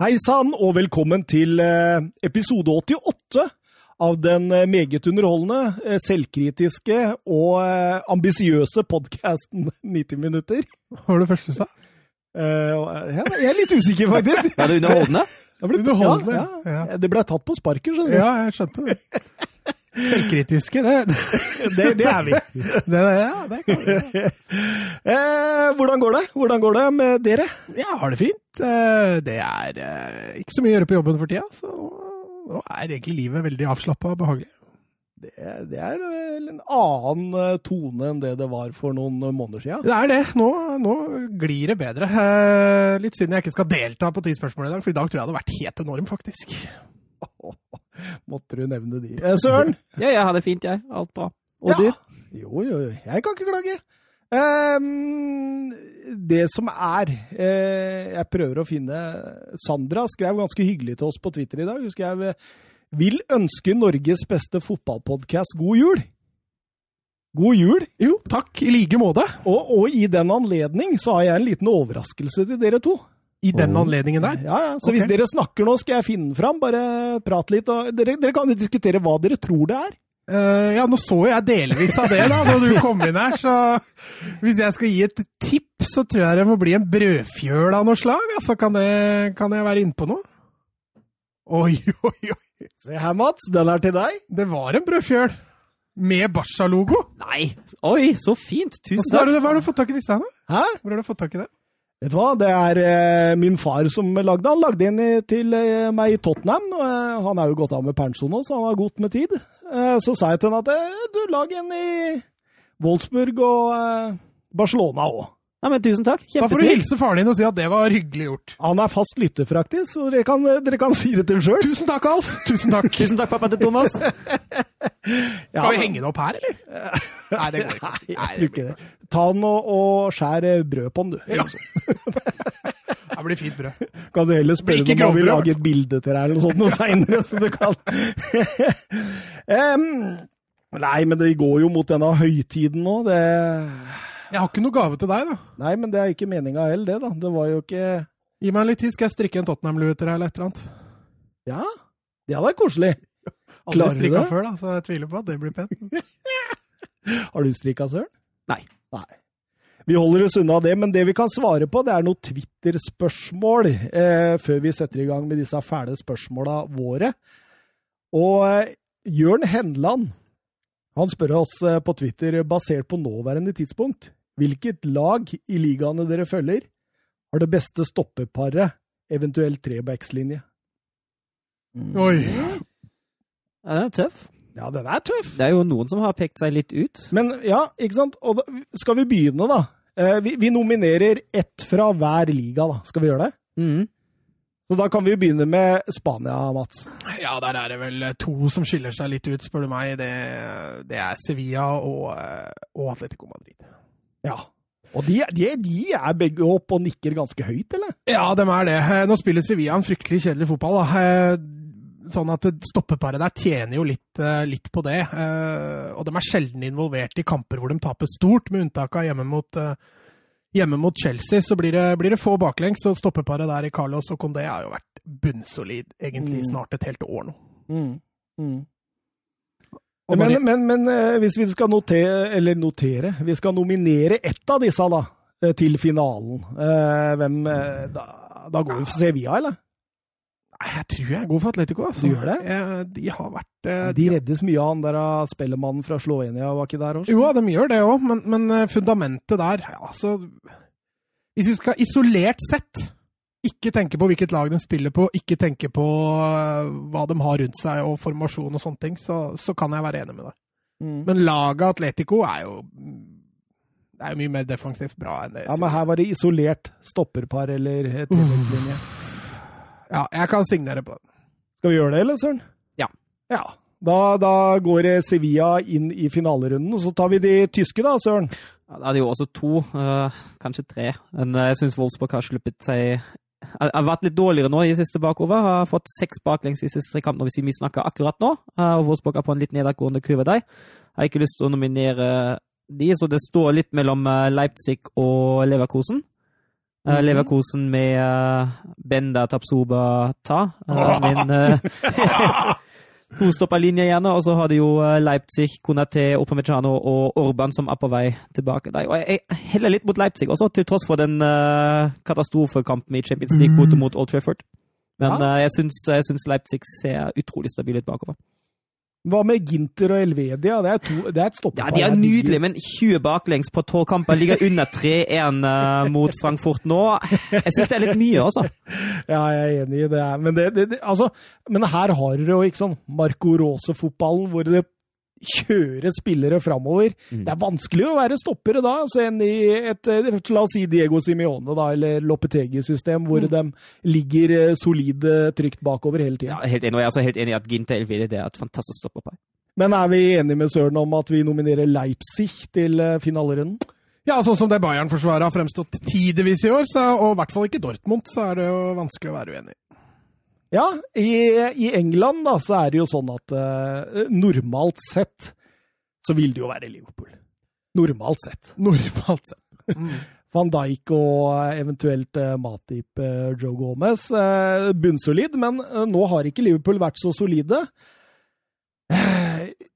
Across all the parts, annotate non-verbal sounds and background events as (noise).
Hei sann, og velkommen til eh, episode 88 av den eh, meget underholdende, eh, selvkritiske og ambisiøse podkasten 90 (laughs) minutter. Hva var det første du sa? Jeg er litt usikker, faktisk. (laughs) Er det underholdende? Det ble, ja. ja. Det ble tatt på sparket, skjønner du. Ja, jeg skjønte det. Selvkritiske, det, (laughs) det, Det, er vi. (laughs) det, ja, det kan vi. (laughs) Eh, hvordan går det? Hvordan går det med dere? Jeg har det fint. Eh, Det er eh, ikke så mye å gjøre på jobben for tida, så nå er egentlig livet veldig avslappa og behagelig. Det, det er vel en annen eh, tone enn det det var for noen måneder siden. Det er det. Nå, nå glir det bedre. Eh, Litt synd jeg ikke skal delta på ti spørsmål i dag, for i dag tror jeg det hadde vært helt enorm, faktisk. (laughs) Måtte du nevne de. Eh, Søren? Ja, jeg har det fint, jeg. Alt bra. Og du? Jo, jo, jo. Jeg kan ikke klage. Um, det som er eh, Jeg prøver å finne Sandra skrev ganske hyggelig til oss på Twitter i dag. Hun skrev 'Vil ønske Norges beste fotballpodkast god jul'. God jul! Jo, takk. I like måte. Og, og i den anledning så har jeg en liten overraskelse til dere to. I den anledningen der. Ja, ja. Så hvis dere snakker nå, skal jeg finne den fram. Bare prate litt. Og dere, dere kan jo diskutere hva dere tror det er. Uh, ja, nå så jeg delvis av det da, når du kom inn her, så hvis jeg skal gi et tips, så tror jeg det må bli en brødfjøl av noe slag. Altså, kan, det, kan jeg være inne på noe? Oi, oi, oi. Se her, Mats. Den er til deg. Det var en brødfjøl. Med Barca-logo. Nei! Oi, så fint! Tusen takk. Hvor hva har du fått tak i disse her, da? Hæ? Hvor har du fått tak i det? Vet du hva, det er eh, min far som lagde Han lagde en i- til eh, meg i Tottenham. eh, han er jo gått av med pensjon nå, så han har godt med tid. Eh, så sa jeg til han at eh, du, lag en i Wolfsburg og eh, Barcelona òg. Ja, men tusen takk. Da får du hilse faren din og si at det var hyggelig gjort. Han er fast lytter, faktisk, så dere kan, dere kan si det til sjøl. Tusen takk, Alf. Tusen takk. (laughs) Tusen takk, pappa til Thomas. (laughs) Ja, Skal vi henge det opp her, eller? (laughs) Nei, det går ikke. Nei, jeg tror ikke det. Ta den og, og skjær eh, brød på den, du. Ja. (laughs) Det blir fint brød. Kan du heller spørre om han vil lage et bilde til deg eller noe sånt noe (laughs) seinere, så du kan (laughs) um, Nei, men det går jo mot denne høytiden nå. Det Jeg har ikke noe gave til deg, da. Nei, men det er ikke meninga heller, det, da. Det var jo ikke Gi meg litt tid, skal jeg strikke en Tottenham-lue til deg, eller et eller annet. Ja, det hadde vært koselig. Aldri strikka før, da, så jeg tviler på at det blir pent. Har du strikka, Søren? Nei. Nei. Vi holder oss unna det, men det vi kan svare på, det er noen Twitter-spørsmål eh, før vi setter i gang med disse fæle spørsmåla våre. Og eh, Jørn Henland han spør oss eh, på Twitter, basert på nåværende tidspunkt, hvilket lag i ligaene dere følger, har det beste stoppeparet, eventuelt trebackslinje? Oi. Ja, den er tøff. Ja, den er tøff. Det er jo noen som har pekt seg litt ut. Men ja, ikke sant? Og da, skal vi begynne, da? Eh, vi, vi nominerer ett fra hver liga, da. Skal vi gjøre det? Mhm. Så da kan vi begynne med Spania, Mats. Ja, der er det vel to som skiller seg litt ut, spør du meg. Det, det er Sevilla og, eh, og Atletico Madrid. Ja. Og de, de, de er begge opp og nikker ganske høyt, eller? Ja, dem er det. Eh, Nå spiller Sevilla en fryktelig kjedelig fotball. da. Sånn at stoppeparet der tjener jo litt, eh, litt på det. Eh, Og de er sjelden involvert i kamper hvor de taper stort, med unntak av hjemme mot, eh, hjemme mot Chelsea. Så blir det, blir det få baklengs, og stoppeparet der i Carlos og Condé har jo vært bunnsolid egentlig Mm. snart et helt år nå. Og Men, men, men eh, hvis vi skal notere, eller notere, vi skal nominere ett av disse, da, til finalen. Hvem Da, da går vi for Sevilla, eller? Jeg tror jeg går for Atletico. Altså. Du gjør det? Jeg, De har vært eh, De reddes mye av han der av spellemannen fra Slovenia, var ikke der også? Jo, de gjør det òg, men, men eh, fundamentet der altså, Hvis vi skal isolert sett ikke tenke på hvilket lag de spiller på, ikke tenke på eh, hva de har rundt seg og formasjon og sånne ting, så, så kan jeg være enig med deg. Mm. Men laget Atletico er jo det er jo mye mer defensivt bra enn det. Ja, men her var det isolert stopperpar eller treningslinje. Ja, jeg kan signere på den. Skal vi gjøre det, eller, Søren? Ja. Ja. Da, da går eh, Sevilla inn i finalerunden, og så tar vi de tyske, da, Søren. Ja, da er det jo også to, eh, kanskje tre. Men eh, jeg syns Wolfsburg har sluppet seg har vært litt dårligere nå i siste bakover. Har fått seks baklengs i siste kamp når vi snakker akkurat nå. Og Wolfsburg er på en litt nedadgående kurve der. Jeg har ikke lyst til å nominere de, så det står litt mellom Leipzig og Leverkusen. Uh, Mhm. Leverkosen med uh, Benda Tapsoba Ta. Uh, min (laughs) uh, tostopperlinje igjen. Og så har du jo Leipzig, Konaté, Opamecano og Orban som er på vei tilbake. Der. Og jeg, jeg heller litt mot Leipzig også, til tross for den katastrofekampen i Champions League mot, mot Old Trafford. Men jeg syns Leipzig ser utrolig stabil ut bakover. Hva med Ginter og Elvedia? Det er, to, det er et stoppepar. Ja, De er nydelige, men 20 baklengs på 12 kamper ligger under 3-1 uh, mot Frankfurt nå. Jeg syns det er litt mye, altså. (laughs) Ja, jeg er enig i det. Men, det, det, det, altså, men her har dere jo ikke sånn Marco Rose-fotballen, hvor det kjører spillere framover. Mm. Det er vanskelig å være stoppere da altså, enn i et eh, La oss si Diego Simione da, eller Lopetegi-system, hvor de ligger eh, solide trygt bakover hele tida. Ja, helt enig, og jeg er også helt enig i at Ginter Elvedi det er et fantastisk stopperpar. Men er vi enige med Søren om at vi nominerer Leipzig til eh, finalerunden? Ja, sånn som det Bayern-forsvaret har fremstått tidvis i år, så, og i hvert fall ikke Dortmund, så er det jo vanskelig å være uenig. Ja, i, i England da, så er det jo sånn at uh, normalt sett så vil det jo være Liverpool. Normalt sett. (laughs) Normalt sett. Mm. Van Dijk og eh, eventuelt uh, Matip uh, Joe Gomez. Bunnsolid, men nå har ikke Liverpool vært så solide.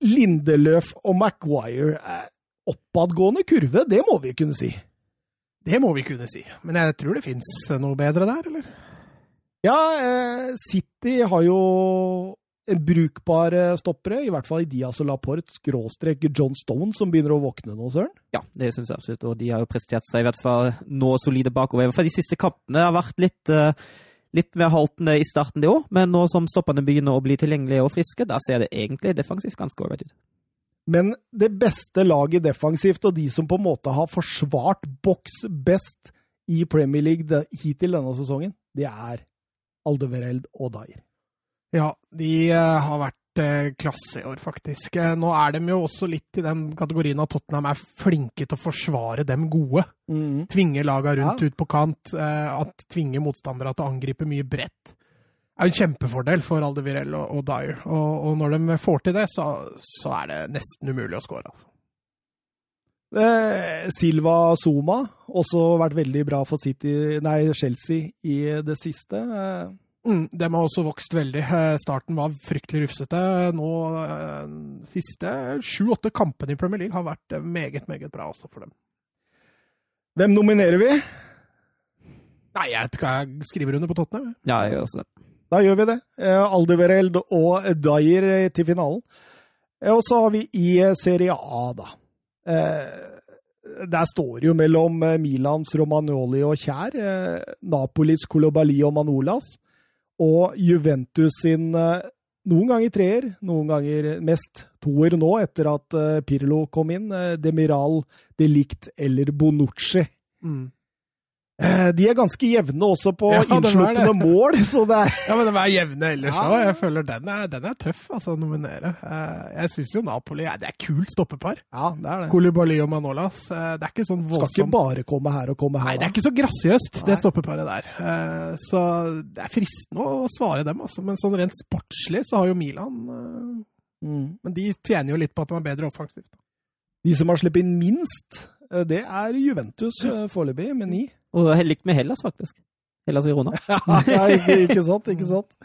Lindeløf og Maguire Oppadgående kurve, det må vi kunne si. Det må vi kunne si. Men jeg tror det fins noe bedre der, eller? Ja, eh, City har jo en brukbar eh, stoppere, i hvert fall i Diaz og Laporte, skråstrek John Stone, som begynner å våkne nå, Søren. Ja, det syns jeg absolutt, og de har jo prestert seg i hvert fall nå solide bakover. I hvert fall de siste kampene har vært litt, eh, litt mer haltende i starten det òg, men nå som stopperne begynner å bli tilgjengelige og friske, da ser det egentlig defensivt ganske ålreit ut. Men det beste laget defensivt, og de som på en måte har forsvart boks best i Premier League hittil denne sesongen, det er Aldevereld og Dyer. Ja, de eh, har vært eh, klasse i år, faktisk. Eh, nå er de jo også litt i den kategorien at Tottenham er flinke til å forsvare dem gode. Tvinge laga rundt Ja. ut på kant. at Tvinge motstandere til å angripe mye bredt. Det er jo en kjempefordel for Aldevirel og, og Dyer. Og, og når de får til det, så, så er det nesten umulig å score. Altså. Eh, Silva Zuma, også vært veldig bra for City, nei, Chelsea i det siste. Eh, Mm, de har også vokst veldig. Eh, Starten var fryktelig rufsete. Nå, siste sju-åtte kampene i Premier League har vært meget, meget bra også for dem. hvem nominerer vi? Nei, jeg skal jeg skrive under på Tottenham. Ja, jeg gjør også det. Da gjør vi det. Aldevereld og Dyer til finalen. Og så har vi i Serie A, da. Eh, Der står det jo mellom eh, Milans Romagnoli og Kjær, eh, Napolis Colobali og Manolas, og Juventus sin noen ganger treer, noen ganger mest toer nå, etter at Pirlo kom inn. Demiral, Delict eller Bonucci. Mm. Eh, De er ganske jevne også på (laughs) Ja, de innslupne det. mål, (laughs) så det er Ja, men de er jevne ellers Ja. Jeg føler den er, den er tøff altså, å nominere. Eh, Jeg syns jo Napoli ja, det er kult stoppepar. Ja, det er det. Kolibali og Manolas. eh, Det er ikke sånn voldsomt Skal ikke bare komme her og komme her. Nei, det er ikke så grasiøst, det stoppeparet der. Så det er fristende å svare dem, altså. Men sånn rent sportslig så har jo Milan Mm. Men de tjener jo litt på at de er bedre offensivt. De som har sluppet inn minst, det er Juventus foreløpig, med ni. Og likt med Hellas, faktisk. Hellas Verona. (laughs) ja, ikke, ikke sant, ikke sant.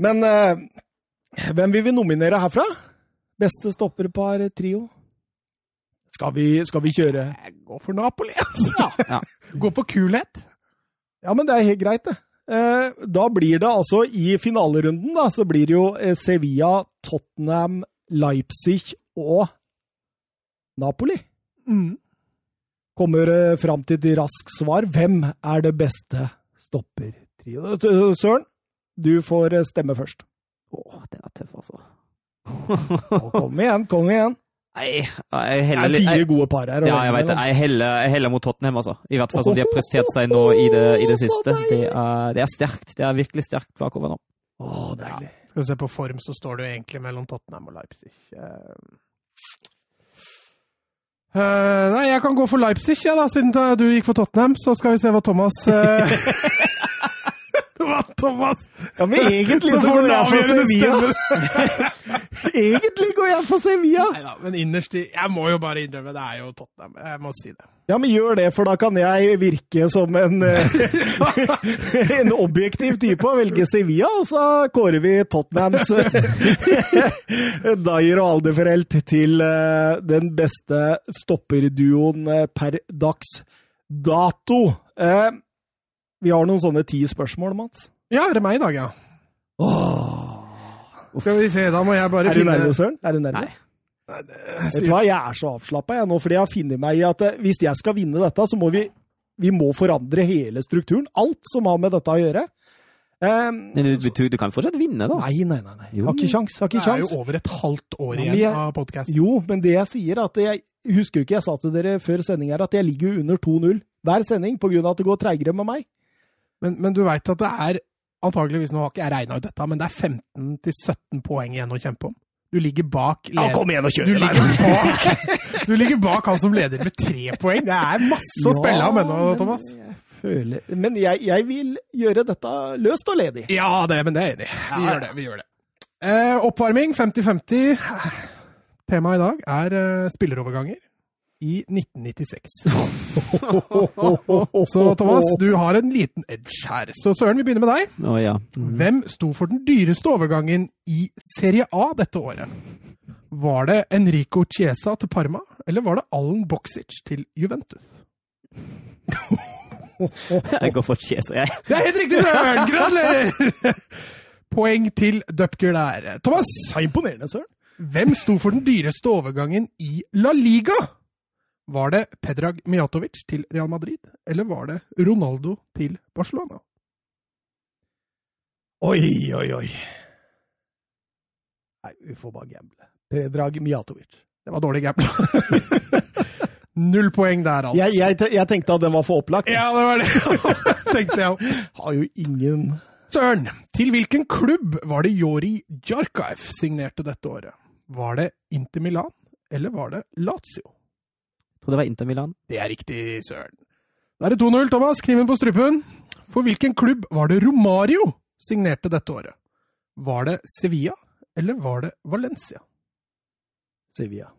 Men eh, hvem vil vi nominere herfra? Beste stopperpar trio? Skal vi, skal vi kjøre? Jeg går for Napoli, altså. Ja. Gå på kulhet. Ja, men det er helt greit, det. Eh, Da blir det altså, i finalerunden, da, så blir det jo eh, Sevilla, Tottenham, Leipzig og Napoli. Mm. Kommer eh, fram til et raskt svar. Hvem er det beste stoppertrioen? Eh, Søren, du får eh, stemme først. Å, den er tøff, altså. Kom igjen, kom igjen. Nei, jeg heller Det er fire jeg, gode par her. Ja, jeg vet det. Jeg heller, jeg heller mot Tottenham, altså. I hvert fall som de har prestert seg nå i det, i det siste. Det er, det er sterkt. Det er virkelig sterkt bakover nå. Å, deilig. Skal vi se på form, så står det jo egentlig mellom Tottenham og Leipzig. Eh, nei, jeg kan gå for Leipzig, ja, da, siden du gikk for Tottenham. Så skal vi se hva Thomas eh, (laughs) (laughs) Hva, Thomas? Ja, men egentlig så går jeg for Sevilla. (laughs) Egentlig går jeg for Sevilla. Neida, men innerst i Jeg må jo bare innrømme, det er jo Tottenham. Jeg må si det. Ja, men gjør det, for da kan jeg virke som en, eh, (laughs) en objektiv type og velge Sevilla, og så kårer vi Tottenhams eh, Dyer og Alderferelt til eh, den beste stopperduoen per dags dato. Vi har noen sånne ti spørsmål, Mats. Ja, er det meg i dag, ja? Åh. Skal vi se, da må jeg bare Er du nervøs, Søren? Er du Nei. nervøs? Vet du hva, Jeg er så avslappa nå, fordi jeg har funnet meg i at eh, hvis jeg skal vinne dette, så må vi, vi må forandre hele strukturen. Alt som har med dette å gjøre. Um, Men du, du, du kan fortsatt vinne, da. nei, nei, nei. nei. Jo. Har ikke sjans. Har Det er sjans. jo over et halvt år igjen jeg- av podkasten. Jo, men det jeg sier, er at jeg husker ikke jeg sa til dere før sending her, at jeg ligger jo under 2-0 hver sending pga. at det går treigere med meg. Men, men du veit at det er antakeligvis, Nå har ikke jeg regna ut dette, men det er 15-17 poeng igjen å kjempe om. Du ligger bak led- igjen og du ligger, bak, (laughs) du ligger bak han som leder med tre poeng. Det er masse å spille om ennå, Thomas. Føler, men jeg, jeg vil gjøre dette løst og ledig. Ja, det, men det er enig. Vi gjør det. vi gjør det. Eh, oppvarming 50-50. Temaet i dag er eh, spilleroverganger i 1996. (laughs) Så Thomas, du har en liten edge her. Så Søren, vi begynner med deg. Å ja. Mm. Hvem sto for den dyreste overgangen i Serie A dette året? Var det Enrico Chiesa til Parma, eller var det Allen Boxic til Juventus? (laughs) Jeg går for Chiesa, jeg. Det er helt riktig, Søren! Gratulerer! Poeng til Dupker der. Thomas, er imponerende, Søren. hvem sto for den dyreste overgangen i La Liga? Var det Pedrag Mijatovic til Real Madrid, eller var det Ronaldo til Barcelona? Oi, oi, oi. Nei, vi får bare gamble. Predrag Mijatovic. Det var dårlig gamble. (laughs) Null poeng der, altså. Jeg, jeg, jeg tenkte at den var for opplagt. Ja, det var det. (laughs) Tenkte jeg òg. Har jo ingen Søren, til hvilken klubb var det Jori Djarkaev signerte dette året? Var det Inter Milan, eller var det Lazio? Tror det var Inter Milan. Det er riktig, Søren. Da er det 2-0, Thomas. Kniven på strupen. For hvilken klubb var det Romario signerte dette året? Var det Sevilla, eller var det Valencia? Sevilla.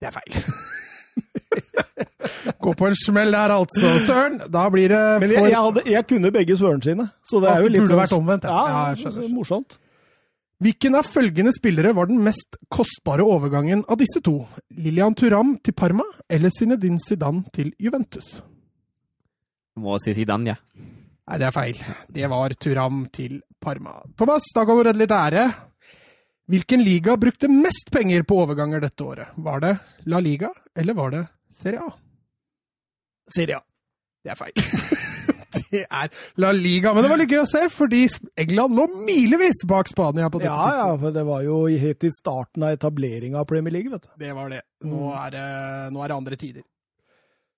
Det er feil. (laughs) Gå på en smell der, altså. Søren, da blir det Men jeg, jeg, hadde, jeg kunne begge Søren sine, så det er Altså, jo litt burde sånn- vært omvendt, ja. Ja, Ja, jeg skjønner. morsomt. Hvilken av følgende spillere var den mest kostbare overgangen av disse to? Lilian Turam til Parma eller Zinedine Zidane til Juventus? Jeg må si Zidane, ja. Nei, det er feil. Det var Turam til Parma. Thomas, da kan du redde litt ære. Hvilken liga brukte mest penger på overganger dette året? Var det La Liga, eller var det Serie A? Serie A. Det er feil. (laughs) (laughs) Det er La Liga. Men det var litt gøy å se, fordi England lå milevis bak Spania på dette Ja, ja, for det var jo helt i starten av etableringa av Premier League, vet du. Det var det. Nå er det, nå er det andre tider.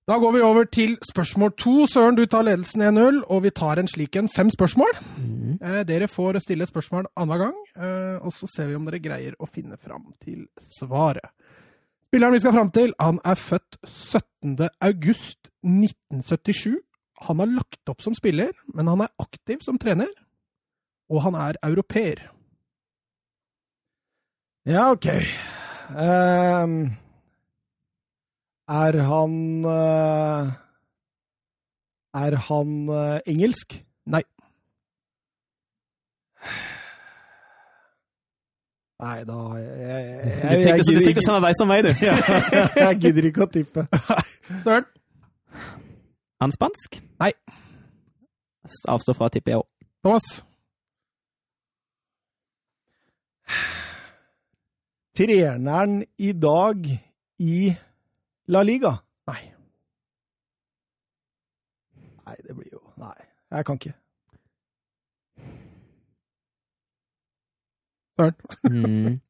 Da går vi over til spørsmål to. Søren, du tar ledelsen 1-0, og vi tar en slik en fem spørsmål. Mm. Eh, dere får stille et spørsmål annenhver gang, eh, og så ser vi om dere greier å finne fram til svaret. Spilleren vi skal fram til, han er født 17. august 1977. Han har lagt opp som spiller, men han er aktiv som trener, og han er europeer. Ja, OK. Ehm, er han uh, Er han uh, engelsk? Nei. Nei, da jeg, jeg, jeg, Du tenker, du gidder tenkte ikke- samme vei som meg, du. (laughs) jeg gidder ikke å tippe. (laughs) Søren? Han spansk? Nei. Avstå fra å tippe, jeg òg. Thomas? Treneren i dag i La Liga? Nei. Nei, det blir jo Nei, jeg kan ikke. Søren? Mm.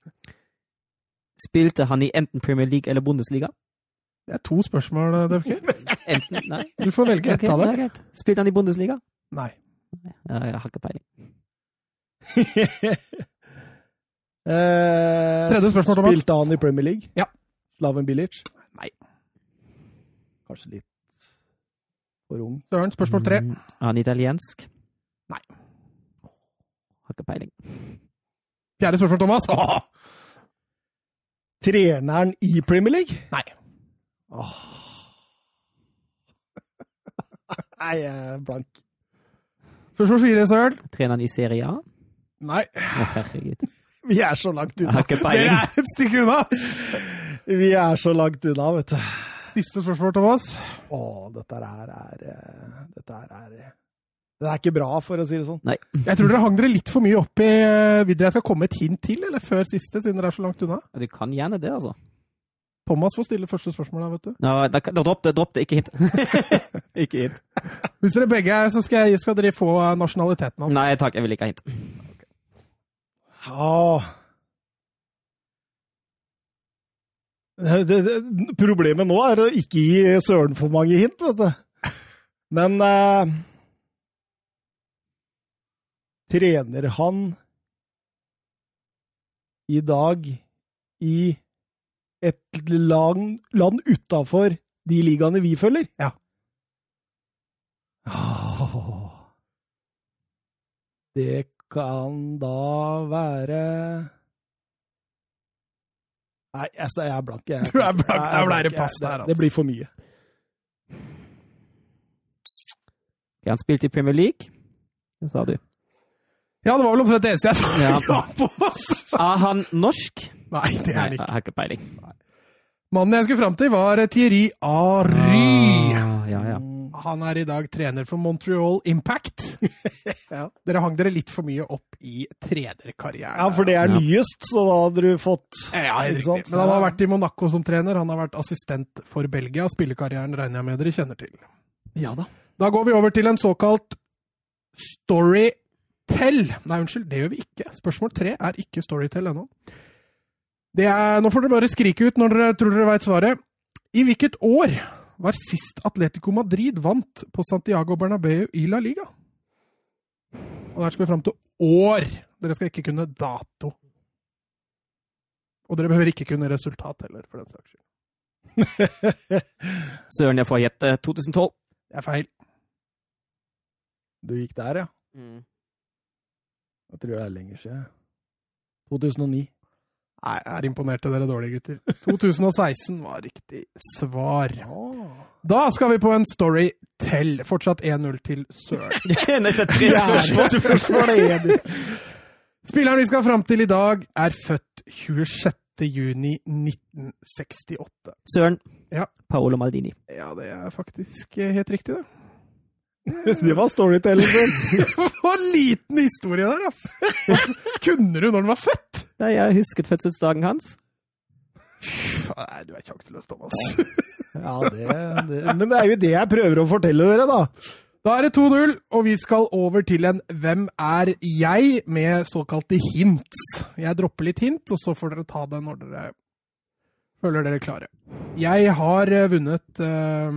(laughs) Spilte han i enten Premier League eller Bundesliga? Det er to spørsmål. (laughs) Enten, nei. Du får velge ett av dem. Spilte han i Bundesliga? Nei. Ja, jeg har ikke peiling. (laughs) eh, Tredje spørsmål, Thomas. Spilte han i Premier League? Ja. Slaven Bilic? Nei. Kanskje litt for ung. Søren, spørsmål tre. Mm. Er han italiensk? Har ikke peiling. Fjerde spørsmål, Thomas. Åh! (laughs) Treneren i Premier League? Nei. Åh. (laughs) Nei, jeg er blank. Spørsmål fire, Søren. han i Serie A? Nei. Å, herregud. (laughs) Vi er så langt unna. Dere er et stykke unna! Vi er så langt unna, vet du. Siste spørsmål, Thomas. Å, dette her er eh, Dette her er Det er ikke bra, for å si det sånn. Nei. Jeg tror dere hang dere litt for mye opp i eh, Vil dere jeg skal komme et hint til, eller før siste, siden dere er så langt unna? Du kan gjerne det, altså. Thomas får stille første spørsmål, da, vet du. Nå, da, da dropp det, dropp det. Ikke hint. (laughs) ikke hint. Hvis dere begge er, så skal, jeg, skal dere få nasjonaliteten hans. Nei takk, jeg vil ikke ha hint. Okay. Det, det, problemet nå er å ikke gi Søren for mange hint, vet du. Men eh, Trener han i dag i et land, land utafor de ligaene vi følger? Ja. Det kan da være Nei, jeg, jeg er blank. Jeg, Du er blank, jeg jeg, ble det blank, pass jeg- der, altså. Det blir for mye. Han spilte i Premier League, det sa du. Ja, det var vel omtrent det eneste jeg sa Ja. ja på! Er han norsk? Nei, det er han ikke. jeg har ikke peiling. Mannen jeg skulle fram til, var Thierry Ary. Ah, ja, ja. Han er i dag trener for Montreal Impact. (laughs) Ja. Dere hang dere litt for mye opp i trenerkarrieren. Ja, for det er nyest, så da hadde du fått Ja, helt riktig. Men han har vært i Monaco som trener. Han har vært assistent for Belgia. Spillekarrieren regner jeg med dere kjenner til. Ja da. Da går vi over til en såkalt storytell. Nei, unnskyld, det gjør vi ikke. Spørsmål tre er ikke storytell ennå. Det er, nå får dere bare skrike ut når dere tror dere veit svaret. I hvilket år var sist Atletico Madrid vant på Santiago Bernabeu i La Liga? Og der skal vi fram til år. Dere skal ikke kunne dato. Og dere behøver ikke kunne resultat heller, for den saks skyld. (laughs) Søren, jeg får gjette 2012. Det er feil. Du gikk der, ja. Jeg tror det er lenger siden. 2009. Nei, imponert til dere dårlige gutter. 2016 var riktig svar. Da skal vi på en story til. Fortsatt 1-0 til Søren. (laughs) Dette er tre spørsmål. Spørsmål er du. Spilleren vi skal fram til i dag, er født 26. juni 1968. Søren. Ja. Paolo Maldini. Ja, det er faktisk helt riktig, det. (laughs) Det var storytelling. Det var en liten historie der, altså! Kunne du når den var født? Nei, jeg husket fødselsdagen hans. Nei, du er sjanseløs, Thomas. Ja, det, det, men det er jo det jeg prøver å fortelle dere, da. Da er det 2-0, og vi skal over til en Hvem er jeg? med såkalte hints. Jeg dropper litt hint, og så får dere ta det når dere føler dere klare. Jeg har eh, vunnet uh,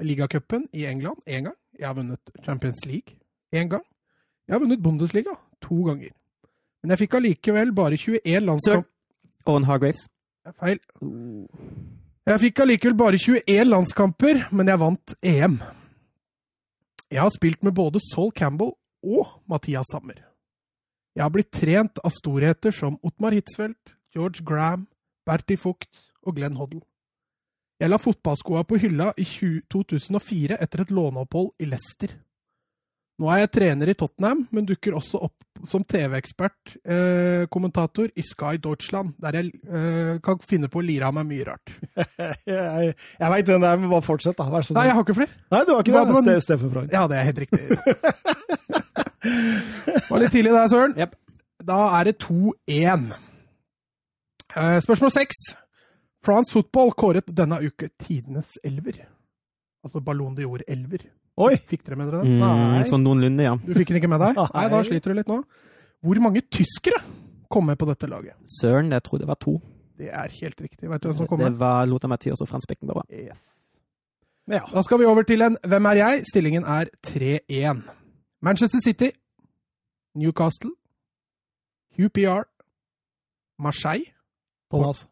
ligacupen i England én gang. Jeg har vunnet Champions League én gang. Jeg har vunnet Bundesliga to ganger. Men jeg fikk allikevel bare 21 landskamp... Owen Hargraves. Feil. Jeg fikk allikevel bare 21 landskamper, men jeg vant EM. Jeg har spilt med både Saul Campbell og Mathias Sammer. Jeg har blitt trent av storheter som Ottmar Hitzfeldt, George Graham, Bertie Fugt og Glenn Hoddle. Jeg la fotballskoa på hylla i 2004 etter et låneopphold i Leicester. Nå er jeg trener i Tottenham, men dukker også opp som TV-ekspert, eh, kommentator i Sky Deutschland, der jeg eh, kan finne på å lire av meg mye rart. (laughs) Jeg, jeg veit den der, men bare fortsett, da. Vær så Nei, jeg har ikke flere. Nei, du har ikke det? det? Steffen Freud. Ja, det er helt riktig. Var litt tidlig der, Søren. Yep. Da er det 2-1. Eh, Spørsmål seks. France Football kåret denne uke tidenes elver. Altså Ballon de Jord-elver. Oi! Fikk dere med dere den? Mm, Nei. sånn noenlunde, ja. Du fikk den ikke med deg? (laughs) Nei. Nei, da sliter du litt nå. Hvor mange tyskere kom med på dette laget? Søren, jeg tror det var to. Det er helt riktig. Vet du hvem som kom Det var Lothar Mathias og Frans Beckenbauer. Yes. Ja. Da skal vi over til en Hvem er jeg? Stillingen er 3-1. Manchester City, Newcastle, QPR, Marseille Thomas.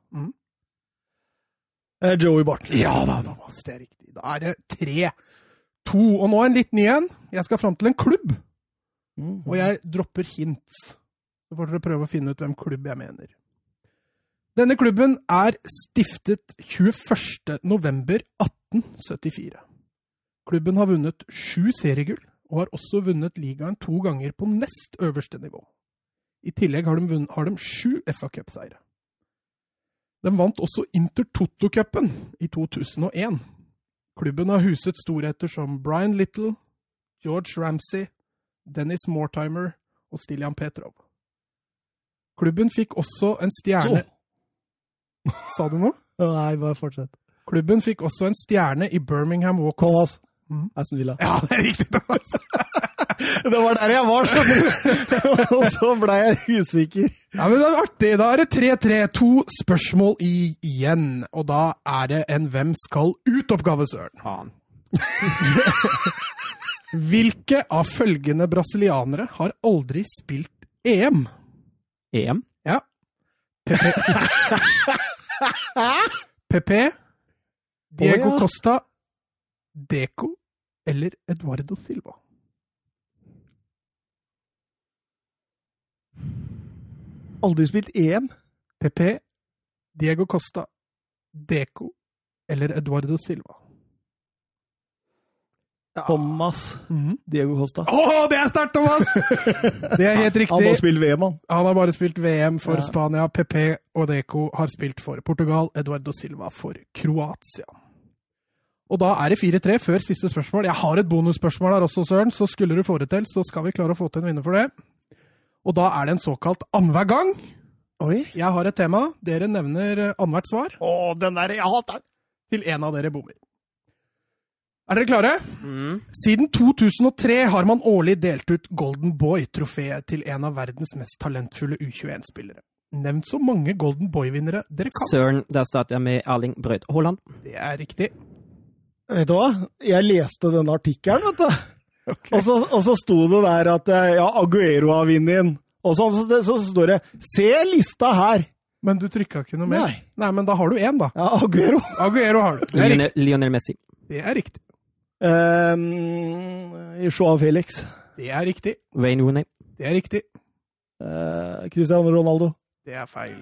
Eh, Joey Bartley. Ja da, da, det er riktig. Da er det 3-2. Og nå en litt ny en. Jeg skal fram til en klubb. Mm. Og jeg dropper hints. Så får dere prøve å finne ut hvem klubb jeg mener. Denne klubben er stiftet 21. november 1874. Klubben har vunnet sju seriegull, og har også vunnet ligaen to ganger på nest øverste nivå. I tillegg har de, vunnet, har de sju FA Cup-seire. De vant også Intertoto-cupen i 2001. Klubben har huset storheter som Brian Little, George Ramsay, Dennis Mortimer og Stiljan Petrov. Klubben fikk også en stjerne (laughs) Sa du noe? Nei, bare fortsett. Klubben fikk også en stjerne i Birmingham Walk. Aston Villa. Ja, det er riktig! (laughs) Det var der jeg var, skjønner du! (laughs) Og så ble jeg usikker. Ja, men det er artig. Da er det 3-3. To spørsmål i, igjen. Og da er det en Hvem skal ut-oppgave, Søren. Faen. (laughs) Hvilke av følgende brasilianere har aldri spilt EM? EM? Ja. PP. Pepe, (laughs) Diego Costa. Deco eller Eduardo Silva? Aldri spilt EM. PP. Diego Costa. Deco eller Eduardo Silva? Thomas Diego Costa. Å, det er sterkt, Thomas! (laughs) Det er helt riktig. Han har spilt VM, han. Han har bare spilt VM for Ja. Spania. PP og Deco har spilt for Portugal. Eduardo Silva for Kroatia. Og da er det 4-3 før siste spørsmål. Jeg har et bonusspørsmål her også, Søren, så skulle du få det til, så skal vi klare å få til en vinner for det. Og da er det en såkalt annenhver gang. Oi. Jeg har et tema. Dere nevner eh, annethvert svar Å, den der, jeg hater den. til en av dere bommer. Er dere klare? Mm. Siden 2003 har man årlig delt ut Golden Boy-trofeet til en av verdens mest talentfulle U21-spillere. Nevnt så mange Golden Boy-vinnere dere kan. Søren, der starter jeg med Erling Brøyd Haaland. Det er riktig. Vet du hva? Jeg leste denne artikkelen, vet du. (laughs) Og, så, og så sto det der at eh, ja, Aguero har vunnet den. Og så, så, så står det 'Se lista her'. Men du trykka ikke noe mer? Nei. Nei, men da har du én, da. Ja, Aguero. (laughs) Aguero har du. Lionel, Lionel Messi. Det er riktig. Um, Joao Felix. Det er riktig. Wayne Rooney. Det er riktig. Uh, Cristiano Ronaldo. Det er feil.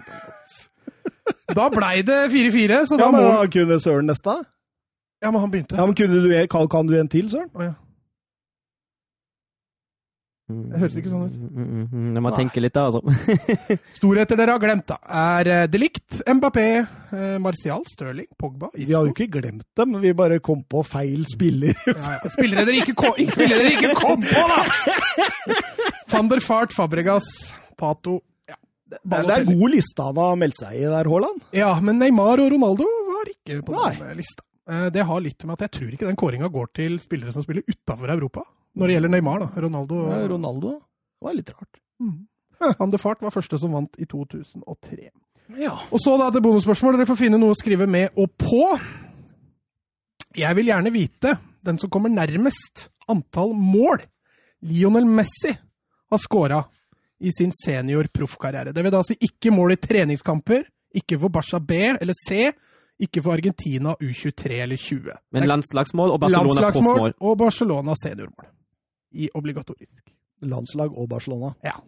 Da blei det 4-4, så Ja, da men må kunne Søren neste? Ja, men han begynte. Ja, men kunne du, kan, kan du en til, Søren? Oh, ja. Mm. Det høres ikke sånn ut. Mm, mm, mm. Jeg må tenke litt da, altså. (laughs) Storheter dere har glemt, da, er eh, Delict, Mbappé, eh, Martial, Stirling, Pogba, Vi har jo ikke glemt dem, vi bare kom på feil spiller. Ja, ja. Spillere dere ikke kom, spillere dere ikke kom på, da! Van der Fart, Fabregas, Pato ja. Det er, det er god liste han har meldt seg i der, Haaland. ja, men Neymar og Ronaldo var ikke på Nei. den lista. Eh, Det har litt med at jeg tror ikke den kåringa går til spillere som spiller utafor Europa. Når det gjelder Neymar, da. Ronaldo Ja, Ronaldo det var litt rart. Mm. Han de Fart var første som vant i 2003. Ja. Og så da til bonusspørsmål. Dere får finne noe å skrive med og på. Jeg vil gjerne vite den som kommer nærmest antall mål Lionel Messi har scora i sin senior-proffkarriere. Det vil da si ikke mål i treningskamper, ikke for Barca B eller C, ikke for Argentina U23 eller 20. Men landslagsmål og Barcelona Landslagsmål proffmål. og Barcelona seniormål. I obligatorisk. Landslag og Barcelona. Ja.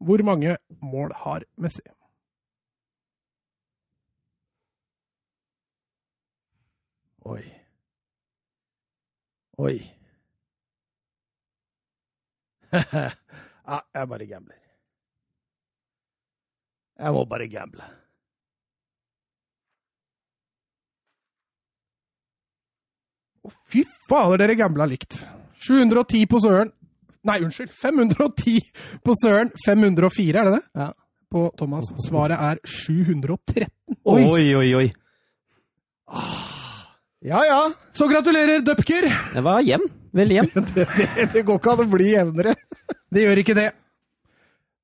Hvor mange mål har Messi? Oi. Oi. (laughs) ja, jeg bare gambler. Jeg må bare gamble. Å, Fy fader, dere gambla likt. 710 på Søren. Nei, unnskyld. 510 på Søren. 504, er det det? Ja. På Thomas. Svaret er 713. Oi. Oi, oi, oi. Ja, ja. Så gratulerer, Dupker. Det var jevn. Veldig jevn. (laughs) Det, det, det går ikke an å bli jevnere. (laughs) Det gjør ikke det.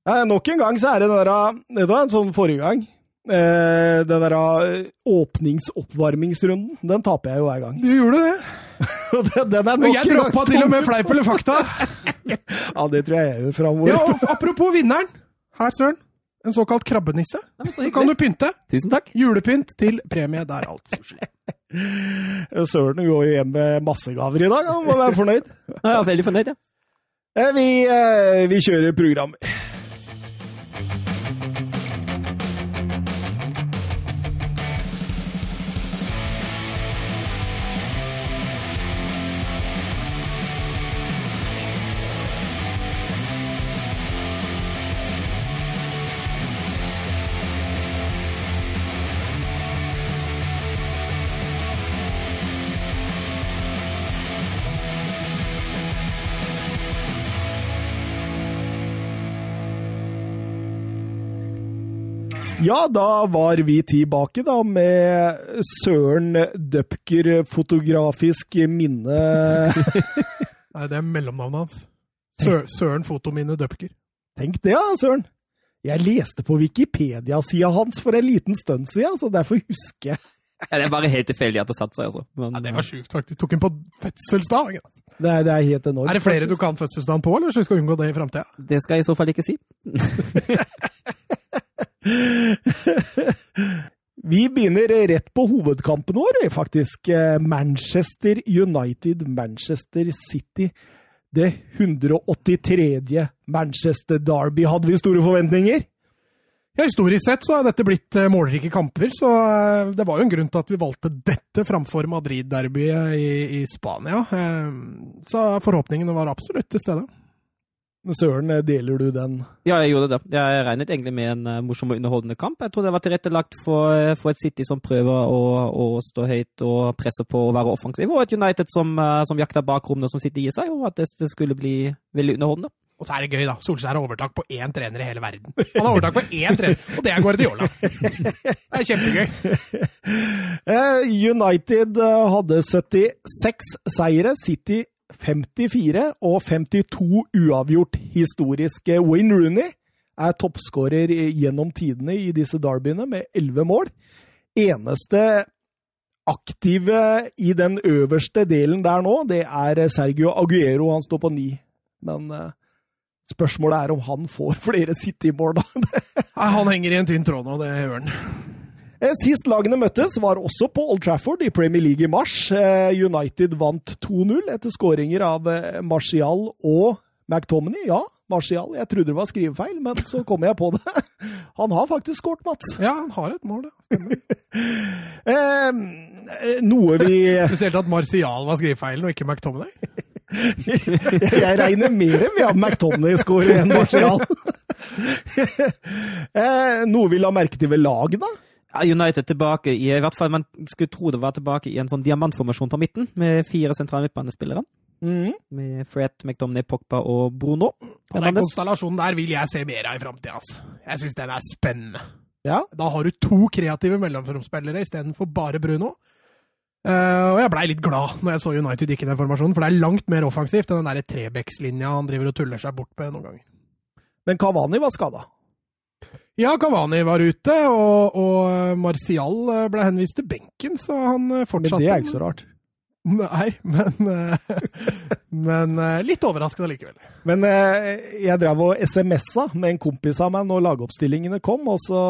Ja, nok en gang så er det den der, det var en sånn forrige gang. Eh, den der eh, åpningsoppvarmingsrunden, den taper jeg jo hver gang. Du gjorde det. (laughs) Den, den er nok jeg droppa til og med fleip eller fakta. (laughs) Ja, det tror jeg jeg gjør framover. Ja, og apropos vinneren. Her, Søren. En såkalt krabbenisse. Ja, så kan du pynte. Tusen takk. Julepynt til premie der, altså. (laughs) Søren går jo hjem med masse gaver i dag, han må være fornøyd. Ja, jeg er veldig fornøyd, ja. Eh, Vi, eh, vi kjører program. Ja, da var vi tilbake da med Søren Døpker fotografisk minne. (laughs) Nei, det er mellomnavnet hans. Sø Søren Fotominne Døpker. Tenk det, ja, Søren. Jeg leste på Wikipedia-sida hans for en liten stund siden, så derfor husker jeg. Ja, det er bare helt tilfeldig at det satte seg, altså. Men, Ja, det var sjukt, faktisk. Tok den på fødselsdagen. altså. Det er, det er helt enormt. Er det flere du kan fødselsdagen på, eller så vi skal unngå det i framtida? det skal jeg i så fall ikke si. (laughs) (laughs) Vi begynner rett på hovedkampen vår, faktisk. Eh, Manchester United, Manchester City. Det 183. Manchester Derby. Hadde vi store forventninger? Ja, Historisk sett så har dette blitt eh, målrike kamper, så eh, det var jo en grunn til at vi valgte dette framfor Madrid-derbyet i, i Spania. Så forhåpningene var absolutt til stede. Søren, eh, deler du den? Ja, jeg gjorde det. Jeg regnet egentlig med en eh, morsom og underholdende kamp. Jeg tror det var tilrettelagt for, eh, for et City som prøver å, å stå høyt og presse på å være offensiv, og et United som, som jakter bakrommene som City gir seg, og at det, det skulle bli veldig underholdende. Og så er det gøy, da. Solskjær har overtak på én trener i hele verden. Han har overtak på én trener, og det er Guardiola. Det er kjempegøy. (laughs) Eh, United hadde 76 seire, City 54 og 52 uavgjort historiske. Wayne Rooney er toppskårer gjennom tidene i disse derbyene med 11 mål. Eneste aktive i den øverste delen der nå, det er Sergio Aguero. Han står på ni. Men eh, spørsmålet er om han får flere City-mål, da. (laughs) Nei, Han henger i en tynn tråd nå, det gjør han. Eh, Sist lagene møttes, var også på Old Trafford i Premier League i mars. Eh, United vant 2-0 etter skåringer av eh, Martial og McTominay. Ja, Martial. Jeg trodde det var skrivefeil, men så kom jeg på det. (laughs) Han har faktisk skåret, Mats. Ja, han har et mål, det. Stemmer. (laughs) Noe vi (laughs) Spesielt at Martial var skrivefeilen, og ikke McTominay. Jeg regner mer med at McTominay skårer enn Martial. noe vi la merke til ved laget, da? United tilbake i, i hvert fall man skulle tro det var tilbake i en sånn diamantformasjon på midten, med fire sentrale midtbanespillere. Mm. Med Fred, McDomney, Pogba og Bruno. Og den konstellasjonen der vil jeg se mer av i framtida. Altså. Jeg syns den er spennende. Ja. Da har du to kreative mellomromsspillere istedenfor bare Bruno. Uh, og jeg blei litt glad når jeg så United gikk i den formasjonen, for det er langt mer offensivt enn den der Trebekslinja han driver og tuller seg bort med noen ganger. Men Kavani var skada. Ja, Kavani var ute, og, og Martial eh, ble henvist til benken, så han fortsatte. Men det er ikke så rart. Nei, men, eh, (laughs) men eh, litt overraskende likevel. Men eh, jeg drev og SMS-a med en kompis av meg når lagoppstillingene kom, og så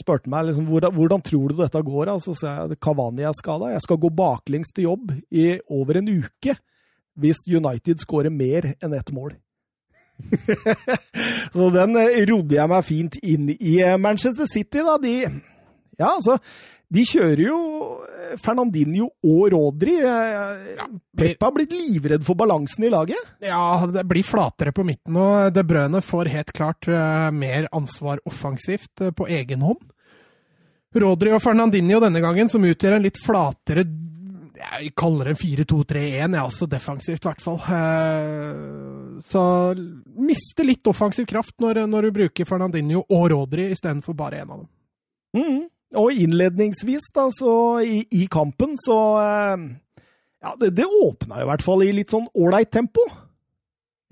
spurte han meg liksom, hvordan tror du dette går. Og så sa jeg at Kavani er skada. Jeg skal gå baklengs til jobb i over en uke hvis United skårer mer enn ett mål. (laughs) så den eh, rodde jeg meg fint inn i. Eh, Manchester City, da, de Ja, altså. De kjører jo eh, Fernandinho og Rodri. Eh, Pep har blitt livredd for balansen i laget. Ja, det blir flatere på midten, og De Brøne får helt klart mer ansvar offensivt på egen hånd. Rodri og Fernandinho denne gangen, som utgjør en litt flatere Jeg kaller det en 4-2-3-1, ja, altså defensivt i hvert fall. Så miste litt offensiv kraft når, når du bruker Fernandinho og Rodri istedenfor bare én av dem. Mm. Og innledningsvis, da, så i, i kampen, så eh, Ja, det, det åpna i hvert fall i litt sånn ålreit tempo.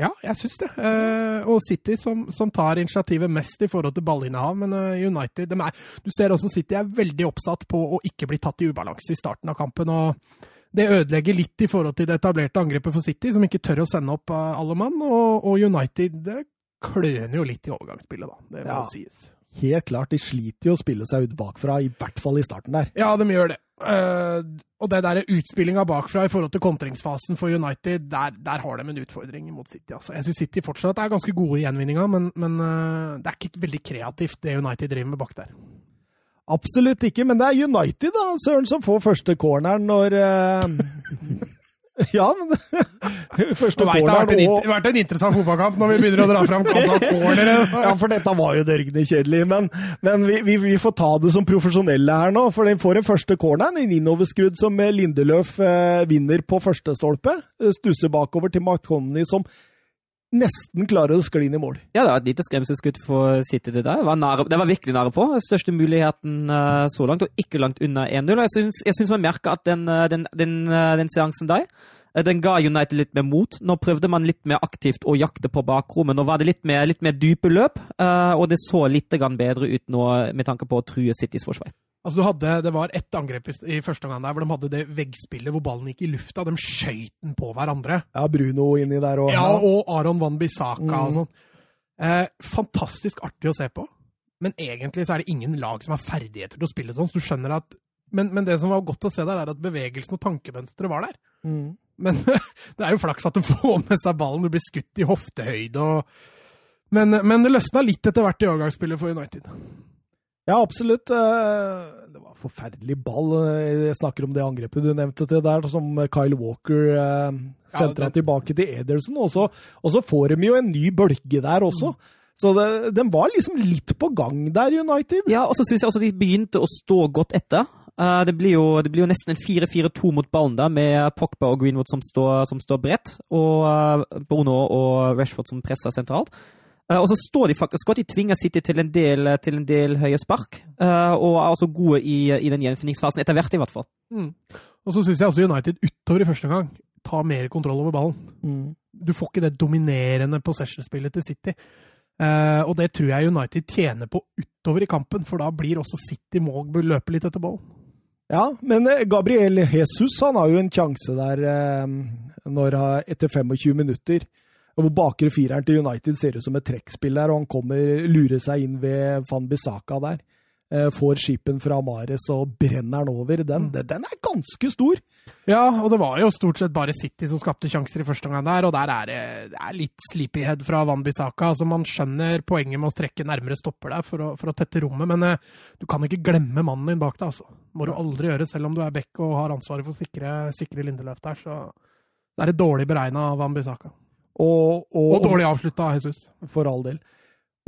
Ja, jeg syns det. Eh, og City som, som tar initiativet mest i forhold til ballinnehav, men eh, United de er, Du ser også City er veldig oppsatt på å ikke bli tatt i ubalanse i starten av kampen. og Det ødelegger litt i forhold til det etablerte angrepet for City, som ikke tør å sende opp eh, alle mann. Og, og United det kløner jo litt i overgangsspillet, da. Det må Ja. sies. Helt klart, de sliter jo å spille seg ut bakfra, i hvert fall i starten der. Ja, de gjør det. Uh, og det der utspillinga bakfra i forhold til kontringsfasen for United, der, der har de en utfordring mot City. Altså. Jeg syns City fortsatt er ganske gode i gjenvinninga, men, men uh, det er ikke veldig kreativt det United driver med bak der. Absolutt ikke, men det er United da, Søren, som får første corneren når uh... (laughs) Ja, men (laughs) Første Det har vært en, en interessant fotballkamp når vi begynner å dra fram (laughs) cornere. Ja, for dette var jo dørgende kjedelig. Men, men vi, vi, vi får ta det som profesjonelle her nå. For den får den første corneren, en innoverskrudd som Lindeløf eh, vinner på første stolpe. Stusser bakover til McConney, som nesten klarer å skli inn i mål. Ja, det var et lite skremselskudd for City, det der. Det var, nære, det var virkelig nære på. Største muligheten uh, så langt, og ikke langt unna 1-0. Jeg syns, man merker at den, uh, den, den, uh, den seansen der den ga United litt mer mot. Nå prøvde man litt mer aktivt å jakte på bakrommet. Nå var det litt mer, litt mer dype løp, og det så litt bedre ut nå med tanke på å true Citys forsvar. Altså, du hadde, det var ett angrep i, i første omgang der hvor de hadde det veggspillet hvor ballen gikk i lufta. De skøyt den på hverandre. Ja, Bruno inni der òg. Ja, og Aron Van Bissaka Mm. og sånn. Eh, fantastisk artig å se på. Men egentlig så er det ingen lag som har ferdigheter til å spille sånn. Så du skjønner at men, men det som var godt å se der, er at bevegelsen og tankemønsteret var der. Mm. Men (laughs) det er jo flaks at de får med seg ballen. Du blir skutt i hoftehøyde og Men, men det løsna litt etter hvert i overgangsspillet for United. Ja, absolutt. Eh, Det var forferdelig ball. Eh, Jeg snakker om det angrepet du nevnte til der, som Kyle Walker sentra ja, den- tilbake til Ederson. Og så, og så får de jo en ny bølge der også. Så det, den var liksom litt på gang der, United. Ja, og så syns jeg også de begynte å stå godt etter. Eh, det, blir jo, det blir jo nesten en 4-4-2 mot ballen der, med Pogba og Greenwood som står, som står bredt, og Bono og Rashford som presser sentralt. Eh, og så står de faktisk godt. De tvinger City til en del, til en del høye spark, eh, og er også gode i, i den gjenfinningsfasen, etter hvert i hvert fall. Mm. Og så syns jeg også United utover i første gang tar mer kontroll over ballen. Mm. Du får ikke det dominerende possession-spillet til City. Uh, og det tror jeg United tjener på utover i kampen, for da blir også City må løpe litt etter ballen. Ja, men eh, Gabriel Jesus han har jo en sjanse der uh, når, etter 25 minutter. Hvor bakre fireren til United ser ut som et trekkspill der, og han kommer, lurer seg inn ved Van Bissaka der. Eh, får skipen fra Mares og brenner den over. Den, mm. den er ganske stor! Ja, og det var jo stort sett bare City som skapte sjanser i første omgang der, og der er det, det er litt sleepyhead fra Van Bissaka. Altså, man skjønner poenget med å strekke nærmere stopper der for å, for å tette rommet, men eh, du kan ikke glemme mannen din bak deg, altså. Må du aldri gjøre, selv om du er back og har ansvaret for å sikre, sikre Lindeløf der, så det er et dårlig beregna av Van Bissaka. Og, og, Og dårlig avslutta av Jesus. For all del.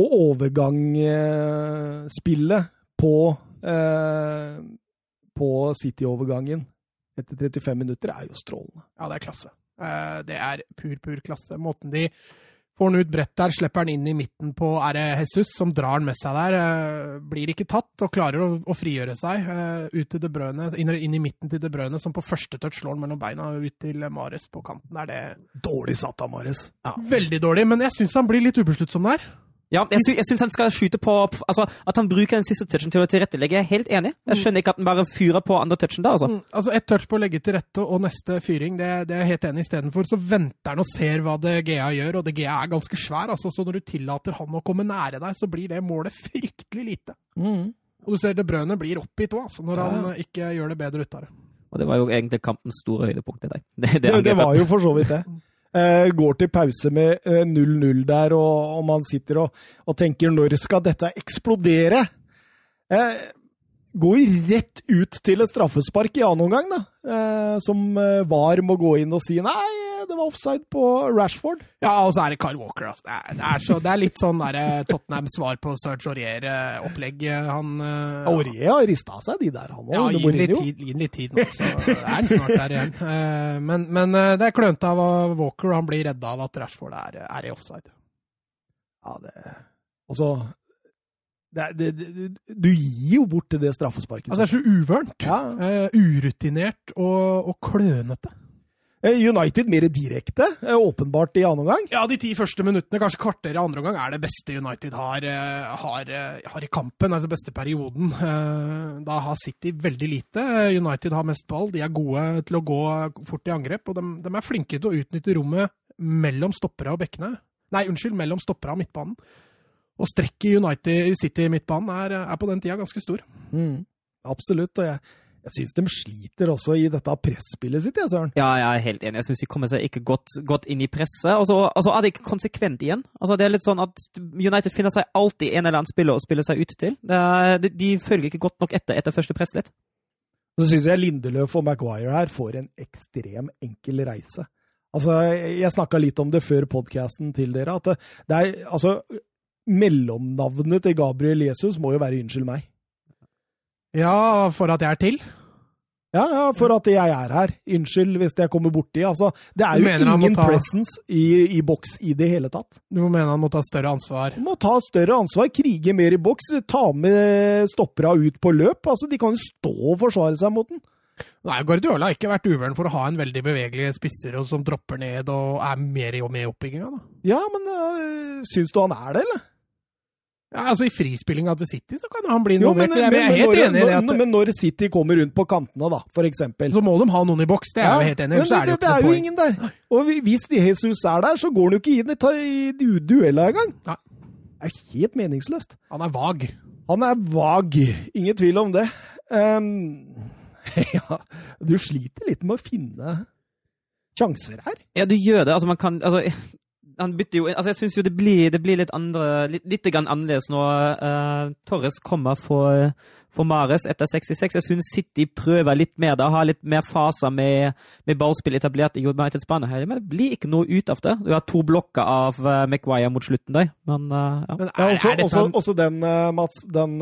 Og overgangsspillet på, eh, på City-overgangen etter 35 minutter er jo strålende. Ja, det er klasse. Eh, Det er pur, pur klasse. Måten de får han ut brett der, slipper han inn i midten på Er det Jesus som drar han med seg der? eh, Blir ikke tatt og klarer å, å frigjøre seg eh, ut til De Brøne, inn, inn i midten til De Brøne, som på første touch slår han mellom beina ut til Mares på kanten. Er det Dårlig satt av Mares. veldig dårlig, men jeg syns han blir litt ubesluttsom der. Ja, jeg, sy jeg syns han skal skyte på altså At han bruker den siste touchen til å tilrettelegge, jeg er helt enig. Jeg skjønner ikke at han bare fyrer på andre touchen da, altså. Mm, altså Ett touch på å legge til rette og neste fyring, det, det er jeg helt enig i. Istedenfor så venter han og ser hva det GA gjør, og det GA er ganske svær. altså Så når du tillater han å komme nære deg, så blir det målet fryktelig lite. Og du ser det brødet blir oppgitt òg, altså, når Ja. han eh, ikke gjør det bedre ut av det. Og det var jo egentlig kampens store høydepunkt. (laughs) Det, det, Det, det var jo for så vidt det. (laughs) Eh, går til pause med eh, 0-0 der, og, og man sitter og, og tenker når skal dette eksplodere? Eh, går rett ut til et straffespark i annen omgang, da. Eh, som eh, VAR må gå inn og si nei, det var offside på Rashford. Ja, og så er det Kyle Walker. Altså. Det, er, det, er så, det er litt sånn der, Tottenham svar på Serge Aurier-opplegg. Han eh, Aurier har rista av seg de der, han òg. Ja, gi den litt tid, nå, så er han snart der igjen. (laughs) Eh, Men, men eh, det er klønete av Walker, og han blir redda av at Rashford er, er i offside. Ja, det Og så det, det, det, Du gir jo bort det straffesparket. Altså, det er så uvørent. ja. Uh, urutinert og, og klønete. Eh, United mer direkte, eh, åpenbart i annen omgang. Ja, de ti første minuttene, kanskje kvarteret i andre omgang, er det beste United har, eh, har, har i kampen. Altså beste perioden. Da har City veldig lite. United har mest ball. De er gode til å gå fort i angrep, og de, de er flinke til å utnytte rommet mellom stoppere og bekkene. Nei, unnskyld, mellom stoppere og midtbanen. Og strekket i United City midtbanen er, er på den tida ganske stor. Mm, absolutt. Og jeg, Jeg syns de sliter også i dette presspillet sitt, jeg, Søren. Ja, jeg er helt enig. Jeg syns de kommer seg ikke godt, godt inn i presset. Og så altså, er det ikke konsekvent igjen. Altså, det er litt sånn at United finner seg alltid en eller annen spiller å spille seg ut til. Er, de, de, følger ikke godt nok etter etter første press litt. Så syns jeg Lindeløf og Maguire her får en ekstrem enkel reise. Altså, Jeg snakka litt om det før podkasten til dere, at det er altså Mellomnavnet til Gabriel Jesus må jo være 'Unnskyld meg'. Ja, for at jeg er til? Ja, ja, for at jeg er her. Unnskyld hvis jeg kommer borti. Altså, det er jo ingen ta... presence i, i boks i det hele tatt. Du mener han må ta større ansvar? Må ta større ansvar, krige mer i boks, ta med stoppera ut på løp. Altså, De kan jo stå og forsvare seg mot den. Nei, Guardiola har ikke vært uvøren for å ha en veldig bevegelig spisser som dropper ned og er mer og med i oppbygginga. Ja, men øh, syns du han er det, eller? Ja, altså I frispillinga til City så kan han bli involvert. Men, men, jeg er helt enig i det. At, men når City kommer rundt på kantene, da, eksempel Så må de ha noen i boks, det er ja, jeg helt enig. Men det, det, det, er jo ingen der. Og hvis Jesus er der, så går han jo ikke inn i i duella engang. Det er helt meningsløst. Han er vag. Han er vag. Ingen tvil om det. Um, (laughs) ja, du sliter litt med å finne sjanser her. Ja, du gjør det. Altså, man kan altså, han bytter jo altså Jeg syns jo det blir, det blir, litt andre litt, litt annerledes når uh, Torres kommer for, for, Mares etter 66. Jeg syns City prøver litt mer da, har litt mer faser med, med ballspill etablert i Uniteds bane. Men det blir ikke noe ut av det. Du har to blokker av uh, Maguire mot slutten der, men uh, ja. Men er, også, også, også, den, Mats, den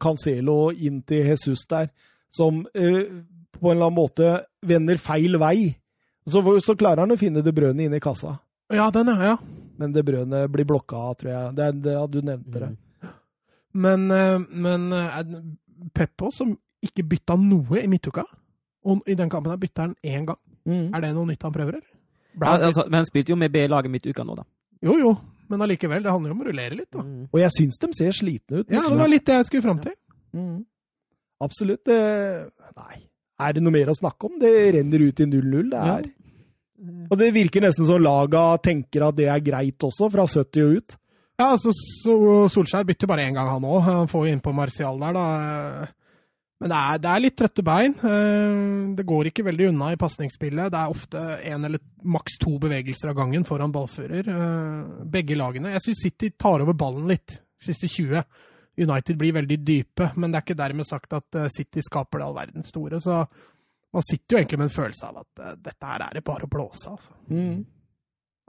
Cancelo inn til Jesus der, som på en eller annen måte vender feil vei. Så, så klarer han å finne det brødet inne i kassa. Ja, den, ja. ja. Men det brødet blir blokka av, tror jeg. Det, det, du nevnte det. Mm. Men, eh, men eh, Peppo, som ikke bytta noe i midtuka, og i den kampen her bytta han én gang. Mm. Er det noe nytt han prøver, eller? Ja, altså, men han spilte jo med B-laget midtuka nå, da. Jo, jo, men allikevel. Det handler jo om å rullere litt, da. Mm. Og jeg syns de ser slitne ut. Ja, det var litt det jeg skulle fram til. Mm. Absolutt. Det, nei. Er det noe mer å snakke om? Det renner ut i 0-0. Det er ja. Mm. Og det virker nesten som laga tenker at det er greit også, fra 70 og ut. Ja, altså så Solskjær bytter bare én gang, han òg. Han får jo innpå Martial der, da. Men det er, det er, litt trøtte bein. Eh, det går ikke veldig unna i pasningsspillet. Det er ofte én eller maks to bevegelser av gangen foran ballfører. Eh, begge lagene. Jeg syns City tar over ballen litt, siste 20. United blir veldig dype, men det er ikke dermed sagt at eh, City skaper det all verdens store. Så man sitter jo egentlig med en følelse av at uh, dette her er det bare å blåse, altså. Mm.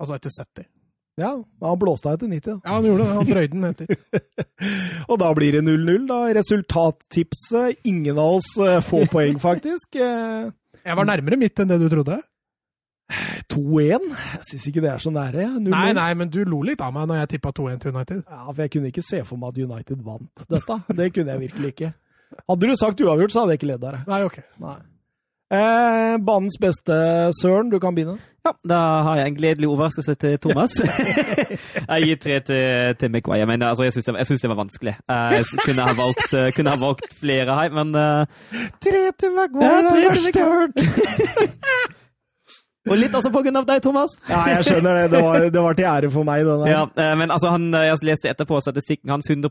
Altså etter 70. Ja, han blåste av etter 90. Da. Ja, han gjorde det. Han drøyde den etter. (laughs) og da blir det 0-0, da. Resultattipset Ingen av oss uh, får (laughs) poeng, faktisk. Uh, jeg var nærmere mitt enn det du trodde. 2-1? Jeg syns ikke det er så nære. 0 Nei, nei, men du lo litt av meg når jeg tippa 2-1 til United. Ja, for jeg kunne ikke se for meg at United vant dette. Det kunne jeg virkelig ikke. Hadde du sagt uavgjort, så hadde jeg ikke ledd av deg. Nei, ok. Nei. Eh, banens beste, Søren. Du kan begynne. Ja, da har jeg en gledelig overraskelse til Thomas. (laughs) jeg gir tre til, til McWay. Men altså, jeg syns det, det, var vanskelig. Jeg kunne ha valgt, kunne ha valgt flere her, men uh... Tre til McWay ja, er det verste jeg har hørt! Og litt også på grunn av deg, Thomas. Ja, jeg skjønner det. Det var, det var til ære for meg. Denne. Ja, eh, men altså, han, eh, Jeg leste etterpå statistikken hans. 100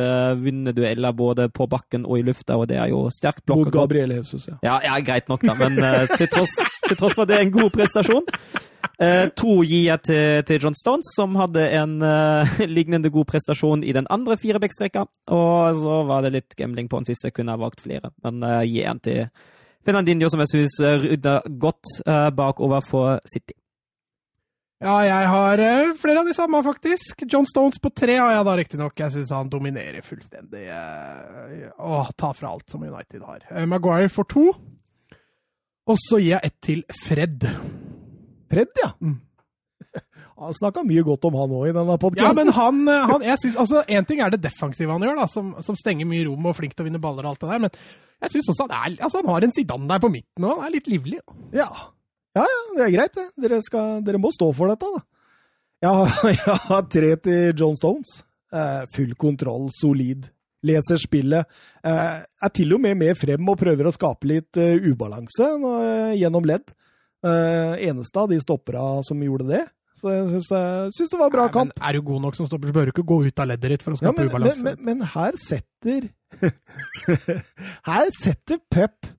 eh, vunnet dueller både på bakken og i lufta, og det er jo sterkt blokk. Mot Gabriel Jesus, ja. ja. Ja, greit nok, da. Men til, tross, til tross for at det er en god prestasjon. Uh, to gir jeg til, til, John Stones, som hadde en uh, lignende god prestasjon i den andre firebekkstrekka. Og så var det litt gambling på den siste, kunne ha valgt flere. Men uh, gir en til Fernandinho, som jeg syns rydda godt uh, bakover for City. Ja, jeg har uh, flere av de samme, faktisk. John Stones på tre har jeg da riktignok. Jeg syns han dominerer fullstendig. Uh, og tar fra alt som United har. Uh, Maguire får to. Og så gir jeg ett til Fred. Fred, ja. Mm. Han snakka mye godt om han òg i denne podkasten. Ja, men han, han jeg synes, altså, En ting er det defensive han gjør, da, som, som stenger mye rom og er flink til å vinne baller og alt det der. men jeg syns også han, er, altså, han har en Zidane der på midten, og han er litt livlig. Ja. ja, ja, det er greit, det. Dere, skal, dere må stå for dette, da. (laughs) Jeg har, tre til John Stones. Eh, full kontroll, solid. Leser spillet. Eh, er til og med med frem og prøver å skape litt uh, ubalanse uh, gjennom ledd. Uh, eneste av de stoppera som gjorde det. Så jeg syns det, syns det var bra Nei, kamp. Men er du god nok som stopper, så bør du ikke gå ut av leddet ditt for å Ja, skape men, men, ubalanse. men, men her setter (laughs) Her setter Pep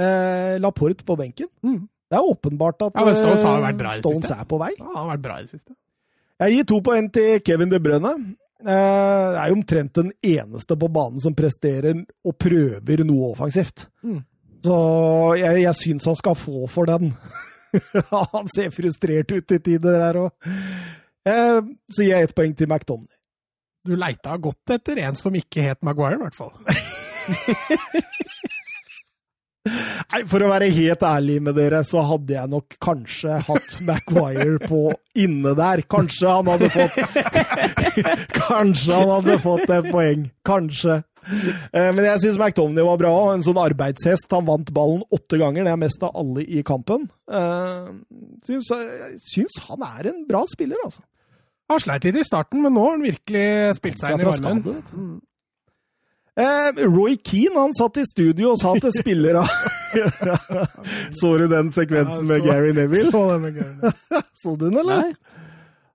eh, Laporte på benken. Mm. Det er åpenbart at Ja, Stones eh, Stones er på vei. Ja, han har vært bra i det siste. Jeg gir to poeng til Kevin De Brønne. Eh, er jo omtrent den eneste på banen som presterer og prøver noe offensivt. Mm. Så jeg, jeg syns han skal få for den. (laughs) (laughs) han ser frustrert ut i tider her òg. Eh, så gir jeg ett poeng til McDonagh. Du leita godt etter en som ikke het Maguire, i hvert fall. (laughs) Nei, For å være helt ærlig med dere, så hadde jeg nok kanskje hatt (laughs) Maguire på inne der. Kanskje han hadde fått (laughs) Kanskje han hadde fått et poeng. Kanskje. Eh, Men jeg syns McTomney var bra. En sånn arbeidshest. Han vant ballen åtte ganger. Det er mest av alle i kampen. Eh, Syns, jeg syns han er en bra spiller, altså. Han sleit litt i starten, men nå har han virkelig spilt seg inn i varmen. Eh, Roy Keane han satt i studio og sa til spillere (laughs) Så du den sekvensen med Ja, så- Gary Neville? Så denne gangen. (laughs) Så du den, eller? Nei.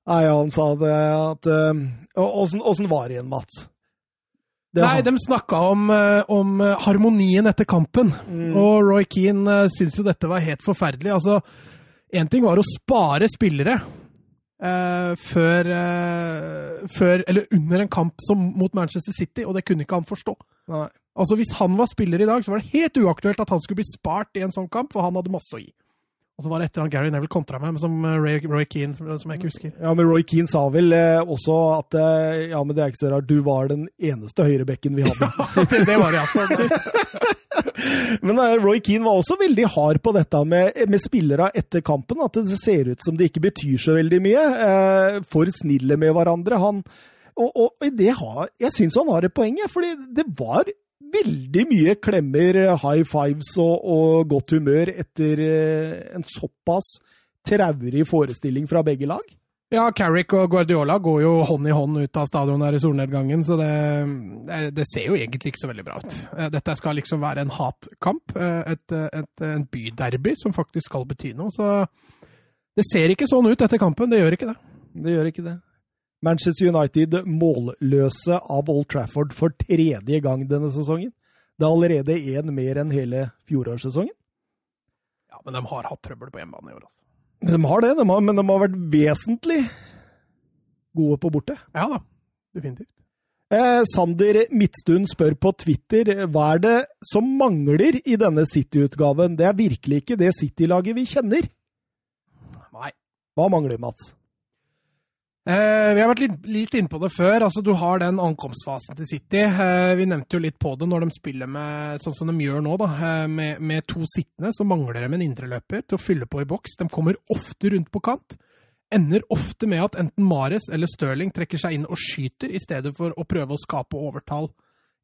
Nei, han sa det at eh, Åssen uh, var det igjen, Mats? Det Nei, de snakka om, eh, om eh, harmonien etter kampen. Mm. Og Roy Keane syntes jo dette var helt forferdelig. Altså, én ting var å spare spillere eh, før, uh, før Eller under en kamp som mot Manchester City, og det kunne ikke han forstå. Nei. Altså, Hvis han var spiller i dag, så var det helt uaktuelt at han skulle bli spart i en sånn kamp, for han hadde masse å gi. Og så var det etter han Gary Neville kontra meg, som Ray, Roy, Keane, som, jeg ikke husker. Ja, men Roy Keane sa vel eh, også at eh, Ja, men det er ikke så rart, du var den eneste høyrebekken vi hadde. (laughs) det, det var det, altså. (laughs) Men eh, Roy Keane var også veldig hard på dette med, med spillere etter kampen. At det ser ut som det ikke betyr så veldig mye. Eh, for snille med hverandre. Han, og, og, og det har, jeg syns han har et poeng, jeg, fordi det var veldig mye klemmer, high fives og, og godt humør etter eh, en såpass traurig forestilling fra begge lag. Ja, Carrick og Guardiola går jo hånd i hånd ut av stadion her i solnedgangen, så det, det, det ser jo egentlig ikke så veldig bra ut. Eh, Dette skal liksom være en hatkamp, eh, et, et, en byderby som faktisk skal bety noe. Så det ser ikke sånn ut etter kampen, det gjør ikke det. Det gjør ikke det. Manchester United målløse av Old Trafford for tredje gang denne sesongen. Det er allerede én mer enn hele fjorårssesongen. Ja, Men de har hatt trøbbel på hjemmebane i år, altså. De har det, de har, men de har vært vesentlig gode på borte. Ja da, definitivt. Eh, Sander Midtstuen spør på Twitter hva er det som mangler i denne City-utgaven. Det er virkelig ikke det City-laget vi kjenner. Nei. Hva mangler, Mats? Eh, vi har vært litt, litt inne på det før. altså Du har den ankomstfasen til City. Eh, vi nevnte jo litt på det når de spiller med sånn som de gjør nå, da, eh, med, med to sittende. Så mangler de en indreløper til å fylle på i boks. De kommer ofte rundt på kant. Ender ofte med at enten Mares eller Stirling trekker seg inn og skyter, i stedet for å prøve å skape overtall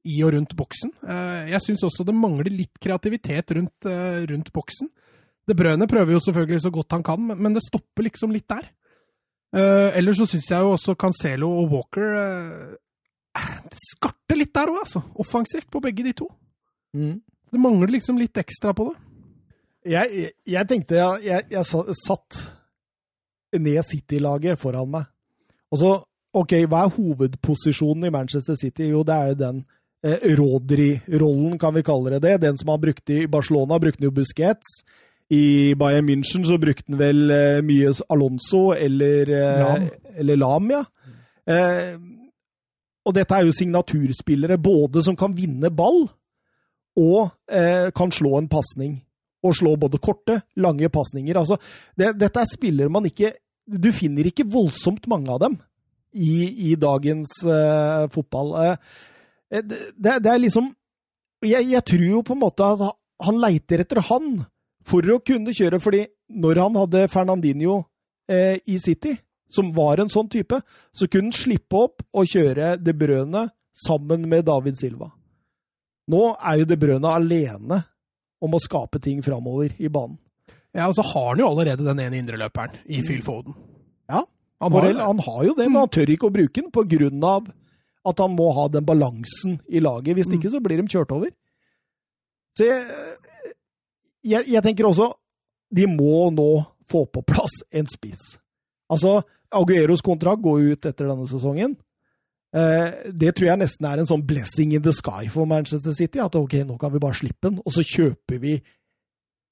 i og rundt boksen. Eh, jeg syns også det mangler litt kreativitet rundt, eh, rundt boksen. Det Brøne prøver jo selvfølgelig så godt han kan, men det stopper liksom litt der. Uh, ellers så syns jeg jo også Cancelo og Walker uh, Det skarter litt der òg, altså. Offensivt på begge de to. Det mangler liksom litt ekstra på det. Jeg, jeg, jeg tenkte jeg, jeg, jeg satt ned City-laget foran meg. Og så, OK, hva er hovedposisjonen i Manchester City? Jo, det er jo den eh, Rodri-rollen, kan vi kalle det det. Den som han brukte i Barcelona, brukte jo Busquets. I Bayern München så brukte han vel eh, mye Alonso eller eh, Lam. Eller Lam, ja. Eh, og dette er jo signaturspillere, både som kan vinne ball og eh, kan slå en pasning. Og slå både korte, lange pasninger. Altså, det, dette er spillere man ikke Du finner ikke voldsomt mange av dem i, i dagens eh, fotball. Eh, det, det, det er liksom jeg, jeg tror jo på en måte at han leiter etter han for å kunne kjøre, fordi når han hadde Fernandinho eh, i City, som var en sånn type, så kunne han slippe opp og kjøre De Brøne sammen med David Silva. Nå er jo De Brøne alene om å skape ting framover i banen. Ja, Og så har han jo allerede den ene indreløperen i Phil Foden. Ja, Han har, han har jo det, men han tør ikke å bruke den på grunn av at han må ha den balansen i laget. Hvis ikke så blir de kjørt over. Så jeg, jeg, jeg tenker også de må nå få på plass en spiss. Altså, Agueros kontrakt går ut etter denne sesongen. Eh, det tror jeg nesten er en sånn blessing in the sky for Manchester City. At ok, nå kan vi bare slippe den, og så kjøper vi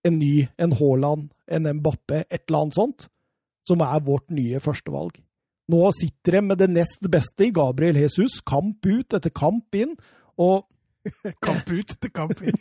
en ny, en Haaland, en Mbappé, et eller annet sånt, som er vårt nye førstevalg. Nå sitter de med det nest beste i Gabriel Jesus, kamp ut etter kamp inn, og (laughs) Kamp ut etter kamp inn.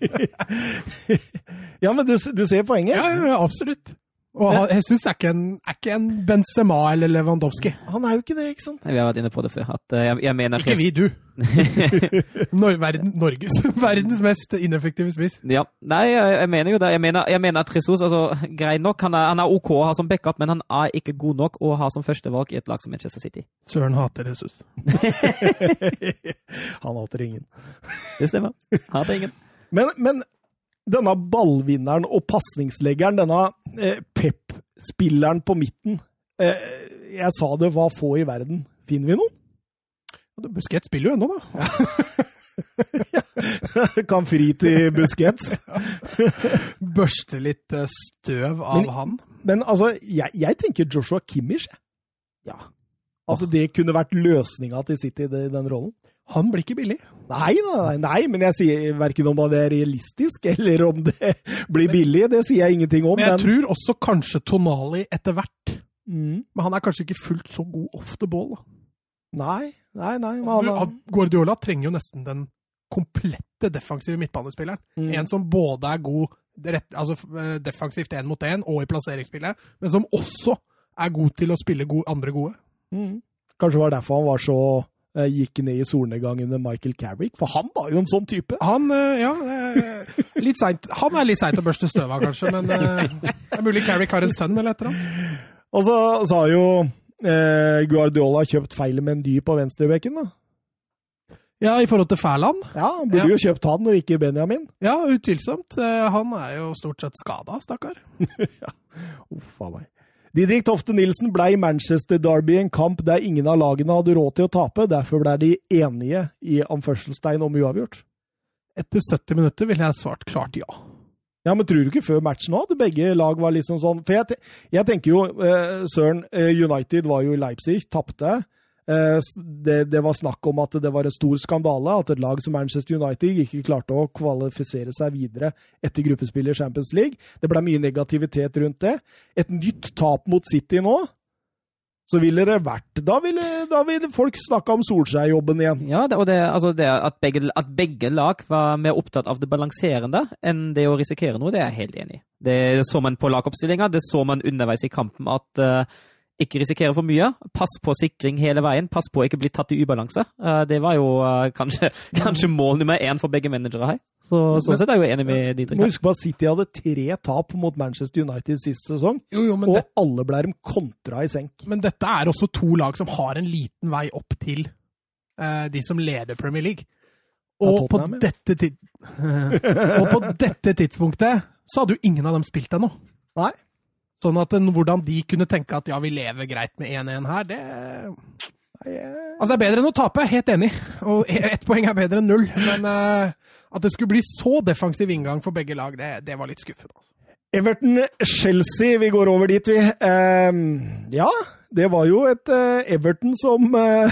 Ja, men du, du ser poenget? Ja, ja, absolutt. Og han- Jesus er ikke, en, er ikke en Benzema eller Lewandowski. Han er jo ikke det, ikke sant? Vi har vært inne på det før. At eh, jeg, jeg mener Ikke vi, du. (laughs) Nor verden, Norges (laughs) verdens mest ineffektive spiss. Ja, nei, jeg, jeg mener jo det. Jeg mener, jeg mener at Jesus altså, Greit nok, han er, han er OK å ha som backup, men han er ikke god nok å ha som førstevalg i et lag som Manchester City. Søren hater Jesus. (laughs) Han hater ingen. Det stemmer. Hater ingen. Men, men denne ballvinneren og pasningsleggeren, denne eh, Pep-spilleren på midten eh, Jeg sa det var få i verden. Finner vi noen? Busquets spiller jo ennå, da. (laughs) kan fri til Busquets. (laughs) Børste litt eh, støv av Men- han. Men altså, jeg, jeg tenker Joshua Kimmich. Ja. At det kunne vært løsninga til City i den rollen. Han blir ikke billig. Nei, nei, nei, men jeg sier verken om det er realistisk (laughs) eller om det blir billig. Det sier jeg ingenting om. Men jeg men- tror også kanskje Tonali etter hvert. Mm. Men han er kanskje ikke fullt så god off the ball. Da. Nei, nei, nei. han- Han- Guardiola trenger jo nesten den komplette defensive midtbanespilleren. Mm. En som både er god rett, altså, eh, defensivt én mot én og i plasseringsspillet, men som også er god til å spille gode, andre gode. Mm. Kanskje det var derfor han var så gikk ned i solnedgangen med Michael Carrick, for han var jo en sånn type. Han eh, ja, eh, litt sent, han er litt seint å børste støv av, kanskje, men eh, det er mulig Carrick har en sønn eller et eller annet. Og så sa jo eh, Guardiola kjøpt feil med en dy på venstrebekken, da. Ja, i forhold til Færland? Ja, han burde Ja. jo kjøpt han og ikke Benjamin. Ja, utvilsomt. Eh, Han er jo stort sett skada, stakkar. (laughs) Uff a meg. Didrik Tofte Nilsen ble i Manchester Derby en kamp der ingen av lagene hadde råd til å tape. Derfor ble de enige i anførselstegn om uavgjort. Etter 70 minutter ville jeg svart klart ja. Ja, men tror du ikke før matchen òg? Begge lag var liksom sånn For jeg, jeg tenker jo eh, Søren, eh, United var jo i Leipzig, tapte. Eh, det, det var snakk om at det var en stor skandale at et lag som Manchester United ikke klarte å kvalifisere seg videre etter gruppespill i Champions League. Det ble mye negativitet rundt det. Et nytt tap mot City nå, så ville det vært Da ville, da ville folk snakka om Solskjær-jobben igjen. Ja, det, og det, altså det at, begge, at begge lag var mer opptatt av det balanserende enn det å risikere noe, det er jeg helt enig i. Det så man på lagoppstillinga, det så man underveis i kampen at eh, ikke risikere for mye. Pass på sikring hele veien. Pass på å ikke bli tatt i ubalanse. Eh, det var jo eh, kanskje, (laughs) kanskje mål nummer én for begge managere her. Så, sånn sett er jeg jo enig med de Didrik. må huske på at City hadde tre tap mot Manchester United sist sesong, Jo, jo, men, og det, alle ble dem kontra i senk. men dette er også to lag som har en liten vei opp til uh, de som leder Premier League. Og på, dette tid (laughs) og på dette tidspunktet så hadde jo ingen av dem spilt ennå. Nei. Sånn at hvordan de kunne tenke at ja, vi lever greit med 1-1 her, det eh, Altså, det er bedre enn å tape, helt enig. Og ett poeng er bedre enn null. Men uh, at det skulle bli så defensiv inngang for begge lag, det, det var litt skuffende. altså. Everton-Chelsea, vi går over dit, vi. Uh, ja, det var jo et eh, Everton som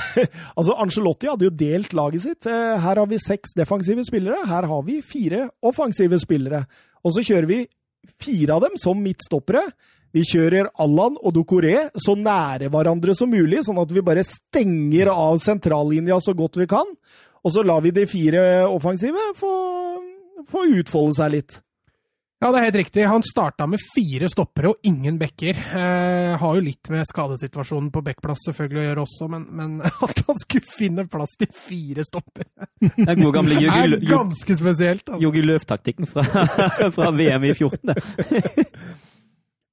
(laughs) Altså, Angelotti hadde jo delt laget sitt. Her har vi seks defensive spillere, her har vi fire offensive spillere. Og så kjører vi fire av dem som midtstoppere. Vi kjører Allan og Dokoré så nære hverandre som mulig, sånn at vi bare stenger av sentrallinja så godt vi kan. Og så lar vi de fire offensive få, få utfolde seg litt. Ja, det er helt riktig. Han starta med fire stoppere og ingen backer. Eh, har jo litt med skadesituasjonen på backplass selvfølgelig å gjøre også, men, men (laughs) at han skulle finne plass til fire stoppere, Den gode gamle er Jogi Lø- ganske spesielt. Altså. Jogi Løv-taktikken fra, (laughs) fra VM i 14.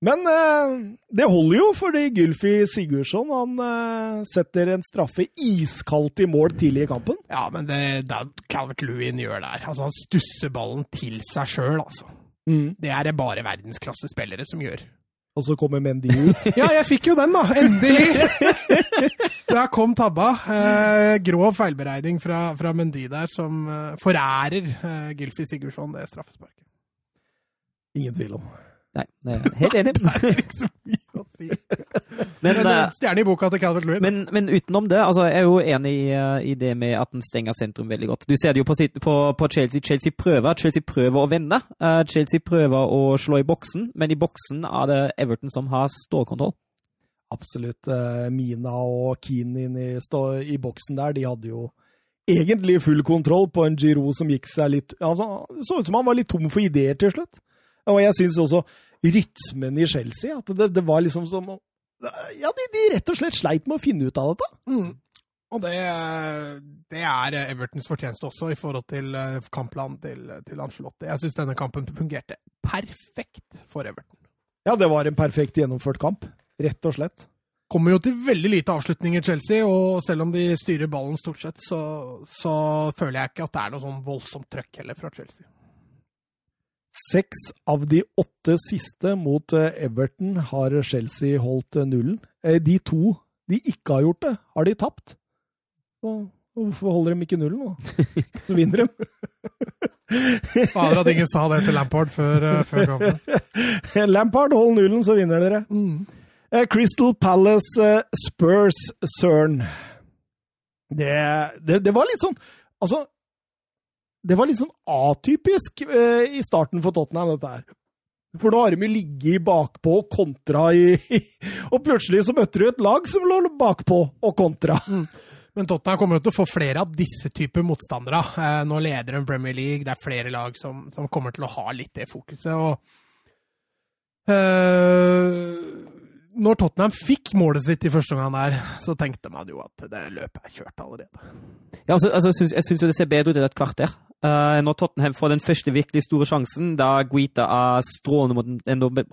Men eh, det holder jo, fordi Gylfi Sigurdsson han eh, setter en straffe iskaldt i mål tidlig i kampen. Ja, men det, det Calvert Lewin gjør der. Altså, han stusser ballen til seg sjøl, altså. Det er det bare verdensklassespillere som gjør. Og så kommer Mendy ut. (laughs) Ja, jeg fikk jo den, da! Endelig! (laughs) Der kom tabba. Eh, grov feilberegning fra, fra Mendy der, som eh, forærer eh, Gylfi Sigurdsson det straffesparket. Ingen tvil om. Nei, helt enig. (laughs) Det er liksom mye å si. Men, eh, eh, Stjerne i boka til Calvert Lewin. Men, men utenom det, altså, jeg er jo enig i, eh, i det med at den stenger sentrum veldig godt. Du ser det jo på, på, på Chelsea. Chelsea prøver Chelsea prøver å vende. Chelsea prøver å slå i boksen, men i boksen er det Everton som har stålkontroll. Absolutt. Mina og Keane inn i, i boksen der, de hadde jo egentlig full kontroll på en Giro som gikk seg litt altså, så ut som han var litt tom for ideer til slutt. Og jeg syns også rytmen i Chelsea at det, det var liksom som Ja, de, de rett og slett sleit med å finne ut av dette. Mm. Og det, det er Evertons fortjeneste også, i forhold til eh, kampplanen til, til Ancelotti. Jeg syns denne kampen fungerte perfekt for Everton. Ja, det var en perfekt gjennomført kamp. Rett og slett. Kommer jo til veldig lite avslutninger, Chelsea, og selv om de styrer ballen stort sett, så, så føler jeg ikke at det er noe sånn voldsomt trøkk heller fra Chelsea. Seks av de åtte siste mot eh, Everton har Chelsea holdt eh, nullen. Eh, De to de ikke har gjort det, har de tapt. Så hvorfor holder de ikke nullen, nå? Så vinner de. (laughs) Fader at ingen sa det til Lampard før, før kampen. (laughs) Lampard, hold nullen, så vinner dere. Mm. Crystal Palace Spurs Cern. Det, det, det var litt sånn Altså, det var litt sånn atypisk eh, i starten for Tottenham, dette her. For nå har de jo ligget bakpå og kontra (laughs) i Og plutselig så møtte du et lag som lå bakpå og kontra. Men Tottenham kommer jo til å få flere av disse typer motstandere. Eh, nå leder de Premier League, det er flere lag som, som kommer til å ha litt det fokuset. og eh, Når Tottenham fikk målet sitt i første omgang der, så tenkte man jo at det løpet er kjørt allerede. Ja, altså, altså, jeg syns- jeg syns jo det ser bedre ut i et kvarter. Eh, når Tottenham får den første virkelig store sjansen, da Guita er strålende mot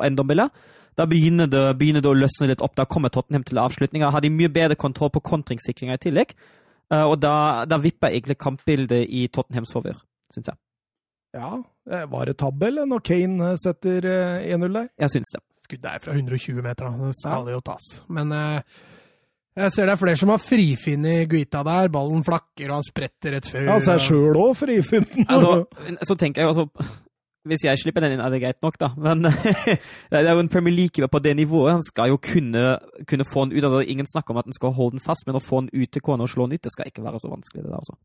Endombele, da begynner det, begynner det å løsne litt opp. Da kommer Tottenham til avslutninga. Har de mye bedre kontroll på kontringssikringa i tillegg. Uh, og da, da vipper egentlig kampbildet i Tottenhams favør, syns jeg. Ja, eh, var det tabell når Kane setter eh, 1-0 der? Jeg syns det. Skudd er fra 120 meter, det skal jo tas. Men eh, jeg ser det er flere som har frifunnet Guita der. Ballen flakker, og han spretter rett før. Ja, seg sjøl òg, frifunnet. Altså, så tenker jeg jo altså Hvis jeg slipper den inn, er det greit nok, da. Men (laughs) det er jo en Premier League på det nivået. Han skal jo kunne, kunne få den ut. Altså, ingen snakker om at han skal holde den fast, men å få den ut til kona og slå den ut, det skal ikke være så vanskelig. det der, altså.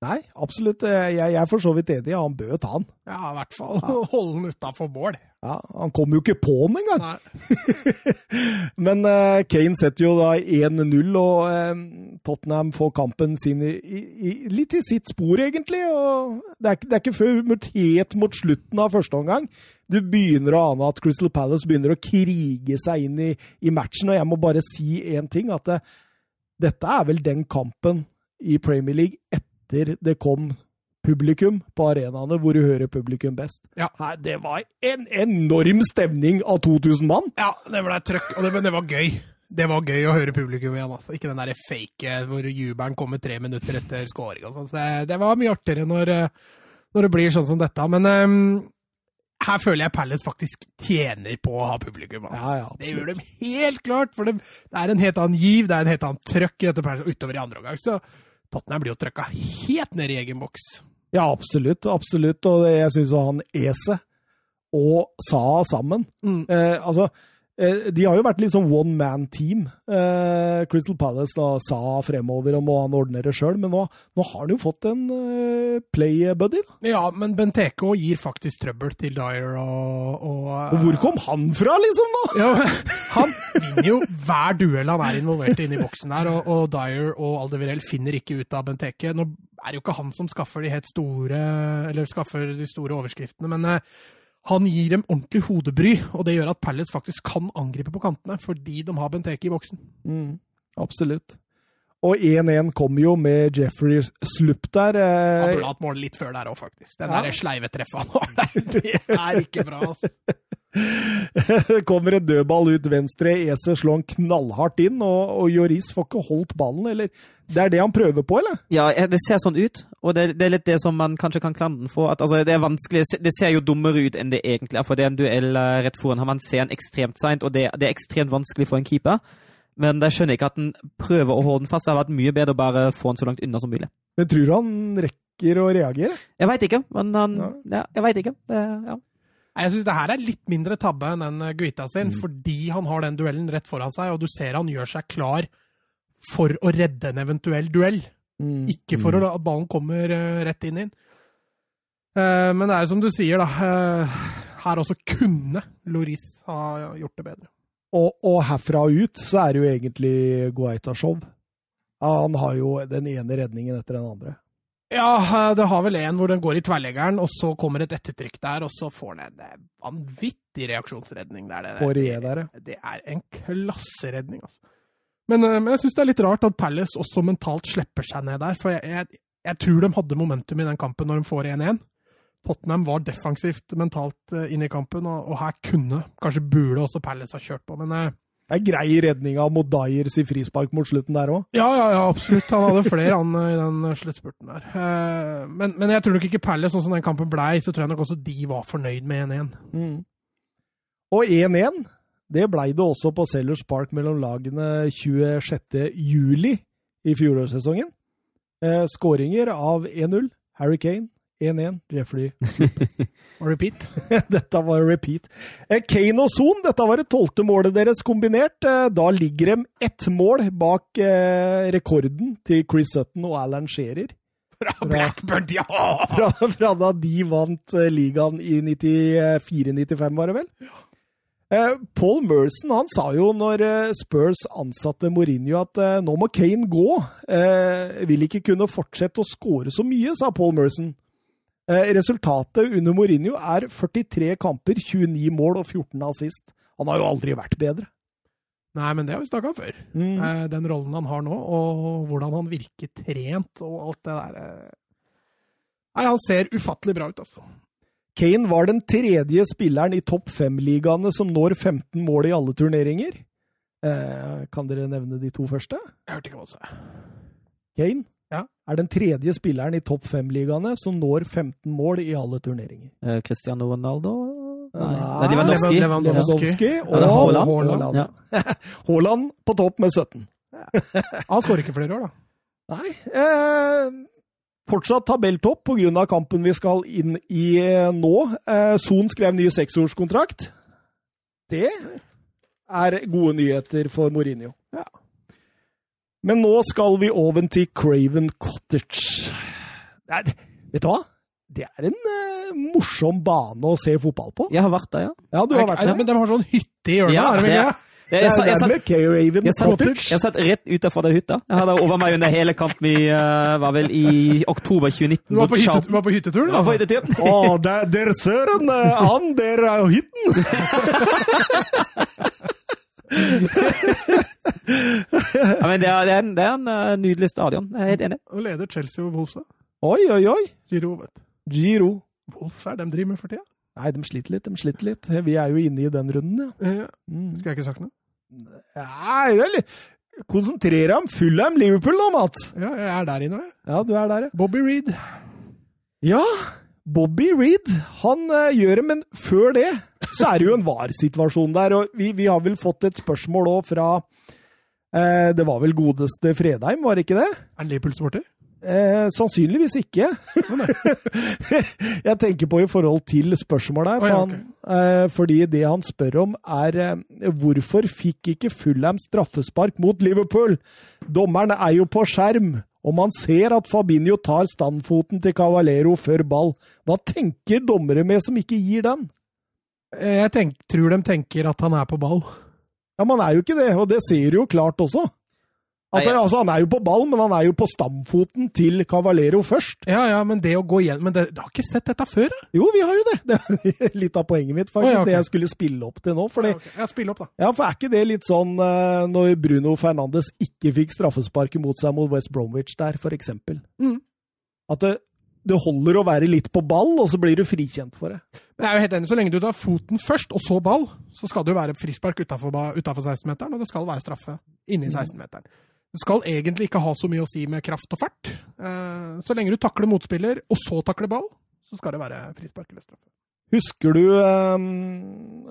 Nei, absolutt. eh, Jeg, jeg er for så vidt enig. Han bød den. Ja, i hvert fall (laughs) holde han utafor mål. Ja, Han kom jo ikke på han engang! (laughs) Men uh, Kane setter jo da 1-0, og uh, Tottenham får kampen sin i, i, litt i sitt spor, egentlig. og Det er, det er ikke før helt mot slutten av første omgang du begynner å ane at Crystal Palace begynner å krige seg inn i, i matchen. Og jeg må bare si én ting, at uh, dette er vel den kampen i Premier League etter det kom publikum på arenaene, hvor du hører publikum best. Ja. Her, det var en enorm stemning av 2000 mann! Ja, det ble trøkk, og det, men det var gøy. Det var gøy å høre publikum igjen. altså. Ikke den der fake hvor jubelen kommer tre minutter etter scoring. sånn. Det, det var mye artigere når, eh, når det blir sånn som dette. Men um, her føler jeg Palace faktisk tjener på å ha publikum. altså. Ja, ja, Det gjør de helt klart, for det, det er en helt annen giv, det er en helt annen trøkk i dette Palace, utover i andre omgang. Så Tottenham blir jo trøkka helt ned i egen boks. Ja, absolutt. Absolutt. Og jeg syns han Ese og Sa sammen Mm. eh, Altså, de har jo vært litt sånn one man team. Eh, Crystal Palace da sa fremover om han ordne det sjøl, men nå, nå har han jo fått en eh, play buddy. Da. Ja, men Benteke gir faktisk trøbbel til Dyer og, og, Og hvor kom han fra, liksom, nå? Ja, han vinner jo hver duell han er involvert i inne i boksen der, og, og Dyer og Aldevirel finner ikke ut av Benteke. Nå er det jo ikke han som skaffer de helt store, eller skaffer de store overskriftene, men eh, han gir dem ordentlig hodebry, og det gjør at Palace faktisk kan angripe på kantene, fordi de har Benteke i boksen. Mm, absolutt. Og 1-1 kom jo med Jeffrey Slupp der. Han Eh, burde hatt mål litt før der òg, faktisk. Den Ja. der sleive treffet han har der, det er ikke bra, altså. (laughs) (laughs) Det kommer en dødball ut venstre, Ese slår han knallhardt inn, og, og Joris får ikke holdt ballen, eller? Det er det han prøver på, eller? Ja, eh, det ser sånn ut, og det, det er litt det som man kanskje kan klandre den for. At, altså, det er vanskelig, det ser jo dummere ut enn det egentlig er, for det er en duell eh, rett foran ham. Man ser den ekstremt seint, og det, det er ekstremt vanskelig for en keeper. Men jeg skjønner ikke at han prøver å holde den fast. Det har vært mye bedre å bare få den så langt unna som mulig. Men tror du han rekker å reagere? Jeg veit ikke, men han Ja. Ja, jeg veit ikke. Det, ja. Jeg syns det her er litt mindre tabbe enn den eh, Guita sin, Mm. fordi han har den duellen rett foran seg, og du ser han gjør seg klar for å redde en eventuell duell. Mm. Ikke for å- at ballen kommer eh, rett inn inn. Uh, men det er jo som du sier, da. Uh, her også kunne Loris ha gjort det bedre. Og, og herfra og ut så er det jo egentlig Guaita-show. Han har jo den ene redningen etter den andre. Ja, eh, det har vel en hvor den går i tverrleggeren, og så kommer et ettertrykk der, og så får den en eh, vanvittig reaksjonsredning der. Det, i der, ja. det er en klasseredning, altså. Men, eh, men jeg syns det er litt rart at Palace også mentalt slipper seg ned der, for jeg, jeg, jeg tror de hadde momentum i den kampen når de får 1-1. Tottenham var defensivt mentalt inn inne i kampen, og, og her kunne, kanskje burde også Palace ha kjørt på, men Det er grei redning av Modayers i frispark mot slutten der òg. Ja, ja, ja, absolutt. Han hadde flere han i den eh, sluttspurten der. Eh, Men, men jeg tror nok ikke Palace, sånn som den kampen blei, så tror jeg nok også de var fornøyd med 1-1. Mm. Og 1-1, det blei det også på Sellers Park mellom lagene 26. juli i fjorårssesongen. Eh, skåringer av 1-0. Harry Kane 1-1. Jeffrey (laughs) repeat. (laughs) Dette var repeat. Eh, Kane og Son, dette var det tolvte målet deres kombinert. Eh, Da ligger de ett mål bak eh, rekorden til Chris Sutton og Alan Shearer. Fra Blackburn, ja! (laughs) Fra, fra da de vant ligaen i 94-95, var det vel? Ja. Paul Merson han sa jo når Spurs ansatte Mourinho at nå må Kane gå. Vil ikke kunne fortsette å skåre så mye, sa Paul Merson. Eh, resultatet under Mourinho er 43 kamper, 29 mål og 14 assist. Han har jo aldri vært bedre. Nei, men det har vi snakka om før. Mm. Eh, Den rollen han har nå, og hvordan han virker trent og alt det der eh. Nei, han ser ufattelig bra ut, altså. Kane var den tredje spilleren i topp fem-ligaene som når 15 mål i alle turneringer. Eh, kan dere nevne de to første? Jeg hørte ikke hva du sa. Kane Ja. er den tredje spilleren i topp fem-ligaene som når 15 mål i alle turneringer. Eh, Cristiano Ronaldo? Nei, Nei, Nei Lewandowski. Lewandowski. Ja, og Haaland. Haaland. Ja. (laughs) Haaland på topp med 17. Han skårer ikke flere år, da. (laughs) Nei, eh, fortsatt tabelltopp pga. kampen vi skal inn i eh, nå. Eh, Son skrev ny seksårskontrakt. Det er gode nyheter for Mourinho. Ja. Men nå skal vi over til Craven Cottage. Nei, vet du hva? Det er en uh, morsom bane å se fotball på. Jeg har vært der, ja. Ja, du har vært der. Men de har sånn hytte i hjørnet, Ja, er det vel det- ikke? Jeg, jeg, er jeg, satt, jeg, satt, Cottage. jeg satt rett utenfor den hytta. Jeg hadde over meg under hele kampen i, uh, var vel i oktober 2019. Du var på, mot hytte, du var på hyttetur, Ja, da? hyttetur. Å, der, der søren! eh, Han der er jo hytten! (laughs) Ja, men det er, det er en, det er en eh, nydelig stadion. Jeg er helt enig. Og leder Chelsea og Wolves. da. Oi, oi, oi. Giro, vet du. Giro. Wolves er de driver med for tida. Nei, de sliter litt, de sliter litt. Vi er jo inne i den runden, ja. Eh, Mm. Skulle jeg ikke sagt noe? Nei, det er litt Konsentrer deg om Fulham Liverpool nå, Mats. Ja, jeg er der inne. jeg. Ja, du er der, ja. Bobby Reed. Ja, Bobby Reed, han eh, gjør det, men før det så er det jo en var-situasjon der. Og vi, vi har vel fått et spørsmål òg fra eh, Det var vel godeste Fredheim, var det ikke det? Er han Liverpool-supporter? Eh, sannsynligvis ikke. (laughs) jeg tenker på i forhold til spørsmålet her. Å, ja, okay. eh, fordi det han spør om, er eh, hvorfor fikk ikke Fulham straffespark mot Liverpool? Dommeren er jo på skjerm, og man ser at Fabinho tar standfoten til Cavalero før ball. Hva tenker dommere med som ikke gir den? Eh, Jeg tenk, tror de tenker at han er på ball. Ja, Man er jo ikke det, og det ser du jo klart også. At, Nei, ja. altså, han er jo på ball, men han er jo på stamfoten til Cavalero først. Ja, ja, men det å gå igjen Men det, du har ikke sett dette før, da? Jo, vi har jo det. (laughs) Det var litt av poenget mitt, faktisk. Oh, ja, okay. Det jeg skulle spille opp til nå. Fordi, Ja, okay. Ja, spill opp, da. ja, for er ikke det litt sånn eh, når Bruno Fernandes ikke fikk straffesparket mot seg mot West Bromwich der, for eksempel? Mm. At det, det holder å være litt på ball, og så blir du frikjent for det. Men jeg er jo helt enig, Så lenge du tar foten først, og så ball, så skal det jo være frispark utafor 16-meteren, og det skal være straffe inni 16-meteren. Det skal egentlig ikke ha så mye å si med kraft og fart. Eh, Så lenge du takler motspiller, og så takler ball, så skal det være frispark eller straffe. Husker du um,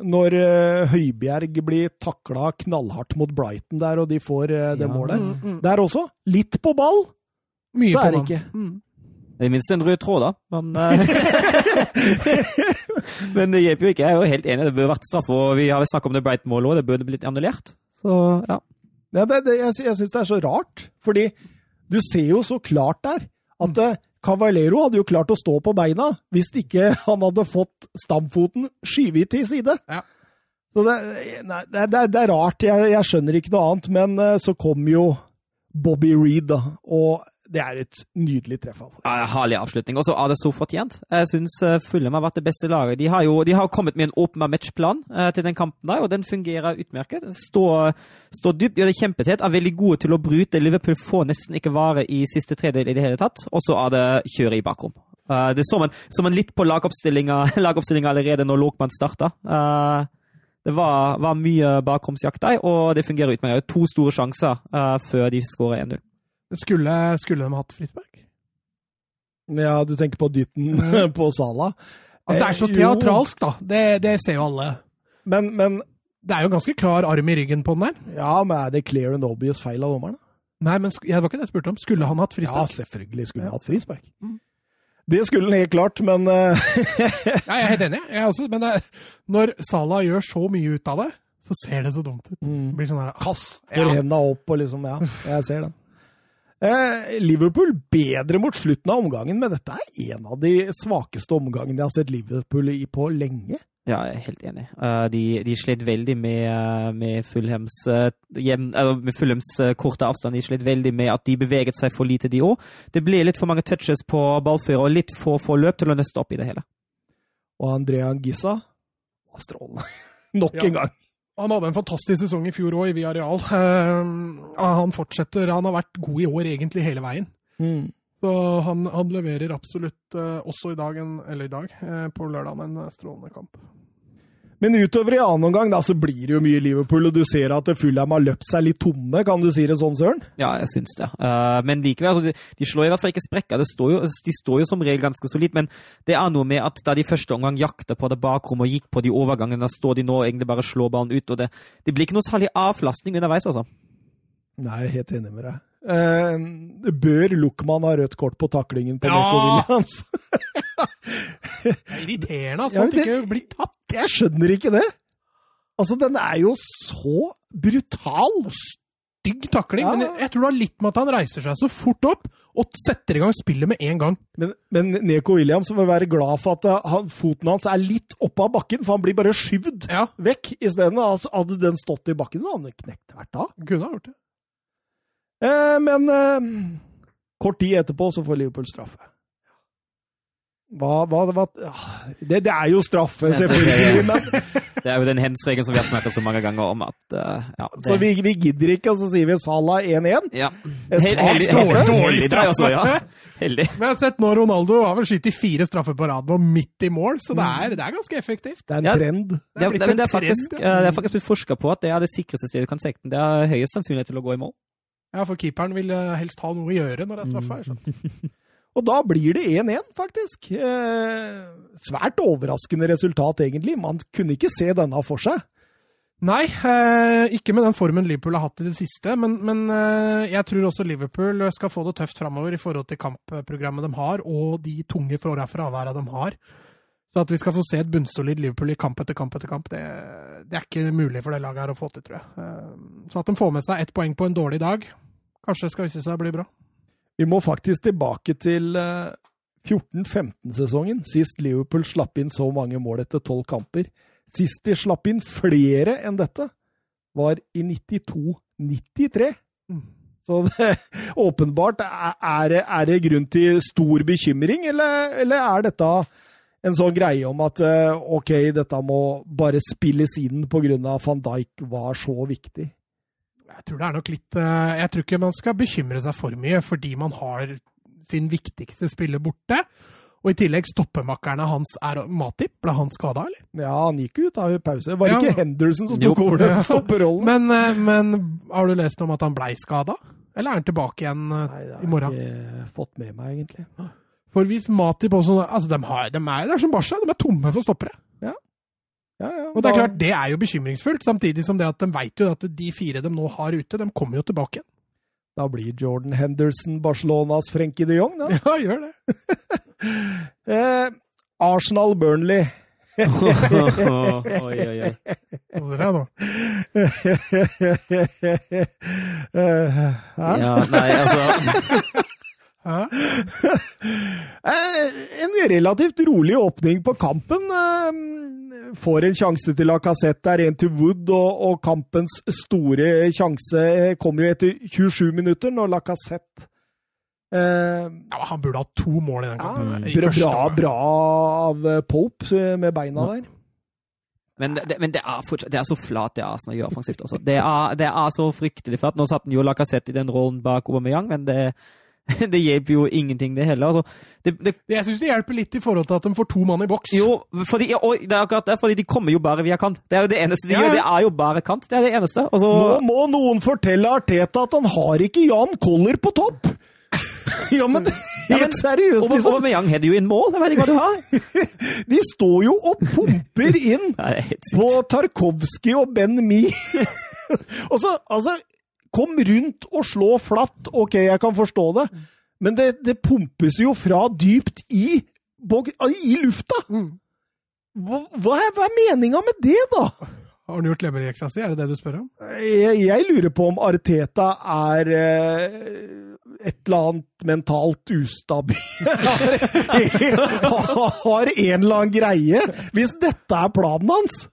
når eh, Høibjerg blir takla knallhardt mot Brighton der, og de får det Ja. målet? Mm, mm. Der også. Litt på ball. Mye Så på er det ikke. Mm. Det er minst en rød tråd, da. Men, (laughs) men det hjelper jo ikke. Jeg er jo helt enig, det burde vært straff. Og vi har snakket om det Brighton-målet òg, det burde blitt annullert. Så ja. Ja, det, det, jeg, jeg syns det er så rart, fordi du ser jo så klart der at mm. Cavallero hadde jo klart å stå på beina hvis ikke han hadde fått stamfoten skyvet til side. Ja. Så det, nei, det, det, er rart, jeg, jeg, skjønner ikke noe annet, men så kom jo Bobby Reed, da, og det er et nydelig treff. Ja, Herlig avslutning. Og så er det så fortjent. Jeg syns uh, Fulham har vært det beste laget. De har jo de har kommet med en åpen matchplan uh, til den kampen, der, og den fungerer utmerket. Står, står dypt, gjør det kjempetett, er veldig gode til å bryte. Liverpool får nesten ikke vare i siste tredel i det hele tatt. Og så er det kjøret i bakrom. Uh, det så man, så man litt på lagoppstillinga, (laughs) allerede når Lokman starta. Det var, var mye bakromsjakt der, og det fungerer utmerket. To store sjanser før de skårer 1-0. Skulle, skulle de hatt frispark? Ja, du tenker på dytten (laughs) mm. på Sala? Altså, det er så eh, teatralsk, da. Det, det ser jo alle. Men, men, Det er jo ganske klar arm i ryggen på den der. Ja, men er det clear and obvious feil av dommeren? Nei, men det var ikke det jeg spurte om. Skulle han hatt frispark? Ja, selvfølgelig skulle han hatt frispark. Mm. Det skulle han helt klart, men uh... (laughs) Ja, jeg er helt enig. Jeg også, men det, når Salah gjør så mye ut av det, så ser det så dumt ut. Mm. Blir sånn her, Kaster ja. hendene opp og liksom Ja, jeg ser den. Eh, Liverpool bedre mot slutten av omgangen, men dette er en av de svakeste omgangene jeg har sett Liverpool i på lenge. Ja, jeg er helt enig. Uh, de, de slet veldig med, uh, med Fulhams, med Fulhams korte avstand. De slet veldig med at de beveget seg for lite, de òg. Det ble litt for mange touches på ballfører og litt for få løp til å nøste opp i det hele. Og Andrea Gissa var strålende. (laughs) Nok ja. en gang. Han hadde en fantastisk sesong i fjor òg, i Villarreal. Uh, han fortsetter. Han har vært god i år egentlig hele veien. Mm. Så han, han, leverer absolutt uh, også i dag, en, eller i dag, uh, på lørdag, en strålende kamp. Men utover i annen omgang da, så blir det jo mye Liverpool, og du ser at Fulham har løpt seg litt tomme, kan du si det sånn, Søren? Ja, jeg syns det. Uh, men likevel, altså, de, de, slår i hvert fall ikke sprekker. Står jo, de står jo som regel ganske solid, men det er noe med at da de første omgang jakta på det bakrommet og gikk på de overgangene, da står de nå og egentlig bare slår ballen ut, og det, det blir ikke noe særlig avlastning underveis, altså. Nei, jeg er helt enig med deg. Uh, bør Luckman ha rødt kort på taklingen på ja! Nico Williams? det er irriterende at sånt ja, ikke blir tatt. Jeg skjønner ikke det. Altså, den er jo så brutal. Stygg takling. Ja. Men jeg tror det har litt med at han reiser seg så fort opp og setter i gang spillet med en gang. Men, men Neko Williams må være glad for at eh, han, foten hans er litt oppe av bakken, for han blir bare skyvd ja. vekk. Isteden altså, hadde den stått i bakken, så hadde han knekt hvert av. Kunne ha gjort det. Eh, men eh, kort tid etterpå så får Liverpool straffe. Hva, hva, hva det, det, er jo straffe, selvfølgelig. Men... (laughs) Det er jo den hens-regelen som vi har snakket så mange ganger om. at uh, ja, det... Så vi, vi, gidder ikke, og så sier vi Salah 1-1? Ja. Heldig, dårlig straffe! Ja. Heldig. Vi har sett nå Ronaldo har vel skutt fire straffer på rad og midt i mål, så det er, det er ganske effektivt. Det er en trend. Det er, det, det er faktisk, trend, ja. det er faktisk blitt forska på at det er det sikreste stedet du kan sekte den. Det er høyest sannsynlighet til å gå i mål. Ja, for keeperen vil eh, helst ha noe å gjøre når det er straffe. (laughs) Og da blir det 1-1, faktisk. Eh, svært overraskende resultat, egentlig. Man kunne ikke se denne for seg. Nei, eh, ikke med den formen Liverpool har hatt i det siste. Men, men eh, jeg tror også Liverpool skal få det tøft framover i forhold til kampprogrammet de har, og de tunge fraværene de har. Så at vi skal få se et bunnsolid Liverpool i kamp etter kamp etter kamp, det, det, er ikke mulig for det laget her å få til, tror jeg. Eh, så at de får med seg ett poeng på en dårlig dag, kanskje skal vise seg å bli bra. Vi må faktisk tilbake til 14-15-sesongen, eh, sist Liverpool slapp inn så mange mål etter tolv kamper. Sist de slapp inn flere enn dette, var i 92-93. Mm. Så (laughs) det, åpenbart er det, er det, grunn til stor bekymring, eller, eller, er dette en sånn greie om at eh, OK, dette må bare spilles inn pga. van Dijk var så viktig? Jeg tror det er nok litt eh, Jeg tror ikke man skal bekymre seg for mye fordi man har sin viktigste spiller borte. Og i tillegg stoppemakkerne hans er Matip. Ble han skada, eller? Ja, han gikk ut av pause. Var det ja, ikke Henderson som tok over den stopperrollen? Men, eh, men, har du lest om at han blei skada? Eller er han tilbake igjen eh, Nei, i morgen? Det har jeg ikke fått med meg, egentlig. For hvis Matip også altså de, har, de er, Det er som Barca, de er tomme for stoppere. Ja. Ja, ja, og det er klart, det er jo bekymringsfullt, samtidig som det at de vet jo at de fire de nå har ute, de kommer jo tilbake igjen. Da blir Jordan Henderson Barcelonas Frenkie de Jong, da. (laughs) Ja, gjør det. (laughs) Eh, Arsenal-Burnley. oi, oi, oi. Dere nå. (laughs) Eh. Ja, nei, altså En relativt rolig åpning på kampen. eh, Får en sjanse til Lacassette der, en til Wood, og, og kampens store sjanse eh, kommer jo etter 27 minutter, når Lacassette eh, Ja, han burde ha to mål i den ja, kampen. i bra, bra, av eh, Pope eh, med beina der. Men, det, men det, er fortsatt, det er så flat det Arsenal gjør offensivt. Også. Det, er, det er så fryktelig flat. Nå satt han jo Lacassette i den rollen bak Aubameyang, men det, (laughs) det hjelper jo ingenting, det heller. Altså, det, det, Jeg syns det hjelper litt i forhold til at de får to mann i boks. jo, fordi, ja, og det er akkurat det, fordi de kommer jo bare via kant. Det er jo det eneste de Ja, gjør. Det er jo bare kant. Det er det eneste. Altså, Nå må noen fortelle Arteta at han har ikke Jan Koller på topp! (laughs) ja, men (laughs) helt seriøst, og liksom. Aubameyang header jo inn mål. Jeg vet ikke hva du har. De står jo og pumper inn Nei, på Tarkovskij og Ben Mi. og så, altså Kom rundt og slå flatt. Ok, jeg kan forstå det. Men det, det pumpes jo fra dypt i, i lufta! Mm. Hva, hva er, hva er meninga med det, da? Har han gjort lemmeleksa si? Er det det du spør om? Jeg, jeg lurer på om Arteta er eh, et eller annet mentalt ustabil (laughs) Har en eller annen greie, hvis dette er planen hans.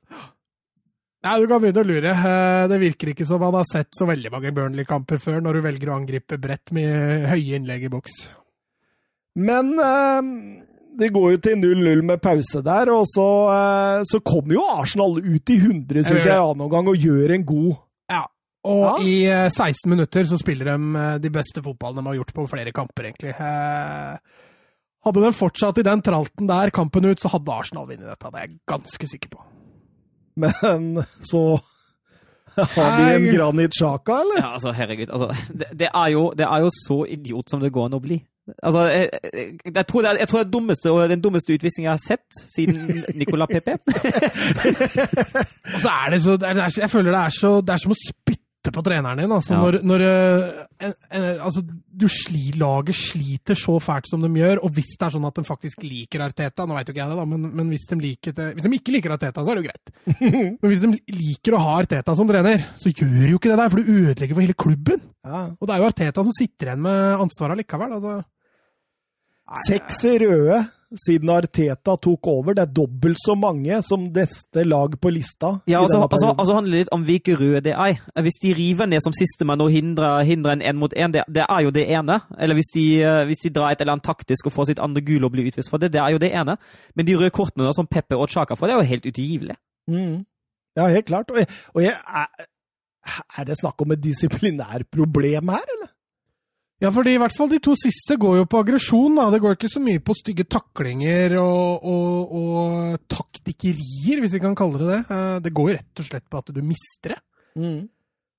Nei, Du kan begynne å lure. Eh, Det virker ikke som han har sett så veldig mange Burnley-kamper før, når du velger å angripe bredt med høye innlegg i boks. Men eh, det går jo til 0-0 med pause der, og så, eh, så kommer jo Arsenal ut i 100, syns jeg, annen omgang, og gjør en god Ja. Og Ja. i eh, 16 minutter så spiller de de beste fotballene de har gjort på flere kamper, egentlig. Hadde de fortsatt i den tralten der kampen ut, så hadde Arsenal vunnet dette. Det er jeg ganske sikker på. Men så har de en Granit Sjaka, eller? Ja, altså, herregud. Altså, det, det, er jo, det er jo så idiot som det går an å bli. Altså, jeg, jeg, jeg tror det er, jeg tror det er dummeste, og den dummeste utvisningen jeg har sett siden (laughs) Nicola Pepe. (laughs) Og så er det så, det er, Jeg føler det er, så, det er som å spytte på treneren din. Altså, Ja. når, når eh, en, en, altså, du sli, laget sliter så fælt som de gjør, og hvis det er sånn at de faktisk liker Arteta Nå vet jo ikke jeg det, da, men, men hvis, de liker det, hvis de ikke liker Arteta, så er det jo greit. (laughs) Men hvis de liker å ha Arteta som trener, så gjør jo ikke det der, for du ødelegger for hele klubben. Ja. Og det er jo Arteta som sitter igjen med ansvaret likevel. Altså. Seks røde siden Arteta tok over. Det er dobbelt så mange som neste lag på lista. Ja, altså, altså, altså handler det litt om hvilke røde det er. Hvis de river ned som sistemann og hindrer, hindrer en én mot én, det, det er jo det ene. Eller hvis de, eh, hvis de drar et eller annet taktisk og får sitt andre gule og blir utvist for det, det er jo det ene. Men de røde kortene da, som Peppe og Chaka får, det er jo helt utilgivelig. Mm. Ja, helt klart. Og, jeg, og jeg, er, er det snakk om et disiplinærproblem her, eller? Ja, fordi i hvert fall de to siste går jo på aggresjon. Det går ikke så mye på stygge taklinger og, og, og taktikkerier, hvis vi kan kalle det det. Eh, Det går jo rett og slett på at du mister det.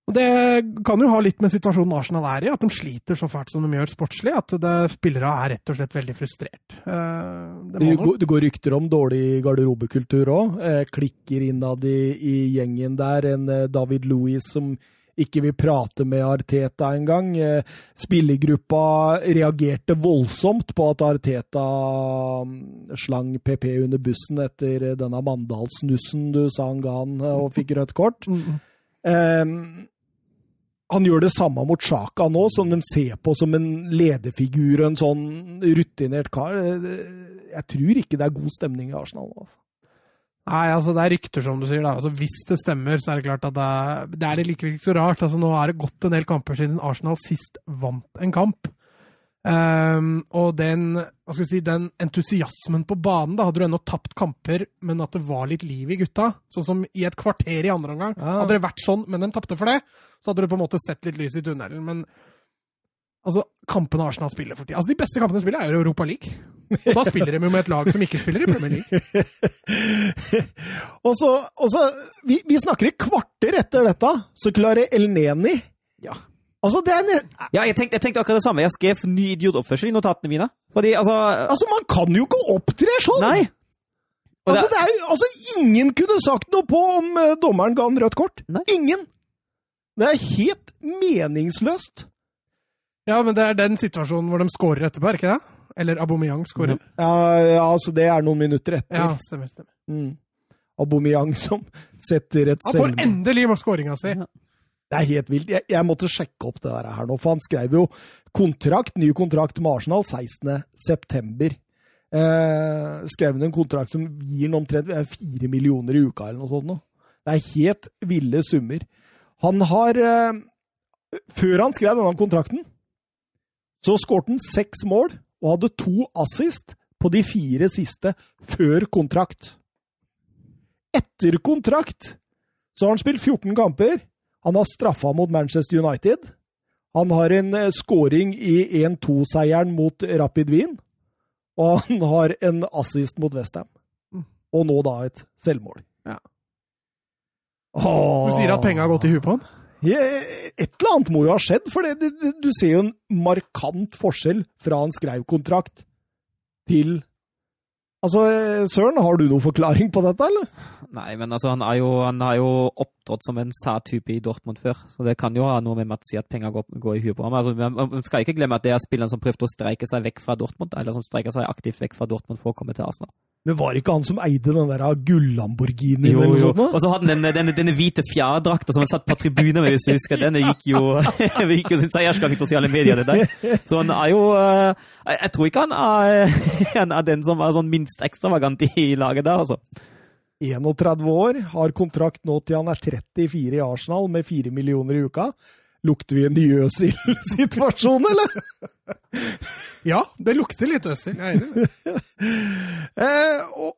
Og Det kan jo ha litt med situasjonen Arsenal er i, at de sliter så fælt som de gjør sportslig. At det, spillere er rett og slett veldig frustrert. Eh, Det Det, går- det går rykter om dårlig garderobekultur òg. Eh, klikker innad i, i gjengen der. En David Louis som ikke vil prate med Arteta engang. Eh, spillergruppa reagerte voldsomt på at Arteta mm, slang PP under bussen etter denne Mandalsnussen du sa han ga han, eh, og fikk rødt kort. Mm, Eh, han gjør det samme mot Sjaka nå, som de ser på som en lederfigur en sånn rutinert kar. Eh, Jeg tror ikke det er god stemning i Arsenal. Altså. Nei, altså det er rykter, som du sier. da. Altså Hvis det stemmer, så er det klart at det er, det er likevel ikke så rart. Altså Nå er det gått en del kamper siden Arsenal sist vant en kamp. Um, og den, hva skal vi si, den entusiasmen på banen Da hadde du ennå tapt kamper, men at det var litt liv i gutta. Sånn som i et kvarter i andre omgang. Ja. Hadde det vært sånn, men de tapte for det, så hadde du på en måte sett litt lys i tunnelen. Men altså, kampene Arsenal spiller for tida Altså, De beste kampene de spiller, er Europa League. Og (laughs) da spiller de jo med et lag som ikke spiller i Premier League. (laughs) og så, og så vi, vi snakker i kvarter etter dette, så klarer El Neni Ja. Altså, det er Ja, jeg tenkte, jeg tenkte akkurat det samme. Jeg skrev ny idiotoppførsel i notatene mine. Fordi, altså altså, man kan jo ikke opptre sånn! Nei! Det... Altså, det, er, jo- altså, ingen kunne sagt noe på om eh, dommeren ga han rødt kort. Nei. Ingen! Det er helt meningsløst. Ja, men det er den situasjonen hvor de scorer etterpå, er ikke det? Eller Aubameyang skårer. Ja, ja, altså det er noen minutter etter. Ja, stemmer. stemmer. Mm. Aubameyang som setter et selvmål. Han får endelig skåringa si! Det er helt vilt. Jeg, jeg måtte sjekke opp det der her nå, for han skrev jo kontrakt, ny kontrakt med Arsenal 16. september. Eh, skrev han en kontrakt som gir han omtrent eh, fire millioner i uka eller noe sånt. nå. Det er helt ville summer. Han har eh, Før han skrev denne kontrakten, så skåret han seks mål og hadde to assist på de fire siste før kontrakt. Etter kontrakt så har han spilt 14 kamper. Han har straffa mot Manchester United. Han har en eh, scoring i 1-2-seieren mot Rapid Wien. Og han har en assist mot Westham. Mm. Og nå da et selvmål. Ja. Åh. Du sier at penga har gått i huet på han? Et eller annet må jo ha skjedd, for det, du ser jo en markant forskjell fra han skrev kontrakt til Altså, Søren, har du noen forklaring på dette, eller? Nei, men altså, han, er jo, han er jo opptrådt som en sa-type i Dortmund før, så det kan jo ha noe med å si at penger går, går i huet på ham. Altså, man, skal ikke glemme at det er spilleren som prøvde å streike seg vekk fra Dortmund, eller som streiker seg aktivt vekk fra Dortmund for å komme til Arsenal. Men var det ikke han som eide den der gull-Lamborghinien Jo, jo. Og så hadde han denne, denne, denne hvite fjærdrakta som han satt på tribunen med, hvis du husker. Den gikk jo, (laughs) gikk jo sin seiersgang i sosiale medier, det der. Så han er jo eh, jeg tror ikke han er, (laughs) han er den som er sånn minst ekstravagant i laget der, altså. 31 år, har kontrakt nå til han er 34 i Arsenal med 4 millioner i uka. Lukter vi en ny Øzil-situasjon, eller? (laughs) Ja, det lukter litt Øzil. Jeg er enig i det. (laughs) Eh, og,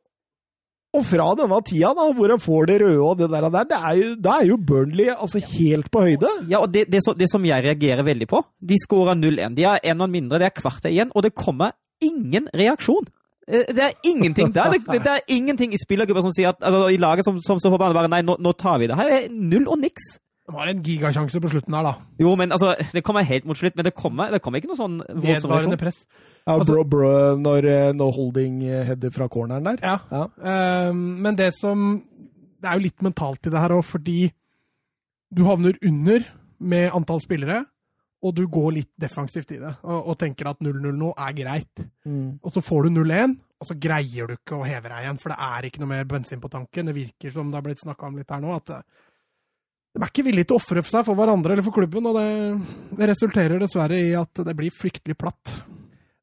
og fra denne tida, da, hvor han får det røde og det der, det er jo, da er jo Burnley altså helt på høyde. Ja, og det, det, som- det som jeg reagerer veldig på, de skårer 0-1. De har en mann mindre, det er kvartet igjen, og det kommer ingen reaksjon. Eh, Det er ingenting der. Det, det, er ingenting i spillergruppa som sier at, altså, i laget som, som så forbannet bare nei, nå, nå tar vi det. Her er null og niks. Det var en gigasjanse på slutten der, da. Jo, men altså, det kommer helt mot slutt, men det kommer, det kommer ikke noe sånn voldsom Vedvarende reaksjon. press. Ja, Altså- bro, bro, når, no Holding eh, header fra corneren der. Ja. Ja. Um, men det som Det er jo litt mentalt i det her òg, fordi du havner under med antall spillere, og du går litt defensivt i det og, og tenker at 0-0 nå er greit. Mm. Og så får du 0-1, og så greier du ikke å heve deg igjen, for det er ikke noe mer bensin på tanken. Det virker som det har blitt snakka om litt her nå, at eh, de er ikke villige til å ofre seg for hverandre eller for klubben, og det, det resulterer dessverre i at det blir fryktelig platt.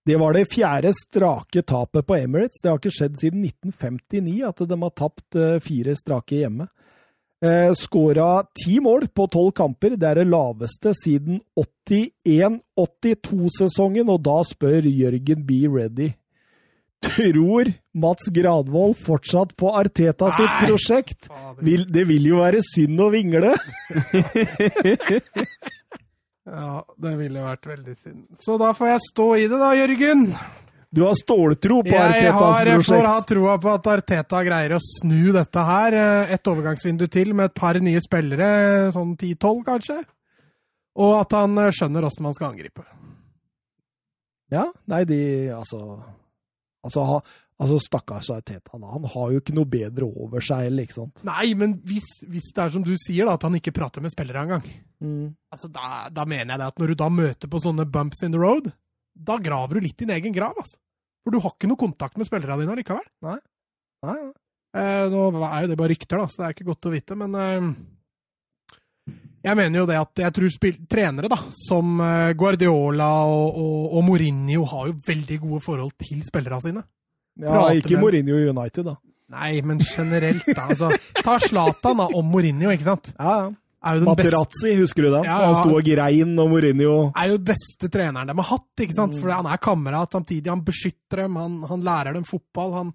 Det var det fjerde strake tapet på Emirates. Det har ikke skjedd siden 1959 at de har tapt eh, fire strake hjemme. Eh, Skåra ti mål på tolv kamper. Det er det laveste siden 81-82-sesongen, og da spør Jørgen B. Ready. Tror Mats Granvoll fortsatt på Arteta sitt Nei! prosjekt? Vil, det vil jo være synd å vingle. (laughs) Ja, det ville vært veldig synd. Så da får jeg stå i det, da, Jørgen. Du har ståltro på Jeg, Artetas prosjekt? jeg får ha troa på at Arteta greier å snu dette her. eh, Et overgangsvindu til med et par nye spillere, sånn 10-12 kanskje. Og at han eh, skjønner åssen man skal angripe. Ja, nei, de Altså, altså, ha, altså stakkars Arteta. Han har jo ikke noe bedre over seg, eller ikke sant. Nei, men hvis, hvis det er som du sier, da, at han ikke prater med spillere engang, Mm. altså, da, da mener jeg det at når du da møter på sånne bumps in the road, da graver du litt din egen grav, altså. For du har ikke noe kontakt med spillerne dine likevel. Nei, ja. Eh, nå er jo det bare rykter, da, så det er ikke godt å vite, men eh, jeg mener jo det at jeg tror spil trenere da, som eh, Guardiola og, og, og Mourinho har jo veldig gode forhold til spillerne sine. ja Prater ikke med- Mourinho i United, da. Nei, men generelt, da. Altså, ta Zlatan om Mourinho, ikke sant? Ja, ja. Er Materazzi, husker du den? Ja, ja. Han sto og grein, og Mourinho er jo beste treneren de har hatt, ikke sant? For han er kamerat samtidig. Han beskytter dem, han, han lærer dem fotball. Han...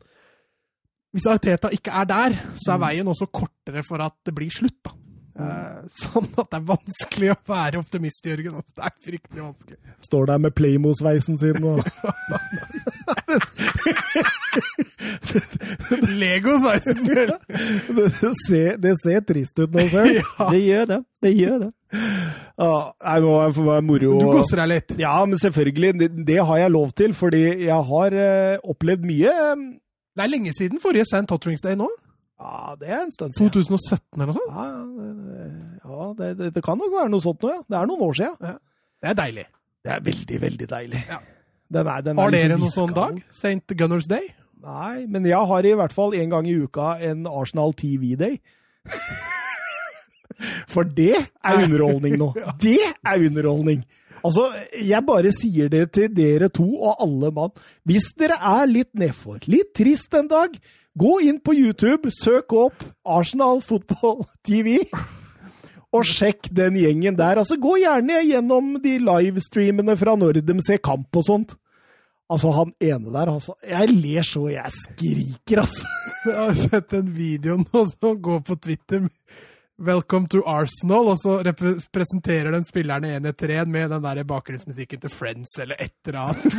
Hvis Arteta ikke er der, så er veien også kortere for at det blir slutt, da. Mm. (laughs) sånn at det er vanskelig å være optimist, Jørgen. Altså, det er fryktelig vanskelig. står der med Playmo-sveisen sin og (laughs) (laughs) Lego-sveisen! det, ser, det ser trist ut nå, ser du. (laughs) ja. Det gjør det. Det gjør det. Ja, nei, nå meg moro. Du koser deg litt. Ja, men selvfølgelig. Det, det har jeg lov til, fordi jeg har uh, opplevd mye. Det er lenge siden forrige St. Totterings Day nå. Ja, det er en stund siden. 2017 eller noe sånt. Ja, ja det, det, det kan nok være noe sånt nå, ja. Det er noen år siden. Det er deilig. Det er veldig, veldig deilig. Ja. Den er, den er Har dere liksom noen sånn dag? St. Gunners Day? Nei, men jeg har i hvert fall en gang i uka en Arsenal TV-day. For det er underholdning nå. (laughs) Det er underholdning! Altså, jeg bare sier det til dere to og alle mann. Hvis dere er litt nedfor, litt trist en dag, gå inn på YouTube, søk opp Arsenal Football (laughs) TV. Og sjekk den gjengen der. Altså, Gå gjerne gjennom de livestreamene fra når de ser kamp og sånt. Altså, han ene der, altså. Jeg ler så jeg skriker, altså. (laughs) Jeg har sett en video nå som går på Twitter. 'Welcome to Arsenal', og så presenterer de spillerne én etter én med den der bakgrunnsmusikken til Friends eller et eller annet.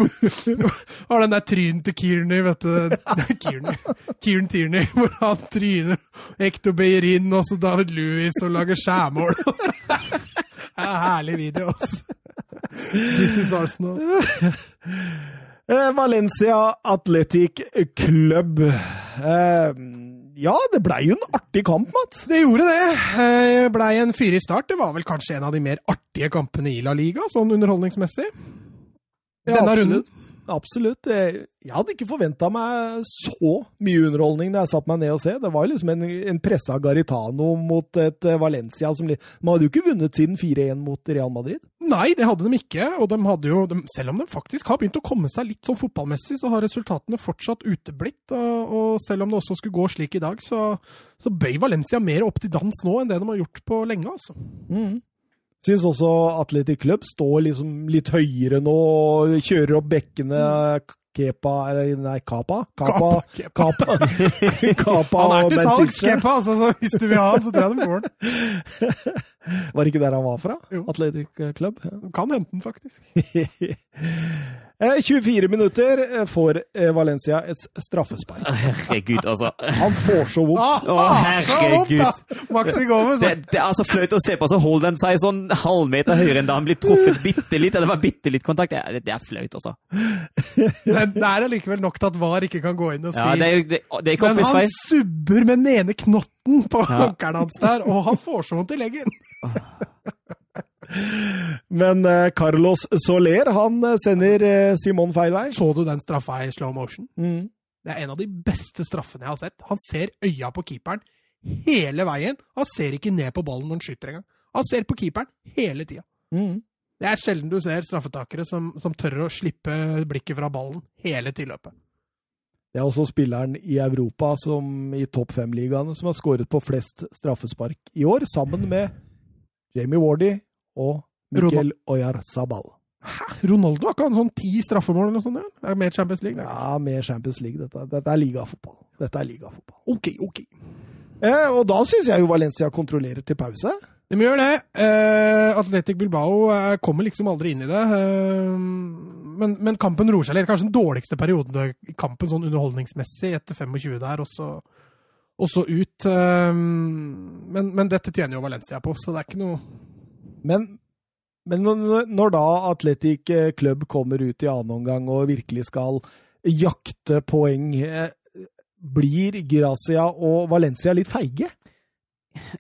(laughs) Og den der trynen til Kearney, vet du. Kearney. Kieran Tierney, hvor han tryner Hector Beirin og så David Lewis og lager skjærmål. (laughs) Det er en herlig video, altså. This is Arsenal. Eh, Valencia Athletic Club. Eh, ja, det blei jo en artig kamp, Mats. Det gjorde det. Eh, Blei en fyrig start. Det var vel kanskje en av de mer artige kampene i La Liga, sånn underholdningsmessig. Ja, Denne absolutt. runden. Absolutt. Eh, Jeg hadde ikke forventa meg så mye underholdning da jeg satte meg ned og se. Det var liksom en, en pressa Garitano mot et eh, Valencia som De hadde jo ikke vunnet siden 4-1 mot Real Madrid. Nei, det hadde de ikke. Og de hadde jo, de, selv om de faktisk har begynt å komme seg litt sånn fotballmessig, så har resultatene fortsatt uteblitt. Og, og selv om det også skulle gå slik i dag, så, så bøy Valencia mer opp til dans nå enn det de har gjort på lenge. altså. Syns også Atletic Club står liksom litt høyere nå og kjører opp bekkene. Kepa eller Nei, Kapa? Kapa. Kapa. (laughs) Kapa Han er til salgs, Kepa! Altså, så hvis du vil ha han, så tror jeg de får den. (laughs) Var det ikke der han var fra? Jo. Athletic Club? Ja. Kan hente den, faktisk. (laughs) Eh, 24 minutter eh, får eh, Valencia et straffespark. (laughs) Herregud, altså. Han får så vondt. Å, herregud. Maxi Gomez. Det, det er altså flaut å se på, så holder den seg sånn halvmeter høyere enn da han blir truffet bitte litt, eller det var bitte litt kontakt. Det det er flaut, altså. Men det er allikevel nok til at VAR ikke kan gå inn og si Ja, det er det, det er ikke Men han subber med den ene knotten på Ja. hans der, og han får så vondt i leggen. Men eh, Carlos Soler han eh, sender eh, Simon feil vei. Så du den straffa i slow motion? Mm. Det er en av de beste straffene jeg har sett. Han ser øya på keeperen hele veien. Han ser ikke ned på ballen når han skyter engang. Han ser på keeperen hele tida. Mm. Det er sjelden du ser straffetakere som, som tør å slippe blikket fra ballen hele tilløpet. Det er også spilleren i Europa som i topp fem-ligaene som har skåret på flest straffespark i år, sammen med Jamie Wardy og Mikkel Oyarzabal. Hæ? Ronaldo har ikke hatt sånn ti straffemål eller noe sånt? Ja? Det er mer Champions League. det. Ja, mer Champions League. Dette, dette er ligafotball. Dette er ligafotball. Ok, ok. Eh, og da syns jeg jo Valencia kontrollerer til pause. De gjør det. Eh, Atletic Bilbao eh, kommer liksom aldri inn i det. Eh, men, men kampen roer seg litt. Kanskje den dårligste perioden i kampen sånn underholdningsmessig etter 25 der, og så, og så ut. Eh, men, men dette tjener jo Valencia på, så det er ikke noe Men, men når, da Atletic Club kommer ut i annen omgang og virkelig skal jakte poeng, eh, blir Gracia og Valencia litt feige?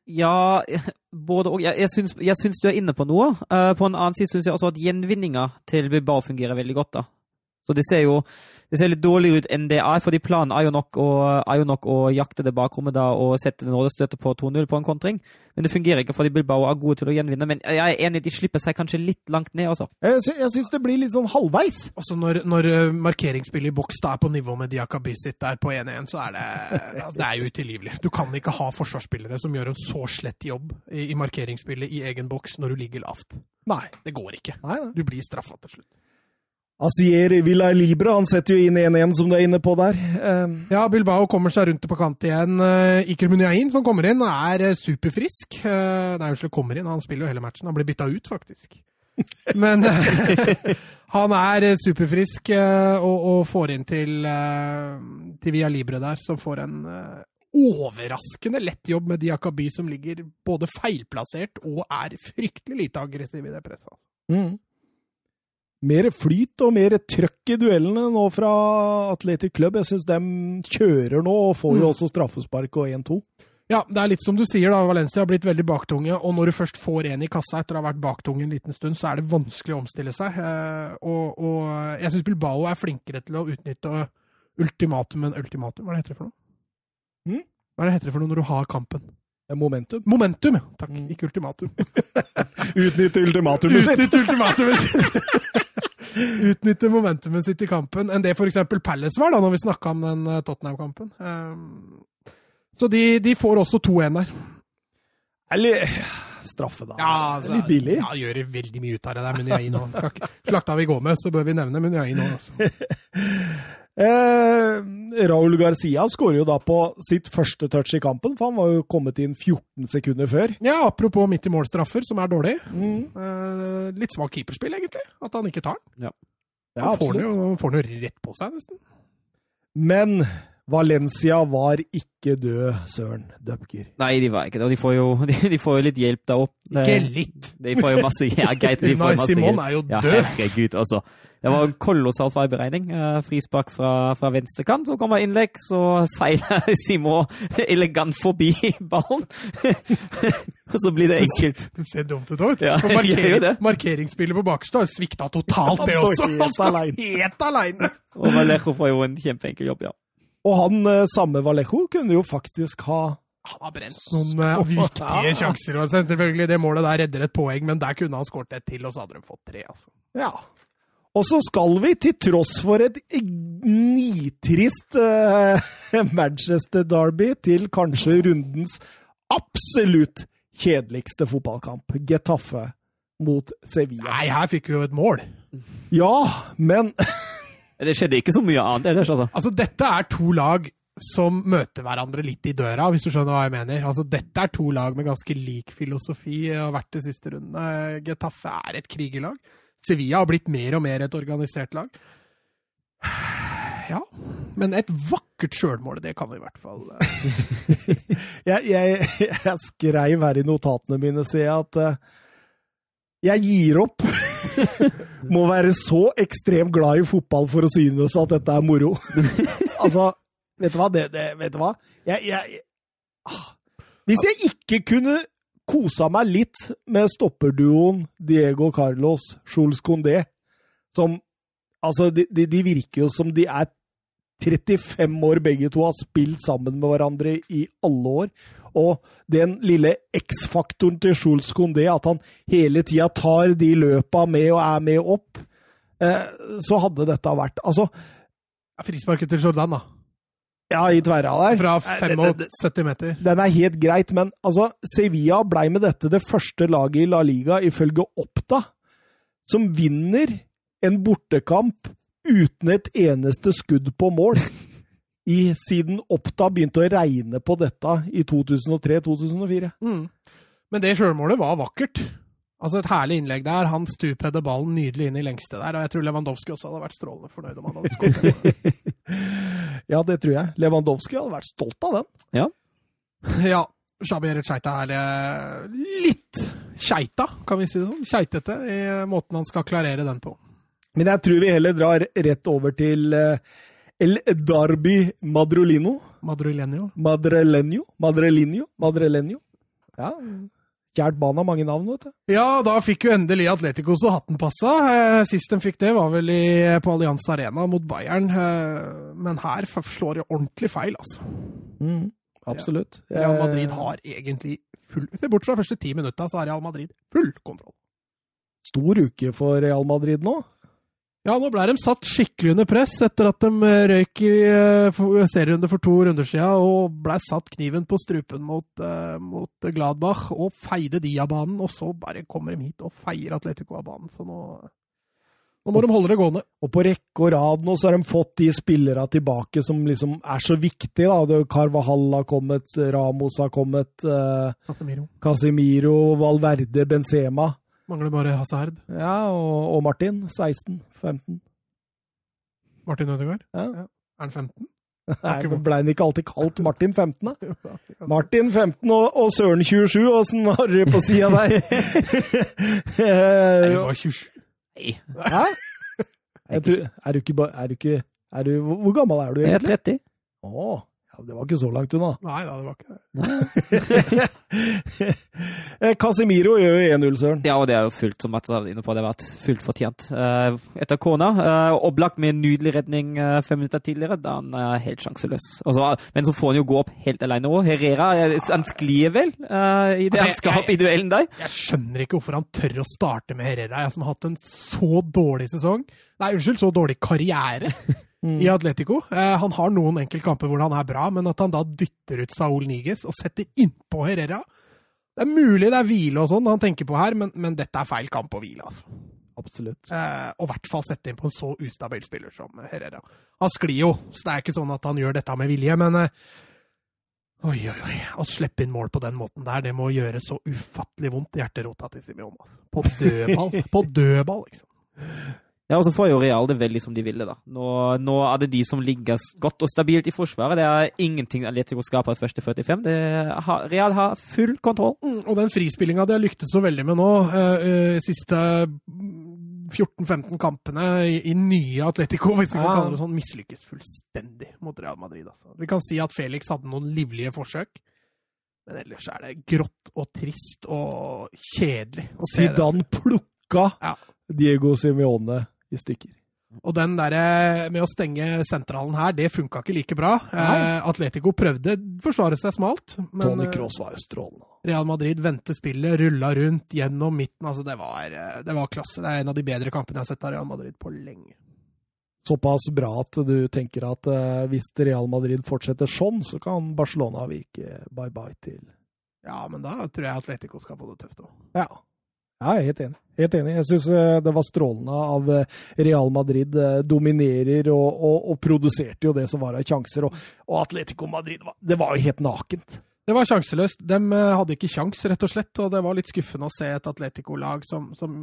Ja, både og. Jeg, jeg, syns, du er inne på noe. Uh, på en annen side syns jeg også at gjenvinninga til Bilbao fungerer veldig godt. da. Så det ser jo det ser litt dårligere ut enn det er, fordi planen er jo nok å, er jo nok å jakte det bakrommet da og sette nådestøtet på 2-0 på en kontring. Men det fungerer ikke fordi Bilbao er gode til å gjenvinne. Men jeg er enig, de slipper seg kanskje litt langt ned, altså. Jeg, sy jeg syns det blir litt sånn halvveis. Altså Når, når eh, markeringsspillet i boks da er på nivå med Diakaby sitt der på 1-1, så er det, altså, det er jo utilgivelig. Du kan ikke ha forsvarsspillere som gjør en så slett jobb i, i markeringsspillet i egen boks når du ligger lavt. Nei. Det går ikke. nei, nei. Du blir straffa til slutt. Asier Villa Libre han setter jo inn 1-1, som du er inne på der. Eh, Ja, Bilbao kommer seg rundt på kant igjen. Eh, Iker Muniain, som kommer inn, er eh, superfrisk. Nei, unnskyld, kommer inn. Han spiller jo hele matchen. Han blir bytta ut, faktisk. (laughs) Men eh, han er superfrisk og, og får inn til, til Via Libre der, som får en overraskende lett jobb med Diakobi, som ligger både feilplassert og er fryktelig lite aggressiv i det presset. mm. Mer flyt og mer trøkk i duellene nå fra Atletic Club. Jeg syns de kjører nå, og får jo Mm. også straffespark og 1-2. Ja, det er litt som du sier, da. Valencia har blitt veldig baktunge. Og når du først får en i kassa etter å ha vært baktunge en liten stund, så er det vanskelig å omstille seg. Eh, og, og jeg syns Bilbao er flinkere til å utnytte ultimatum enn ultimatum. Hva er det heter det for noe? Mm? Hva er det heter det for noe når du har kampen? Momentum. Momentum, ja. Takk. Mm. Ikke ultimatum. (laughs) (laughs) Utnytte ultimatumet sitt. Utnytte ultimatumet sitt. (laughs) Utnytte momentumet sitt i kampen enn det f.eks. Palace var, da, når vi snakka om den eh, Tottenham-kampen. Um, så de, de, får også 2-1 der. Eller straffe, da. Ja, altså, Litt billig. Ja, gjør veldig mye ut av det der, Muniain nå. Slakta vi går med, så bør vi nevne Muniain òg, Altså. (laughs) Eh, Raúl Garcia skårer jo da på sitt første touch i kampen, for han var jo kommet inn 14 sekunder før. Ja, apropos midt i mål-straffer, som er dårlig. Mm. Eh, litt svakt keeperspill, egentlig. At han ikke tar den. Ja. Ja, han får den jo, får den jo rett på seg, nesten. Men Valencia var ikke død, Søren Dupker. Nei, de var ikke det. Og de får jo, (laughs) de, de får jo litt hjelp der opp. Ikke litt. De får jo masse Ja, greit. De (laughs) får Nei, masse Simon hjelp. er jo død! Ja, herregud, altså. Det var en kolossal feilberegning. Uh, frispark fra, fra venstre kant, så kommer innlegg, så seiler (laughs) Simon elegant forbi ballen. Og så blir det enkelt. Det ser dumt ut òg. Ja, markering, markeringsspillet på bakerste har svikta totalt, det også. Han står helt aleine. Og Vallejo får jo en kjempeenkel jobb, ja. Og han eh, samme Vallejo kunne jo faktisk ha Han har brent noen eh, viktige sjanser. og Selvfølgelig, det målet der redder et poeng, men der kunne han skåret et til, og så hadde de fått tre. altså. Ja. Og så skal vi, til tross for et nitrist uh, (laughs) Manchester Derby, til kanskje rundens absolutt kjedeligste fotballkamp. Getafe mot Sevilla. Nei, her fikk vi jo et mål. Ja, men (laughs) Det skjedde ikke så mye annet ellers, altså. Altså, dette er to lag som møter hverandre litt i døra, hvis du skjønner hva jeg mener. Altså, Dette er to lag med ganske lik filosofi og har vært det siste rundene. Getafe er et krigerlag. Sevilla har blitt mer og mer et organisert lag. Ja, men et vakkert sjølmål, det kan vi i hvert fall eh, (laughs) jeg, jeg, jeg skrev her i notatene mine, ser jeg, at eh, jeg gir opp. (laughs) Må være så ekstremt glad i fotball for å synes at dette er moro. (laughs) altså, vet du hva? Det, det, vet du hva? Jeg, jeg, ah. Hvis jeg ikke kunne kosa meg litt med stopperduoen Diego Carlos Jules Condé, som Altså, de, de, de virker jo som de er 35 år begge to, har spilt sammen med hverandre i alle år. Og den lille X-faktoren til Schulz Condé, at han hele tida tar de løpa med og er med opp, eh, så hadde dette vært Altså, Frisparket til Jordan, da. ja, i tverra der Fra Eh, det- det- 75 meter. Den er helt greit, men altså, Sevilla blei med dette det første laget i La Liga, ifølge Oppda, som vinner en bortekamp uten et eneste skudd på mål. I, siden Oppda begynte å regne på dette i 2003-2004. Mm. Men det sjølmålet var vakkert. Altså Et herlig innlegg der. Han stupede ballen nydelig inn i lengste der. Og jeg tror Lewandowski også hadde vært strålende fornøyd om han hadde skåret. (laughs) ja, det tror jeg. Lewandowski hadde vært stolt av den. ja. (laughs) Shabir Cheita er eh, litt keita, kan vi si det sånn. Keitete i måten han skal klarere den på. Men jeg tror vi heller drar rett over til eh, El Darby Madrolino. Madrilenio. Madrelenio. Madrelinho. Madrelenio. Ja. Kjært barn har mange navn, vet du. Ja, da fikk jo endelig Atletico så hatten passa. Eh, Sist de fikk det, var vel i, på Allianz Arena mot Bayern. Eh, Men her slår det ordentlig feil, altså. Mm, absolutt. Real Madrid Eh, har egentlig full bort fra de første ti minutta, så har Real Madrid full kontroll. Stor uke for Real Madrid nå. Ja, nå ble de satt skikkelig under press etter at de eh, røyk i eh, for- serierunde for to runder siden og ble satt kniven på strupen mot, eh, mot Gladbach og feide de av banen. Og så bare kommer de hit og feier Atletico av banen. Så nå, nå må de holde det gående. Og på rekke og rad nå så har de fått de spillere tilbake som liksom er så viktige. da. Carvajal har kommet, Ramos har kommet, eh, Casemiro. Casemiro, Valverde, Benzema. Mangler bare Hazard. Ja, og, og Martin. 16, 15. Martin Ødegaard. Ja. Er han 15? Nei, ble han ikke alltid kalt Martin 15, da? (laughs) Martin 15 og, og Søren 27, åssen har dere på sida der? (laughs) Er det bare 27? Nei, Hæ? (laughs) Jeg tror, er du ikke bare... Er du ikke er du, Hvor gammel er du egentlig? jeg er 30. Å, Ja, det var ikke så langt unna. Nei da, det var ikke det. (laughs) Eh, Casemiro gjør jo 1-0, Søren. Ja, og det er jo fullt, som Mats var inne på, det har vært fullt fortjent. Uh, etter kona. Uh, Oblak med en nydelig redning uh, fem minutter tidligere, da han er helt sjanseløs. Altså, men så får han jo gå opp helt alene òg. Herrera han sklir vel i det han skal opp i duellen der. Jeg skjønner ikke hvorfor han tør å starte med Herrera, jeg som har hatt en så dårlig sesong. Nei, unnskyld, så dårlig karriere. Mm. i Atletico. Eh, han har noen enkeltkamper hvor han er bra, men at han da dytter ut Saul Niges og setter innpå Herrera Det er mulig det er hvile og sånn han tenker på her, men, men, dette er feil kamp å hvile. altså. Absolutt. Eh, og i hvert fall sette inn på en så ustabil spiller som Herrera. Han sklir jo, så det er ikke sånn at han gjør dette med vilje, men eh, Oi, oi, oi. Å slippe inn mål på den måten der, det må gjøre så ufattelig vondt i hjerterota til Simeon. Altså. På dødball. (laughs) på dødball, liksom. Ja, og så får jo Real det veldig som de ville, da. Nå, nå, er det de som ligger godt og stabilt i forsvaret. Det er ingenting Atletico skaper første 45. Har, Real har full kontroll. Mm, og den frispillinga de har lyktes så veldig med nå, eh, uh, siste 14-15 kampene i, i, nye Atletico, hvis vi kan kalle det sånn, mislykkes fullstendig mot Real Madrid. Altså. Vi kan si at Felix hadde noen livlige forsøk. Men ellers er det grått og trist og kjedelig. Zidane plukka ja. Diego Simione i stykker. Og den der med å stenge sentralen her, det funka ikke like bra. Eh, Atletico prøvde forsvare seg smalt. Men Tony Cross var jo strålende. Real Madrid vendte spillet, rulla rundt gjennom midten. altså det var, det var, klasse. Det er en av de bedre kampene jeg har sett av Real Madrid på lenge. Såpass bra at du tenker at eh, hvis Real Madrid fortsetter sånn, så kan Barcelona virke bye-bye til Ja, men da tror jeg Atletico skal få det tøft òg. Ja. Ja, jeg er helt enig. Helt enig. Jeg syns eh, det var strålende av eh, Real Madrid. Eh, dominerer og, og, og produserte jo det som var av sjanser. Og, og Atletico Madrid, det var jo helt nakent. Det var sjanseløst. De hadde ikke sjans, rett og slett. Og det var litt skuffende å se et Atletico-lag som, som,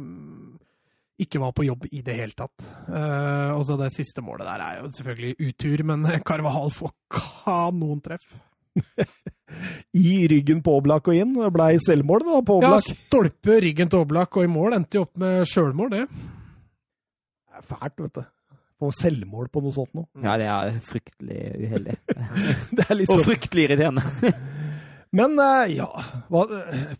ikke var på jobb i det hele tatt. Uh, og så det siste målet der er jo selvfølgelig utur, men (laughs) Carvahal får kanontreff. (laughs) i ryggen på Oblak og inn. Det blei selvmål da, på Oblak. Ja, stolpe ryggen til Oblak og i mål. Endte jo opp med sjølmål, det. Det er fælt, vet du. Få selvmål på noe sånt noe. Ja, det er fryktelig uheldig. (laughs) det er litt Og fryktelig irriterende. (laughs) Men eh, ja hva,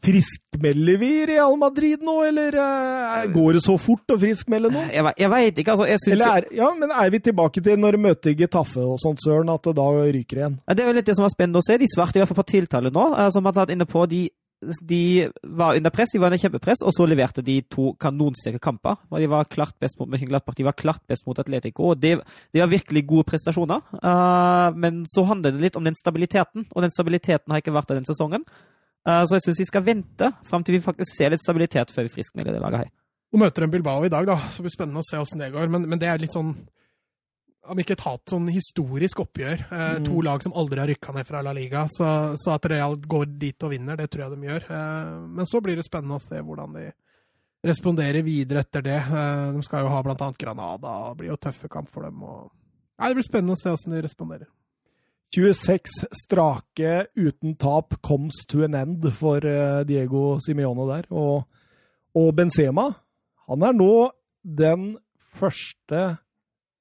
Friskmelder vi Real Madrid nå, eller uh, går det så fort å friskmelde nå? Jeg, jeg veit ikke, altså. Jeg syns er, Ja, men er vi tilbake til når møter Getafe og sånt, Søren, at det da ryker igjen? Det er jo litt det som er spennende å se. De svarte i hvert fall på tiltale nå. Eh, som man har vært inne på, de de var under press, de var under kjempepress, og så leverte de to kanonsterke kamper. De var klart best mot Mönchengladbach, de var klart best mot Atletico. og Det, de var virkelig gode prestasjoner. Uh, men så handler det litt om den stabiliteten, og den stabiliteten har ikke vært der den sesongen. Uh, så jeg syns vi skal vente fram til vi faktisk ser litt stabilitet før vi friskmelder det laget her. Hun møter en Bilbao i dag, da, så det blir spennende å se åssen det går. Men, men det er litt sånn om ikke et hatt sånn historisk oppgjør. Eh, mm. To lag som aldri har rykka ned fra La Liga. Så, så, at Real går dit og vinner, det tror jeg de gjør. Eh, men så blir det spennende å se hvordan de responderer videre etter det. Eh, de skal jo ha bl.a. Granada, og det blir jo tøffe kamp for dem. Og... Nei, det blir spennende å se hvordan de responderer. 26 strake uten tap comes to an end for eh, Diego Simione der. Og, og Benzema, han er nå den første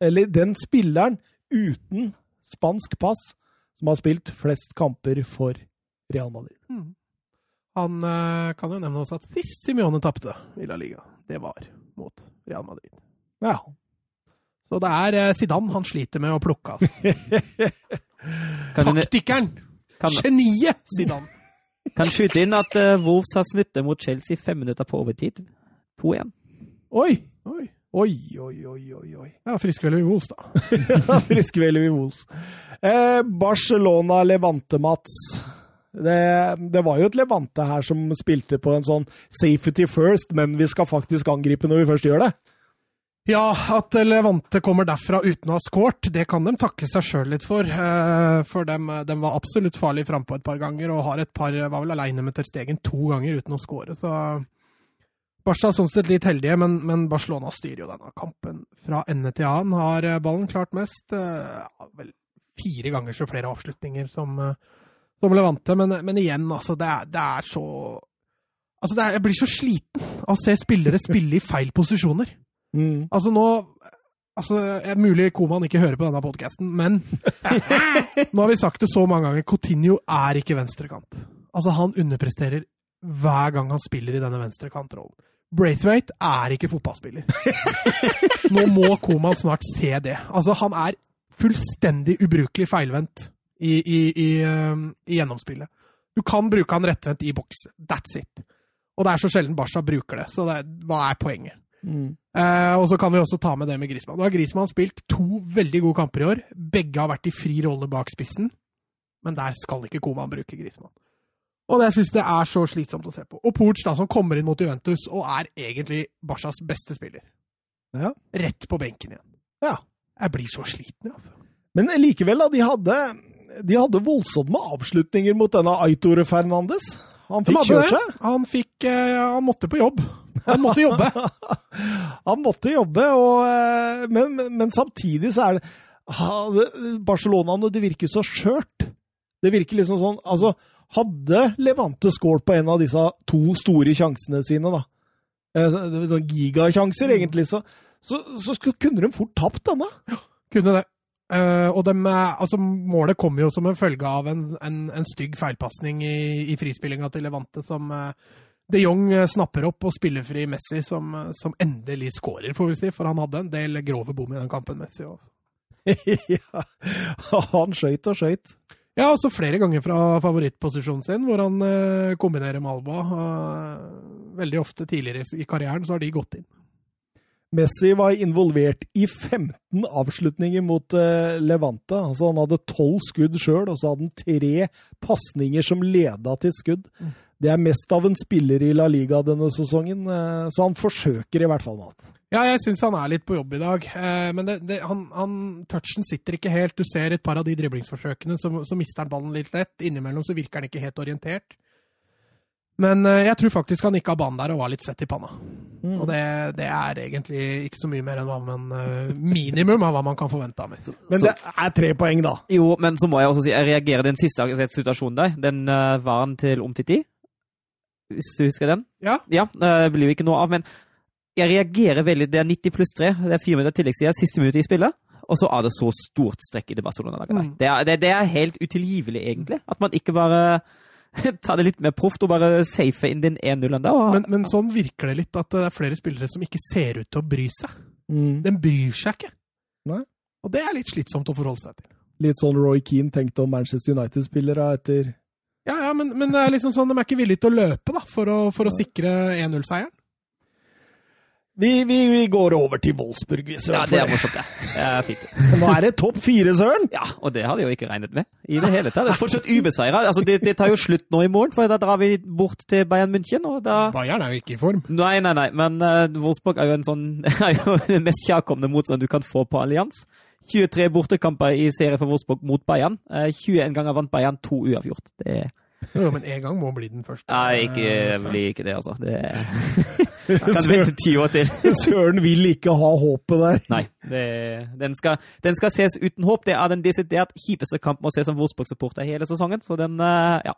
eller den spilleren uten spansk pass som har spilt flest kamper for Real Madrid. Mm. Han uh, kan jo nevne også at sist Simione tapte i La Liga, det var mot Real Madrid. Ja. Så det er uh, Zidane han sliter med å plukke, altså. (laughs) Taktikeren! Geniet Zidane! (laughs) Kan skyte inn at uh, Wolves har snuttet mot Chelsea fem minutter på overtid. 2-1. Oi! Oi. Oi, oi, oi, oi. oi. Ja, friskvelder i Wolves, da. (laughs) friskvelder i Wolves. Eh, Barcelona Levante, Mats. Det, det, var jo et Levante her som spilte på en sånn safety first, men vi skal faktisk angripe når vi først gjør det. Ja, at Levante kommer derfra uten å ha skåret, det kan de takke seg sjøl litt for. Eh, for de, de var absolutt farlige frampå et par ganger, og har et par, var vel aleine med Terstegen to ganger uten å skåre. Så Barca er sånn sett litt heldige, men, men, Barcelona styrer jo denne kampen fra ende til annen. Har eh, ballen klart mest. Eh, ja, vel fire ganger så flere avslutninger som, eh, som Levante, men, men igjen, altså, det er, det er så Altså, er, jeg blir så sliten av å se spillere spille i feil posisjoner. Mm. Altså, nå Altså, er Mulig Koman ikke hører på denne podkasten, men (laughs) nå har vi sagt det så mange ganger. Coutinho er ikke venstrekant. Altså, Han underpresterer hver gang han spiller i denne venstrekantrollen. Braithwaite er ikke fotballspiller. (laughs) Nå må Koman snart se det. Altså, Han er fullstendig ubrukelig feilvendt i, i, i, um, i gjennomspillet. Du kan bruke han rettvendt i boks. That's it. Og det er så sjelden Barca bruker det, så det, hva er poenget? Mm. Eh, og så kan vi også ta med det med Grisman Nå har Grisman spilt to veldig gode kamper i år. Begge har vært i fri rolle bak spissen, men der skal ikke Koman bruke Griezmann. Og det syns det er så slitsomt å se på. Og Porch, da, som kommer inn mot Juventus og er egentlig Barcas beste spiller. Ja. Rett på benken igjen. Ja. Jeg blir så sliten, altså. Men likevel, da. De hadde, de hadde voldsomme avslutninger mot denne Aitore Fernandes. Han fikk kjørt seg. Han fikk eh, Han måtte på jobb. Han måtte jobbe. (laughs) Han måtte jobbe, og, eh, men, men, men samtidig så er det Barcelona det virker så skjørt. Det virker liksom sånn Altså, hadde Levante skåret på en av disse to store sjansene sine, da eh, sånn Gigasjanser, egentlig, så, så, så kunne de fort tapt denne. Ja, Kunne det. Uh, og dem, eh, altså, målet kom jo som en følge av en, en, en stygg feilpasning i, i frispillinga til Levante, som uh, de Jong snapper opp og spiller fri Messi, som, som endelig skårer, får vi si. For han hadde en del grove bom i den kampen, Messi. Også. (laughs) ja, han skøyt og skøyt. Ja, også flere ganger fra favorittposisjonen sin, hvor han eh, kombinerer med Alba. Eh, veldig ofte tidligere i karrieren så har de gått inn. Messi var involvert i 15 avslutninger mot eh, Levante. Altså, han hadde 12 skudd sjøl, og så hadde han tre pasninger som leda til skudd. Mm. Det er mest av en spiller i La Liga denne sesongen, eh, så han forsøker i hvert fall, Mat. Ja, jeg syns han er litt på jobb i dag. Eh, men det, det, han, han, touchen sitter ikke helt. Du ser et par av de driblingsforsøkene, så, så mister han ballen litt lett. Innimellom så virker han ikke helt orientert. Men eh, jeg tror faktisk han gikk av banen der og var litt svett i panna. Og det, det er egentlig ikke så mye mer enn hva man, eh, minimum av hva man kan forvente av meg. Men det er tre poeng, da. Jo, men så må jeg også si, jeg reagerer den siste situasjonen der. Den uh, var han til Omtiti. Hvis du husker den? Ja. Ja, eh, det blir jo ikke noe av, men jeg reagerer veldig. Det er 90 pluss 3. Det er fire minutter tilleggstid. Siste minutt i spillet. Og så er det så stort strekk i det Barcelona-laget. Mm. Det, er- det, det er helt utilgivelig, egentlig. At man ikke bare (laughs) tar det litt mer proft og bare safer inn den 1-0-en der. Men, men sånn virker det litt at det er flere spillere som ikke ser ut til å bry seg. Mm. Den bryr seg ikke. Nei. Og det er litt slitsomt å forholde seg til. Litt sånn Roy Keane tenkte om Manchester United-spillere etter Ja, ja, men, men det er liksom sånn, de er ikke villige til å løpe da, for å, for å sikre 1-0-seieren. Vi, vi, vi går over til Wolfsburg, vi, ja, det er morsomt, det. det er fint. Nå er det topp fire, Søren! Ja, og det hadde jeg jo ikke regnet med i det hele tatt. Det er fortsatt (laughs) ubeseira. Altså, det, det tar jo slutt nå i morgen, for da drar vi bort til Bayern München. og da... Bayern er jo ikke i form. Nei, nei, nei, men uh, Wolfsburg er jo en sånn (laughs) er jo den mest kjærkomne motstand du kan få på Allians. 23 bortekamper i serie for Wolfsburg mot Bayern. Uh, 21 ganger vant Bayern, to uavgjort. Det er Jo, men én gang må bli den første. Nei, ikke, Eh, blir ikke det, altså. Det (laughs) kan vente ti år til. (laughs) Søren vil ikke ha håpet der. Nei, det, den, skal, den skal ses uten håp. Det er den desidert kjipeste kampen å se som Wolfsburg-supporter hele sesongen. Så den, uh, ja.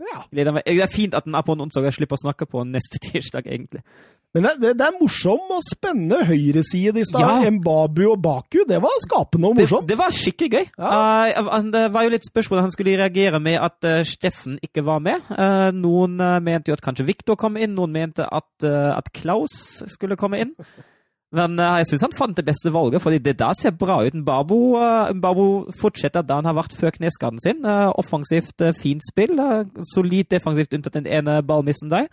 Ja. Det er fint at den er på en onsdag, jeg slipper å snakke på neste (laughs) tirsdag, egentlig. Men det, det, det er morsom og spennende høyreside i stad. Ja. Mbabu og Baku, det var skapende og morsomt. det var skikkelig gøy. Ja. Uh, det var jo litt spørsmål han skulle reagere med at uh, Steffen ikke var med. Uh, noen mente jo at kanskje Viktor kom inn, noen mente at, at Klaus skulle komme inn. Men eh, jeg syns han fant det beste valget, fordi det der ser bra ut. Mbabo, uh, Mbabo fortsetter der han har vært før kneskaden sin. Eh, offensivt, eh, fint spill. eh, solid defensivt unntatt den ene ballmissen der.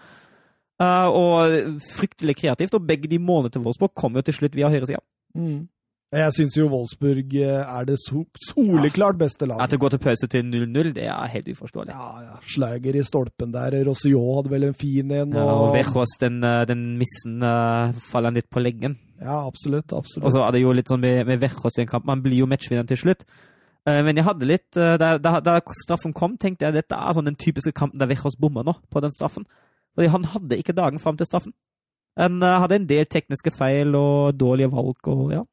Eh, og fryktelig kreativt. Og begge de målene til Wolfsburg kom jo til slutt via høyresida. Mm. Jeg syns jo Wolfsburg eh, er det so soleklart beste laget. At det går til pause til 0-0, det er helt uforståelig. Ja, ja. Slager i stolpen der. Rossillon hadde vel en fin en. Ja, og Vejos, den, eh, den missen faller litt på leggen. Ja, absolutt. absolutt. Og så er det jo litt sånn med, med Vechos i en kamp, man blir jo matchvinner til slutt. Eh, men jeg hadde litt, eh, da, da, da straffen kom, tenkte jeg dette er sånn den typiske kampen der Vechos bommer nå, på den straffen. Fordi han hadde ikke dagen fram til straffen. Han eh, hadde en del tekniske feil og dårlige valg og ja.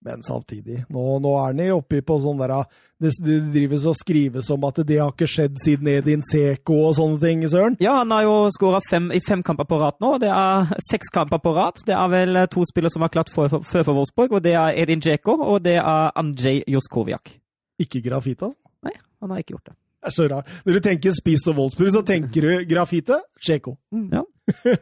Men samtidig, nå, nå er han oppi på sånn der Det, det drives og skrives om at det har ikke skjedd siden Edin Seko og sånne ting, Søren. Ja, han har jo skåra i fem kamper på rad nå. Det er seks kamper på rad. Det er vel to spillere som har klart før for, for, for, Wolfsburg, og det er Edin Djeko og det er Andrzej Joskowiak. Ikke Grafita? Nei, han har ikke gjort det. Det er så rart. Når du tenker spiss og Wolfsburg, så tenker du Grafite, Djeko. Ja. (laughs)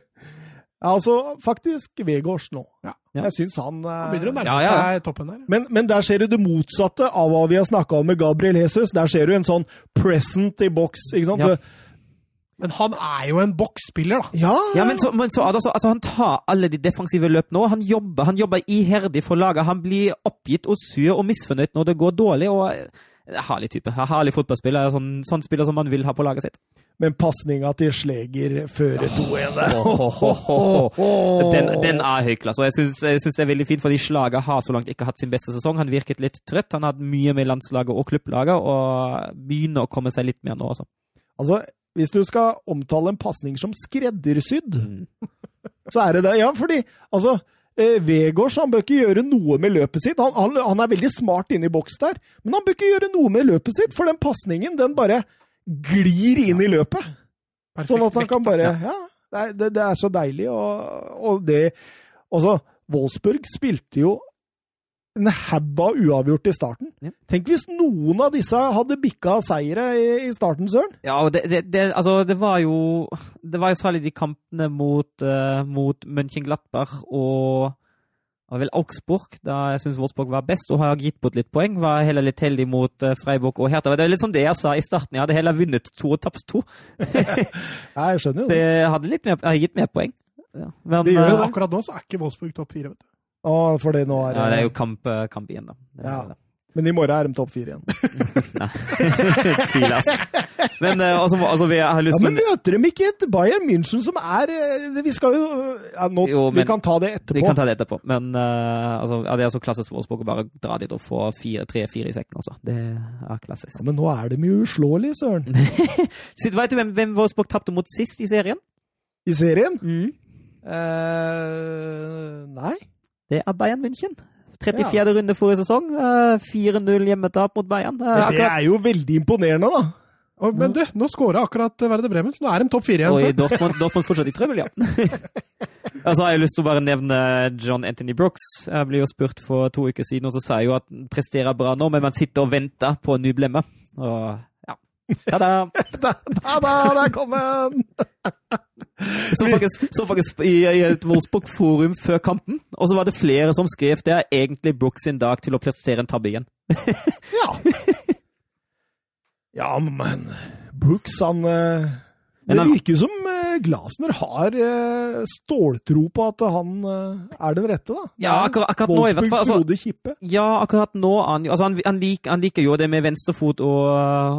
Ja, altså faktisk Vegårs nå. Ja. Jeg syns han Han begynner å nærme Ja, ja. seg toppen der. men, men der ser du det motsatte av hva vi har snakka om med Gabriel Jesus. Der ser du en sånn present i boks. ikke sant? Ja. Men han er jo en boksspiller, da. Ja, Ja, men så, men så altså, altså, Han tar alle de defensive løp nå. Han jobber, han jobber iherdig for laget. Han blir oppgitt og sur og misfornøyd når det går dårlig. og eh, Herlig type. Herlig fotballspiller. Sånn, sånn spiller som man vil ha på laget sitt. Men pasninga til Sleger fører 2-1 der. (laughs) Den, den er høyklasse. Jeg syns, det er veldig fint, fordi Slager har så langt ikke hatt sin beste sesong. Han virket litt trøtt. Han har hatt mye med landslaget og klubblaget, og begynner å komme seg litt mer nå, også. Altså, hvis du skal omtale en pasning som skreddersydd, Mm. (laughs) så er det det. Ja, fordi altså eh, Vegårs han bør ikke gjøre noe med løpet sitt. Han, han, han er veldig smart inne i boks der, men han bør ikke gjøre noe med løpet sitt, for den pasningen den bare glir inn i løpet. Perfekt Sånn at han kan bare Ja, det det, er så deilig, og, og det Altså, Wolfsburg spilte jo en haug av uavgjort i starten. Ja. Tenk hvis noen av disse hadde bikka seire i, i starten, Søren. Ja, og det, det, det, altså, det var jo Det var jo særlig de kampene mot, uh, mot Mönchenglattberg og var vel Augsburg, da jeg syns Wolfsburg var best og har gitt bort litt poeng. Var heller litt heldig mot uh, Freiburg og Hertha. Det er litt sånn det jeg sa i starten. Jeg hadde heller vunnet to og tapt to. (laughs) Ja, jeg skjønner jo det. Det hadde litt mer, gitt mer poeng. Ja. Men, Det gjør eh, det. Akkurat nå så er ikke Wolfsburg topp fire. vet du. Å, for nå er Ja, det er jo kamp, eh, kamp igjen, da. Det Ja. det. Men i morgen er de topp fire igjen. (laughs) (laughs) Tvil, ass. Men eh, altså, altså, vi har Ja, Men møter de ikke et Bayern München som er eh, Vi skal jo ja, nå, Jo, Vi kan ta det etterpå. Vi kan ta det etterpå. Men uh, altså, ja, det er så klassisk for oss å bare dra dit og få tre-fire i sekken. Altså. Det er klassisk. Ja, men nå er de jo uslåelige, søren. (laughs) Vet du hvem, hvem Wolfsburg tapte mot sist i serien? I serien? Mm. Uh, nei. Det er Bayern München. 34. runde forrige sesong. eh, 4-0 hjemmetap mot Bayern. Det er Men det er jo veldig imponerende, da. Men du, nå skåra akkurat Verde Bremen, så nå er de topp fire igjen. Oi, Dortmund, Dortmund fortsatt i trøbbel, (laughs) ja. Og så har jeg lyst til å bare nevne John Anthony Brooks. Jeg ble jo spurt for to uker siden, og så sa jeg jo at han presterer bra nå, men man sitter og venter på en ny blemme. Og (laughs) ja. Ja, da. Da, da, da, der kom den! Så faktisk, så faktisk i, i et Wolfsburg-forum før kampen, og så var det flere som skrev det er egentlig Brooks sin dag til å prestere en tabbe igjen. Ja. (laughs) Ja, men Brooks, han eh, Det virker jo som eh, Glasner har eh, ståltro på at han eh, er den rette, da. Ja, akkurat, akkurat nå i hvert fall. Altså, ja, akkurat nå han, altså, han, han, liker, han liker jo det med venstrefot og,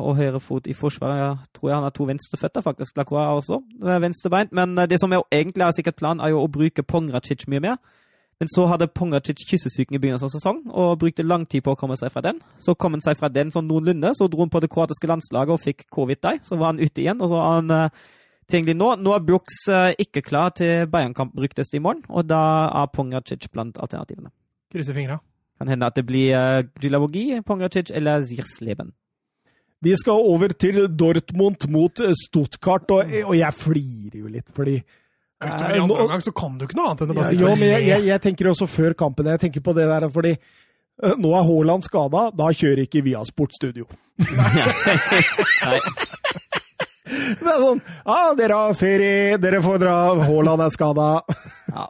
og høyrefot i forsvaret. Jeg tror jeg han har to venstreføtter, faktisk. Lacroix også. Venstrebeint. Men det som er egentlig er sikkert planen, er jo å bruke Pongracic mye mer. Men så hadde Pongacic kyssesyken i begynnelsen av sesong og brukte lang tid på å komme seg fra den. Så kom han seg fra den sånn noenlunde, så dro han på det kroatiske landslaget og fikk covid der. Så var han ute igjen, og så har han eh, tilgjengelig nå. Nå er Brooks eh, ikke klar til Bayern-kamp, ryktes det i morgen, og da er Pongracic blant alternativene. Krysser fingra. Kan hende at det blir uh, Gilavogi, Pongracic eller Zirsleben. Vi skal over til Dortmund mot eh, Stuttgart, og, og jeg flirer jo litt, fordi Utover i eh, andre omgang så kan du ikke noe annet enn å Ja, bare sitte jo, men jeg, jeg, jeg tenker også før kampen. Jeg tenker på det der fordi uh, nå er Haaland skada, da kjører ikke Via Sportstudio. (laughs) Nei. Det er sånn Ja, dere har ferie, dere får dra, Haaland er skada. Ja,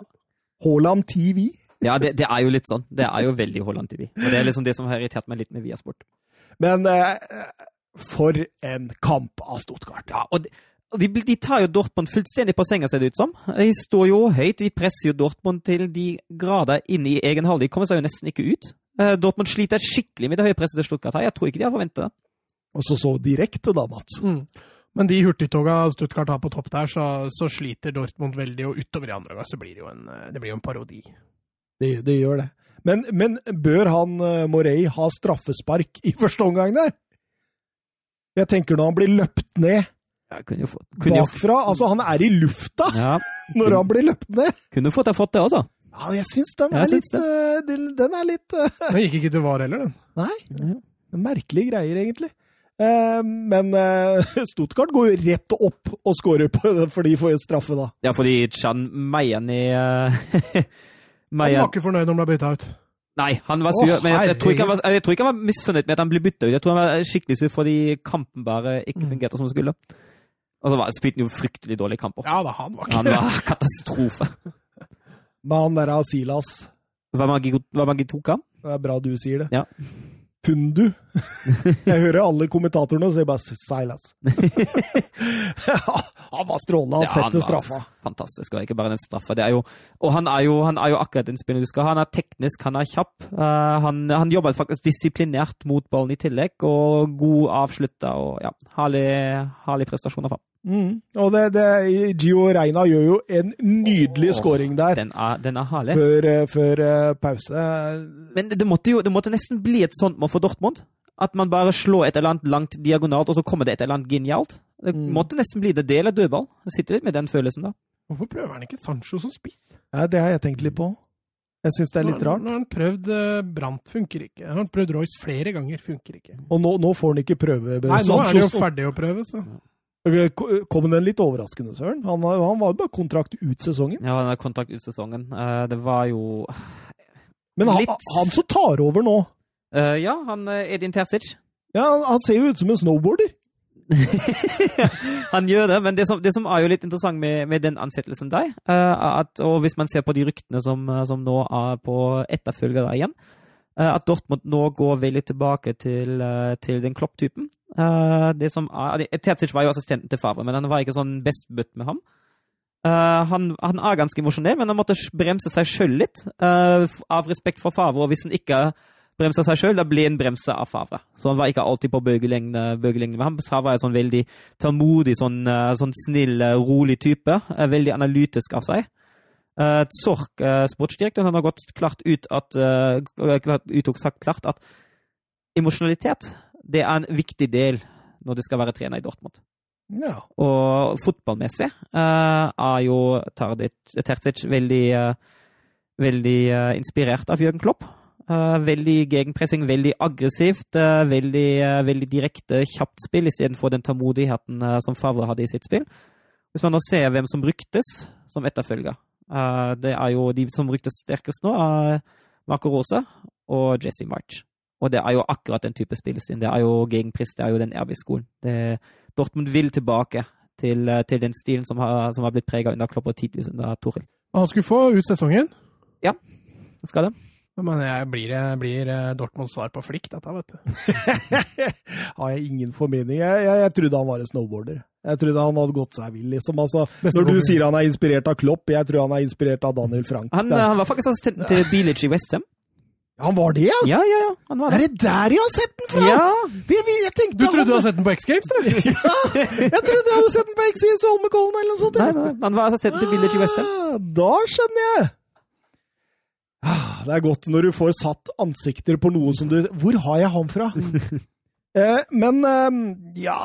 Haaland TV. ja det, det er jo litt sånn. Det er jo veldig Haaland TV. Og det er liksom det som har irritert meg litt med Viasport. Men eh, for en kamp av Stuttgart. Ja, og det, de, de tar jo Dortmund fullstendig på senga, ser det ut som. De står jo høyt, de presser jo Dortmund til de grader inn i egen hall. De kommer seg jo nesten ikke ut. Eh, Dortmund sliter skikkelig med det høye presset til Stuttgart her. Jeg tror ikke de har forventet det. Og så så direkte, da, Mats. Mm. Men de hurtigtoga Stuttgart har på topp der, så, så sliter Dortmund veldig, og utover i andre omgang så blir det jo en, eh, det blir jo en parodi. Det, det gjør det. Men, men bør han eh, Morey ha straffespark i første omgang der? Jeg tenker når han blir løpt ned kunne jo fått, kunne jo, bakfra. Altså, han er i lufta ja, (laughs) når han blir løpt ned. kunne fått fått det også. Ja, jeg syns den, Jeg er syns litt, eh, den, den er litt eh, (laughs) Den gikk ikke til VAR heller, den. Nei. Merkelige greier, egentlig. Eh, men (laughs) Stuttgart går jo rett opp og scorer på det, for de får jo straffe, da. Ja, fordi Chan Meian i uh, Han var ikke fornøyd når han ble bytta ut. Nei, han var sur. Oh, men jeg, jeg, tror ikke han var, jeg tror ikke han var misfornøyd med at han ble bytta ut. Jeg tror han var skikkelig sur fordi kampen bare ikke Mm. fungerte som den skulle. Og så spilte han jo fryktelig dårlige kamper. Ja da, han var ikke Han var (laughs) katastrofe. Med han der er Silas. Hva Det er bra du sier det. Ja. Pundu. (laughs) Jeg hører alle kommentatorene og sier bare Silas. (laughs) han var strålende. Han Ja, setter straffa. Fantastisk, og ikke bare den straffa. Det er jo, og han er jo, han er jo akkurat den spiller du skal ha. Han er teknisk, han er kjapp. Uh, han, han jobber faktisk disiplinert mot ballen i tillegg, og god avslutta. og ja, Herlig, herlig prestasjon av ham. Mm. Og det, det, Gio Reina gjør jo en nydelig oh, scoring der Den er, den er herlig. før, eh, før eh, pause. Men det måtte jo det måtte nesten bli et sånt mål for Dortmund. At man bare slår et eller annet langt diagonalt, og så kommer det et eller annet genialt. Det Mm. måtte nesten bli det. Det eller dødball. Jeg sitter litt med den følelsen, da. Hvorfor prøver han ikke Sancho som spiss? Ja, det har jeg tenkt litt på. Jeg syns det er litt rart. Nå har han prøvd Brant, Brandt, funker ikke. Han har prøvd Royce flere ganger, funker ikke. Og nå, nå får han ikke prøve. Nei, nå er det jo ferdig å prøve, så. Ko- Kom den litt overraskende, Søren? Han, han var jo bare kontrakt ut sesongen. Ja, han er kontrakt ut sesongen. Eh, det var jo Men han, Litt- han som tar over nå Uh, Ja, han eh, Edin Terzic. ja, han, han ser jo ut som en snowboarder. (laughs) han gjør det, men det som, det som er jo litt interessant med, med den ansettelsen der, uh, at, og hvis man ser på de ryktene som, som nå er på etterfølger der igjen, uh, at Dortmund nå går veldig tilbake til, uh, til den Klopp-typen. Eh, det som er, Terzic var jo assistenten til Favre, men han var ikke sånn best butt med ham. Uh, han, han er ganske emosjonell, men han måtte bremse seg sjøl litt, Uh, av respekt for Favre. Og hvis han ikke bremsa seg sjøl, da ble han bremsa av Favre. Så han var ikke alltid på bølgelengde bølgelengde med ham. Favre er sånn veldig tålmodig, sånn, sånn snill, rolig type. Veldig analytisk av seg. Uh, Zork, uh, han har gått klart ut at uh, klart, uttok sagt klart at emosjonalitet det er en viktig del når du skal være trener i Dortmund. Ja. Og fotballmessig uh, er jo Terzic veldig, uh, veldig uh, inspirert av Jørgen Klopp. Veldig gegenpressing, veldig aggressivt, veldig, veldig direkte, kjapt spill istedenfor den tålmodigheten som Favre hadde i sitt spill. Hvis man nå ser hvem som ryktes som etterfølger Det er jo de som ryktes sterkest nå, er Marco Rose og Jesse March. Og det er jo akkurat den type spillestil. Det er jo gegenpress, det er jo den RB-skolen. Dortmund vil tilbake til, eh, til den stilen som har, som har blitt prega under Klopp og tidvis under Toril. Han skulle få ut sesongen. Skal det? Men jeg blir, blir eh, Dortmunds svar på flikk, dette, vet du. (laughs) Har jeg ingen formening. Jeg, jeg, jeg trodde han var en snowboarder. Jeg trodde han hadde gått seg vill, liksom. Altså, når du sier han er inspirert av Klopp, jeg tror han er inspirert av Daniel Frank. Han, Det eh, han var faktisk assistenten til Bilic i Westham. Han var det, ja? Ja, ja, ja. Han var Er det. det der jeg har sett den fra? Ja, Vi- vi- Jeg tenkte Du (laughs) trodde du hadde sett den på X Games, eller? Jeg trodde jeg hadde sett den på X-Games Holmenkollen eller noe sånt. nei, ja. nei, han var assistenten til Village i Westham. Ah, Da skjønner jeg! Ah, Det er godt når du får satt ansikter på noe som du Hvor har jeg han fra? (laughs) eh, men eh, ja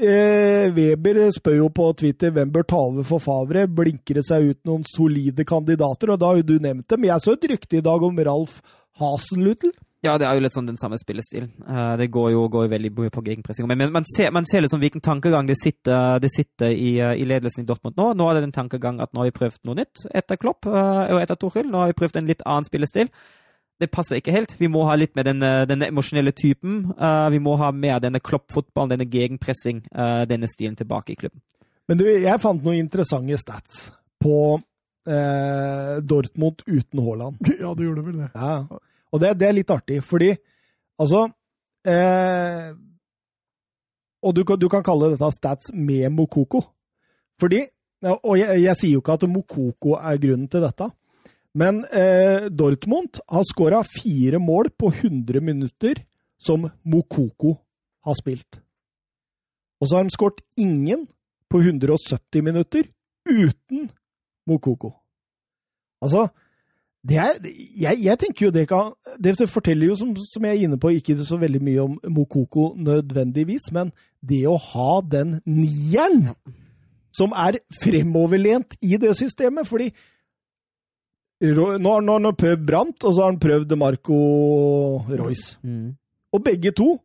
eh, Weber spør jo på Twitter hvem bør ta over for Favre. Blinker det seg ut noen solide kandidater? Og da har jo du nevnt dem. Jeg så et rykte i dag om Ralf Hasenlutl. Ja, det er jo litt sånn den samme spillestilen. Eh, det går jo går jo veldig mye på gegenpressing. Men, man, ser, man ser liksom hvilken tankegang det sitter, det sitter i, eh, i ledelsen i Dortmund nå. Nå er det den tankegang at nå har vi prøvd noe nytt etter Klopp eh, og etter Tuchel. Nå har vi prøvd en litt annen spillestil. Det passer ikke helt. Vi må ha litt mer den, denne emosjonelle typen. Eh, vi må ha mer denne Klopp-fotballen, denne gegenpressing, eh, denne stilen tilbake i klubben. Men du, jeg fant noen interessante stats på eh, Dortmund uten Haaland. (laughs) Ja, du gjorde vel det. Ja, og det, det er litt artig, fordi altså eh, Og du, du kan kalle dette stats med Mokoko. Fordi Og jeg, jeg sier jo ikke at Mokoko er grunnen til dette, men eh, Dortmund har skåra fire mål på 100 minutter som Mokoko har spilt. Og så har de skåret ingen på 170 minutter uten Mokoko. Altså, er, jeg, jeg tenker jo det kan Det forteller jo, som, som jeg er inne på, ikke så veldig mye om Mokoko nødvendigvis, men det å ha den nieren som er fremoverlent i det systemet Fordi Nå har han prøvd Brandt, og så har han prøvd Marco Royce. Mm. Og begge to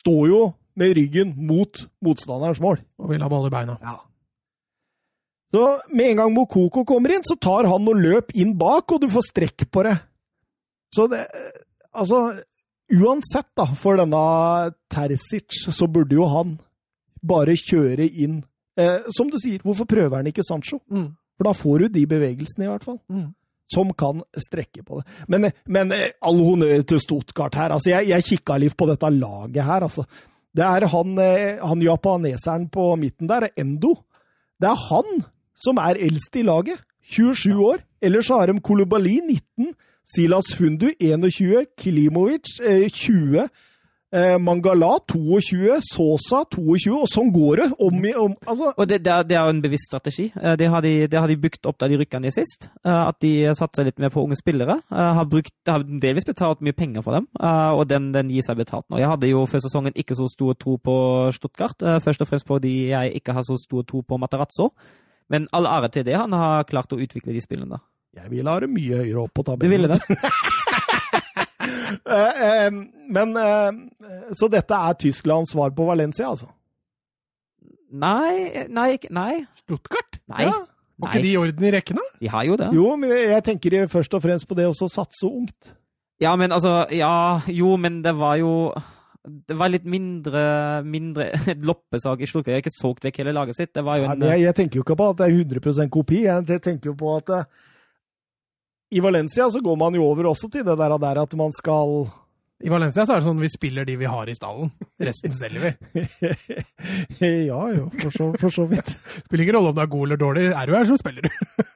står jo med ryggen mot motstanderens mål. Og vil ha ball i beina. Ja. Så med en gang Mokoko kommer inn, så tar han noe løp inn bak, og du får strekk på det. Så det Altså, uansett, da, for denne Terzic, så burde jo han bare kjøre inn eh, Som du sier, hvorfor prøver han ikke Sancho? Mm. For da får du de bevegelsene, i hvert fall. Mm. Som kan strekke på det. Men, men eh, all honnør til Stuttgart her. Altså, jeg, jeg kikka litt på dette laget her, altså. Det er han, eh, han japaneseren på midten der, Endo. Det er han som er eldst i laget. 27 år. Ellers har de Kolobali 19, Silas Fundu 21, Klimovic eh, 20, eh, Mangala 22, Sosa 22, og sånn går det. Om, om, altså, Og det, det, er, det er jo en bevisst strategi. Eh, Det har de, det har de bygd opp da de rykka ned sist. Eh, At de satser litt mer på unge spillere. Eh, Har, brukt, har delvis betalt mye penger for dem, og den, den gir seg betalt nå. Jeg hadde jo før sesongen ikke så stor tro på Stuttgart, først og fremst fordi jeg ikke har så stor tro på Matarazzo. Men all ære til det, han har klart å utvikle de spillene. da. jeg ville ha det mye høyere opp på Du tabellen. ville det? (laughs) Eh, eh, men eh, Så dette er Tysklands svar på Valencia, altså? Nei, nei, nei. Stuttgart? Nei. Ja. Var ikke de i orden i rekken, da? De har jo det. Jo, men jeg tenker først og fremst på det å satse ungt. Ja, men altså Ja, jo, men det var jo Det var litt mindre, mindre (laughs) et loppesak i har ikke solgt vekk hele laget sitt. Det var jo Nei, en men jeg, jeg tenker jo ikke på at det er 100% kopi. Jeg tenker jo på at det, i Valencia så går man jo over også til det der, der at man skal I Valencia så er det sånn vi spiller de vi har i stallen. Resten selger vi. (laughs) Ja jo, for så, for så vidt. (laughs) Spiller ikke rolle om du er god eller dårlig. Er du her, så spiller du.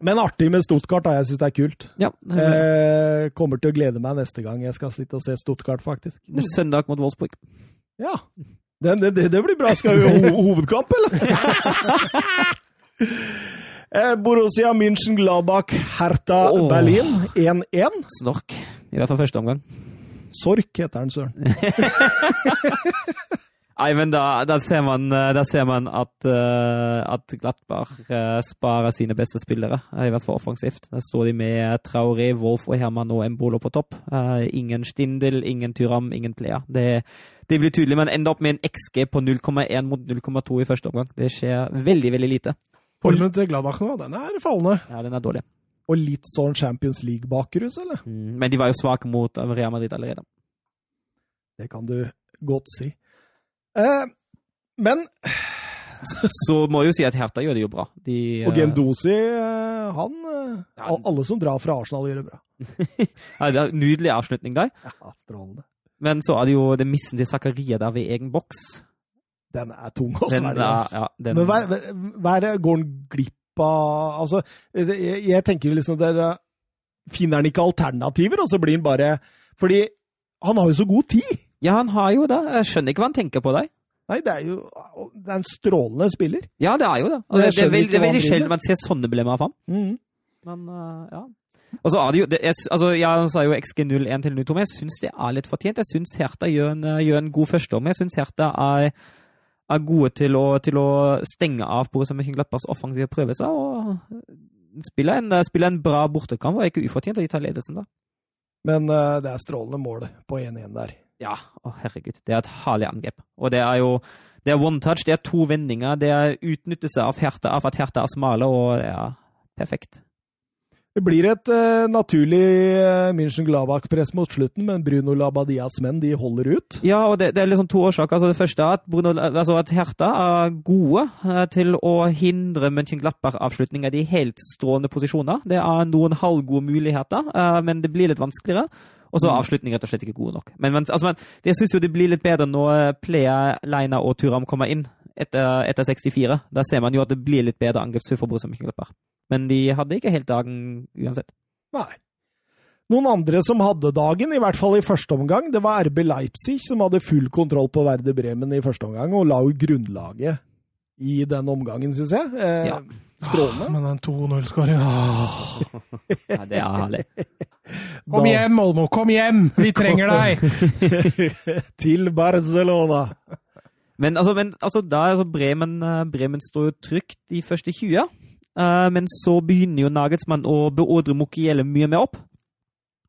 Men artig med Stuttgart, da. Jeg syns det er kult. Ja. Eh, kommer til å glede meg neste gang jeg skal sitte og se Stuttgart, faktisk. Søndag mot Wolfsburg. Ja. Det, det, det, det blir bra. Skal vi ha ho hovedkamp, eller? (laughs) eh, Borussia München, Gladbach, Hertha, oh. Berlin 1-1. Snork. I hvert fall første omgang. Sork heter den, søren. (laughs) Nei, men da, da, ser, man, eh, da ser man at, eh, at Glattberg eh, sparer sine beste spillere, i hvert fall offensivt. Der står de med Traoré, Wolf og Herman og Embolo på topp. Ingen Stindel, ingen Tyram, ingen Plea. Det, det blir tydelig. Man ender opp med en XG på 0,1 mot 0,2 i første omgang. Det skjer veldig, veldig lite. Formen til Gladbach nå, den er fallende. Ja, den er dårlig. Og litt sånn Champions League-bakrus, eller? Mm, Men de var jo svake mot Real Madrid allerede. Det kan du godt si. Eh, men Så må jeg jo si at Hertha gjør det jo bra. De, Og eh, Gendosi, eh, han eh, Ja. Alle som drar fra Arsenal, gjør det bra. (laughs) ja, det er en Nydelig avslutning der. Ja, Strålende. Men så er det jo det missen til Zakaria der ved egen boks. Den er tung å svelge. ja, den, Men hver, hver, går han glipp av Altså, jeg, jeg tenker liksom dere Finner han ikke alternativer, og så blir han bare Fordi han har jo så god tid! Ja, han har jo det. Jeg skjønner ikke hva han tenker på der. Nei, det er jo det er en strålende spiller. Ja, det er jo det. Og det, det, er veldig, er veldig sjelden man ser sånne blemmer av ham. Mhm. Men uh, ja. Og så er det jo det, jeg, altså, jeg sa jo XG01 til 02, men jeg syns det er litt fortjent. Jeg syns Hertha gjør en, uh, gjør en god førsteom. Jeg syns Hertha er, er gode til å, til å stenge av Borussia Mönchengladbachs offensive prøvelser. og spiller en, spiller en bra bortekamp og er ikke ufortjent at de tar ledelsen da. Men uh, det er strålende mål på 1-1 der. Ja, å herregud. Det er et herlig angrep. Og det er jo det er one touch, det er to vendinger, det er utnyttelse av, hjertet, av at Hertha er smale, og det er perfekt. Det blir et uh, naturlig uh, München-Gladbach-press mot slutten, men Bruno Labadias menn de holder ut. Ja, og det, det er liksom to årsaker. Altså, det første er at, Bruno, altså at Hertha er gode uh, til å hindre Mönchenglappar-avslutninger i helt strålende posisjoner. Det er noen halvgode muligheter, eh, men det blir litt vanskeligere. Og så er avslutningen rett og slett ikke gode nok. Men, men, altså, men jeg syns jo det blir litt bedre når eh, Plea, Leina og Turam kommer inn etter, etter 64. Da ser man jo at det blir litt bedre angrepsspill for Borussia. Men de hadde ikke helt dagen uansett. Nei. Noen andre som hadde dagen, i hvert fall i første omgang, det var RB Leipzig, som hadde full kontroll på Verde Bremen i første omgang, og la jo grunnlaget i den omgangen, syns jeg. Eh, Ja. Strålende. Men den 2-0-skåringen (laughs) Ja, det er herlig. Kom hjem, Olmo! Kom hjem! Vi trenger deg! (laughs) Til Barcelona. Men altså, men, altså da, altså Bremen, eh, Bremen står jo trygt de første 20. Uh, men så begynner jo Nagelsmann å beordre Mokiele mye mer opp.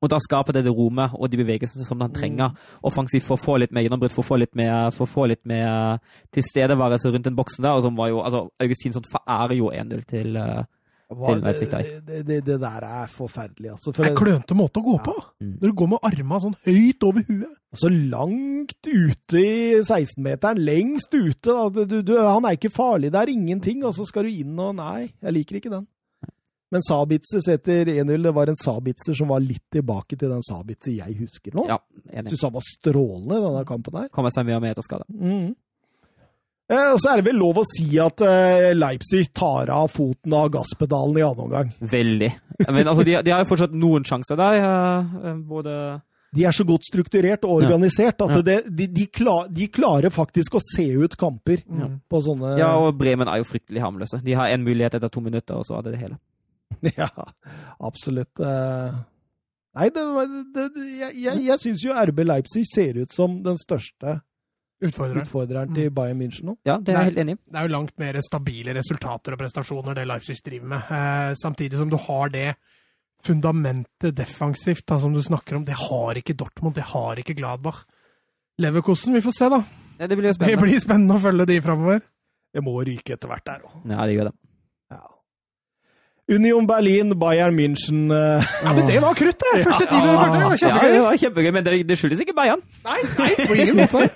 Og da skaper det det rommet og de bevegelsene som han trenger offensivt for å få litt mer gjennombrudd, for å få litt mer, for å få litt mer tilstedeværelse rundt den boksen der. Og som var jo, altså, Augustinsson forærer jo 1-0 til uh, Til Leipzig der. det, det, det, der er forferdelig, altså. For Det er en klønete måte å gå på. Mm. Når du går med arma sånn høyt over huet. Så langt ute i 16-meteren, lengst ute. Da. Du, du, han er ikke farlig, det er ingenting, og så skal du inn og Nei, jeg liker ikke den. Men Sabitzer setter 1-0. Det var en Sabitzer som var litt tilbake til den Sabitzer jeg husker nå. Ja, enig. syns han var strålende denne kampen her. Kommer seg mye mer etter skade. Mm. Eh, og så er det vel lov å si at eh, Leipzig tar av foten av gasspedalen i annen omgang. Veldig. Men altså, de, de har jo fortsatt noen sjanser der. eh, både De er så godt strukturert og organisert at Ja. det, de, de, klar, de klarer faktisk å se ut kamper Ja. på sånne Ja, og Bremen er jo fryktelig harmløse. De har én mulighet etter to minutter, og så er det det hele. (laughs) Ja, absolutt. Eh, Nei, det, det, det, jeg, jeg, jeg syns jo RB Leipzig ser ut som den største Utfordreren. utfordreren til Bayern München nå. Ja, det er jeg helt enig i. Det er jo langt mer stabile resultater og prestasjoner det Leipzig driver med. Eh, samtidig som du har det fundamentet defensivt da, som du snakker om. Det har ikke Dortmund, det har ikke Gladbach. Leverkosten, vi får se, da. Ja, det blir jo Det blir spennende å følge de framover. Det må ryke etter hvert der òg. Ja, det gjør det. Ja. Union Berlin, Bayern München uh... Ja, men det var krutt, det! Første time det var det var Ja, det var kjempegøy, men det, det skyldes ikke Bayern. Nei, nei, på ingen måte.